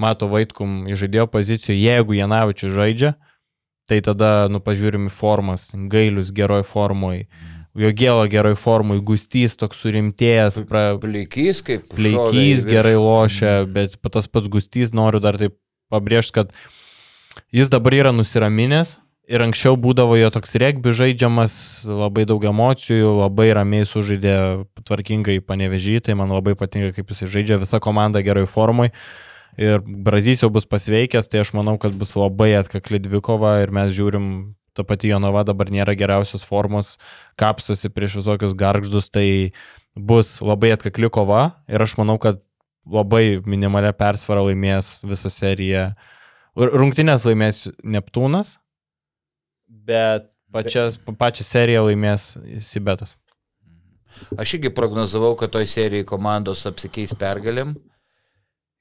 Mato Vaitkum į žaidėjo pozicijų, jeigu Janavičius žaidžia, tai tada, nu, pažiūrim į formas, gailius geroj formoj, jo gėlo geroj formoj, gustys toks surimtėjęs, pra, Pleikys kaip... viršų. gerai lošia, bet tas pats Gustys noriu dar taip pabrėžti, kad jis dabar yra nusiraminęs ir anksčiau būdavo jo toks regbi žaidžiamas, labai daug emocijų, labai ramiai sužaidė tvarkingai panevežį, tai man labai patinka, kaip jis žaidžia, visa komanda gerai formoj. Ir Brazys jau bus pasveikęs, tai aš manau, kad bus labai atkakli dvikova ir mes žiūrim, ta pati Jonava dabar nėra geriausios formos, kapstosi prieš visokius garždus, tai bus labai atkakli kova ir aš manau, kad labai minimalia persvara laimės visą seriją. R- Rungtynės laimės Neptūnas, bet pačias, pačią seriją laimės Sibetas. Aš irgi prognozavau, kad toj serijai komandos apsikeis pergalėm.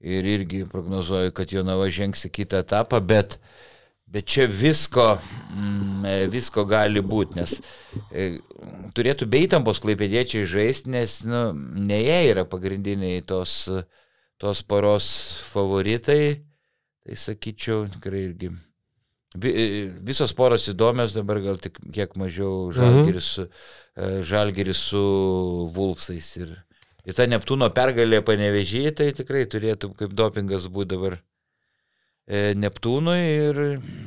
Ir irgi prognozuoju, kad Jonava žengs į kitą etapą, bet, bet čia visko, mm, e, visko gali būti, nes e, turėtų be įtampos klaipėdiečiai žaisti, nes nu, ne jie yra pagrindiniai tos, tos paros favoritai. Tai sakyčiau, tikrai irgi. E, visos poros įdomios, dabar gal tik kiek mažiau žalgeris su, e, žalgeris su Vulfsais. Ir, ir ta Neptūno pergalė panevežėjai, tai tikrai turėtų kaip dopingas būti dabar e, Neptūnui ir...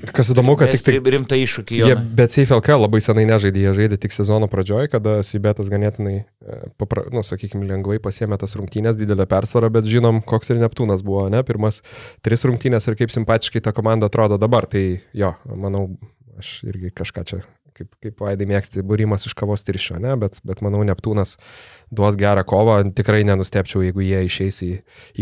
Ir kas įdomu, kad tik tai rimta iššūkį Jie, bet CFLK labai senai nežaidė, jie žaidė tik sezono pradžioje, kada Sibetas ganėtinai, e, papra, nu, sakykime, lengvai pasėmė tas rungtynės, didelę persvarą, bet žinom, koks ir Neptūnas buvo, ne? Pirmas tris rungtynės ir kaip simpatiškai ta komanda atrodo dabar. Tai jo, manau, aš irgi kažką čia, kaip, kaip Vaidai mėgsti, būrimas iš kavos tiršio, ne? Bet, bet manau, Neptūnas duos gerą kovą. Tikrai nenustepčiau, jeigu jie išeis į,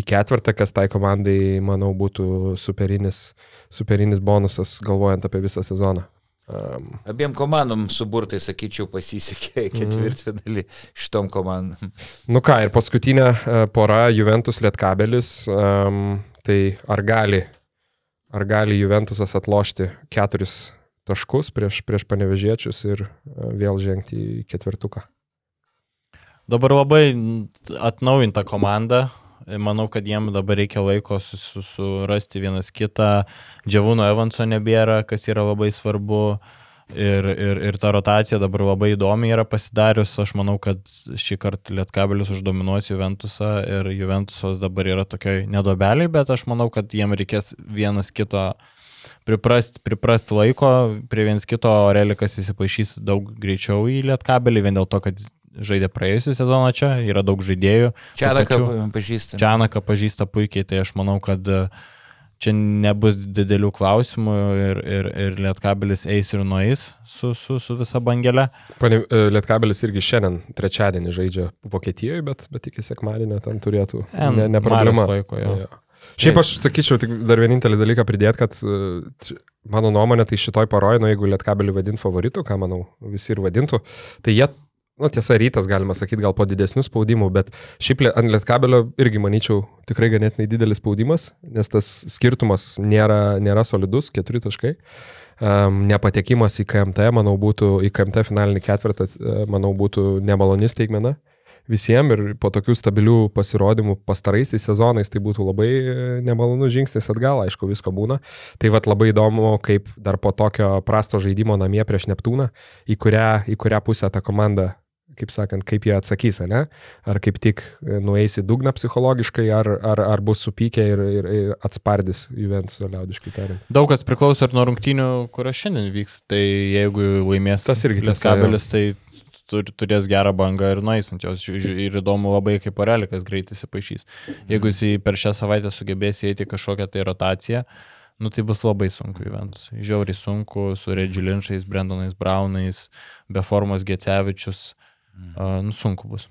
į ketvirtą, kas tai komandai, manau, būtų superinis, superinis bonusas, galvojant apie visą sezoną. Um, Abiem komandom suburtai, sakyčiau, pasisekė Mhm. ketvirtfinalį šitom komandom. Nu ką, ir paskutinė e, pora Juventus Lietkabelis. Um, tai ar gali, ar gali Juventusas atlošti keturis taškus prieš, prieš panevežiečius ir e, vėl žengti į ketvirtuką? Dabar labai atnaujinta komanda. Manau, kad jiem dabar reikia laiko sus- sus- surasti vienas kitą. Džiavūno Evanso nebėra, kas yra labai svarbu. Ir, ir, ir ta rotacija dabar labai įdomi yra pasidarius. Aš manau, kad šį kartą Lietkabelis uždominuos Juventusą ir Juventusas dabar yra tokiai nedobeliai, bet aš manau, kad jiem reikės vienas kito priprast, priprast laiko, prie vienas kito Relikas įsipašys daug greičiau į Lietkabelį, vien dėl to, kad žaidė praėjusią sezoną čia, yra daug žaidėjų. Čianaką Tų pažįstu. Čianaką pažįsta puikiai, tai aš manau, kad e, čia nebus didelių klausimų ir, ir, ir Lietkabelis eis ir nueis su, su, su visa bangelė. Pane, e, Lietkabelis irgi šiandien, trečiadienį žaidžia Vokietijoje, bet, bet iki sekmadienio ten turėtų. Ne, ne problema. Laiko, jo. Jo. Šiaip aš sakyčiau, tik dar vienintelį dalyką pridėti, kad e, mano nuomonė, tai šitoj paroje, nu, jeigu Lietkabelį vadint favoritu, ką manau visi ir vadintų, tai jie, nu tiesa, rytas galima sakyti gal po didesnių spaudimų, bet šiaip ant Lietkabelio irgi manyčiau tikrai ganėtinai didelis spaudimas, nes tas skirtumas nėra, nėra solidus, keturi taškai. Um, nepatekimas į KMT, manau, būtų į KMT finalinį ketvirtą, e, manau, būtų nemaloni staigmena visiems ir po tokių stabilių pasirodymų pastaraisiais sezonais tai būtų labai e, nemalonus žingsnis atgal, aišku, visko būna. Tai vad labai įdomu, kaip dar po tokio prasto žaidimo namie prieš Neptūną, į kurią, į kurią pusę ta komanda, kaip sakant, kaip jie atsakys, ne? Ar kaip tik e, nueis į dugną psichologiškai, ar, ar, ar bus supykę ir, ir, ir atspardys Juventus, liaudiškai tariant. Daug kas priklauso ir nuo rungtynių, kurios šiandien vyks. Tai jeigu laimės Tas irgi tiesa, Lietkabelis, tai tur, turės gerą bangą ir nueis ant jos. Ir įdomu labai, kaip Orelikas greitai įsipašys. Jeigu jis per šią savaitę sugebės įeiti kažkokią tai rotaciją, nu tai bus labai sunku Juventus. Žiauriai sunku su Redžilinčiais, Brendonais Braunais, be formos Gecevičius. Uh, nu sunku bus.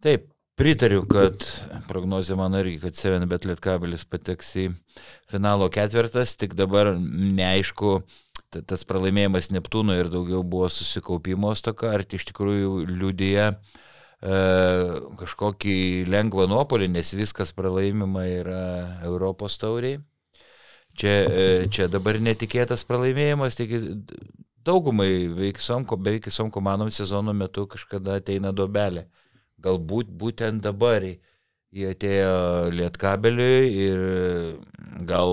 Taip, pritariu, kad prognozija mano irgi, kad 7 bet Lietkabelis pateks į finalo ketvirtas, tik dabar neaišku, ta- tas pralaimėjimas Neptūno ir daugiau buvo susikaupimo stoka, ar tai iš tikrųjų liūdėja e, kažkokį lengvą nuopolį, nes viskas pralaimima yra Europos tauriai. Čia, e, čia dabar netikėtas pralaimėjimas, taigi daugumai beveik visom, beveik visom komandom sezono metu kažkada ateina dobelė. Galbūt būtent dabar jie atėjo lietkabeliui ir gal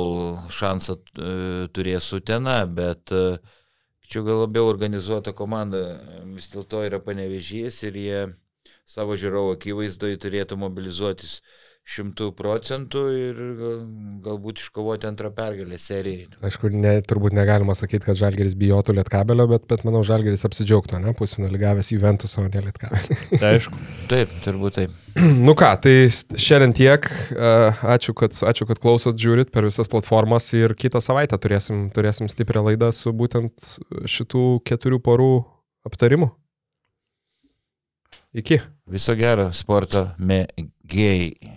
šansą e, turės Utena, bet e, čia gal labiau organizuota komanda vis dėlto yra panevežys ir jie savo žiūrovo akivaizdoje turėtų mobilizuotis šimtų procentų ir gal- galbūt iškovoti antrą pergalę serijai. Aišku, ne, turbūt negalima sakyti, kad Žalgeris bijotų Lietkabelio, bet, bet manau, Žalgeris apsidžiaugtų, ne, pusfinalį gavęs Juventus, o ne Lietkabelį. Tai aišku. Taip, turbūt taip. nu ką, tai šiandien tiek. E, Ačiū, kad, ačiū, kad klausot, žiūrit per visas platformas ir kitą savaitę turėsim, turėsim stiprią laidą su būtent šitų keturių porų aptarimu. Iki. Viso gero sporto mėgėjai.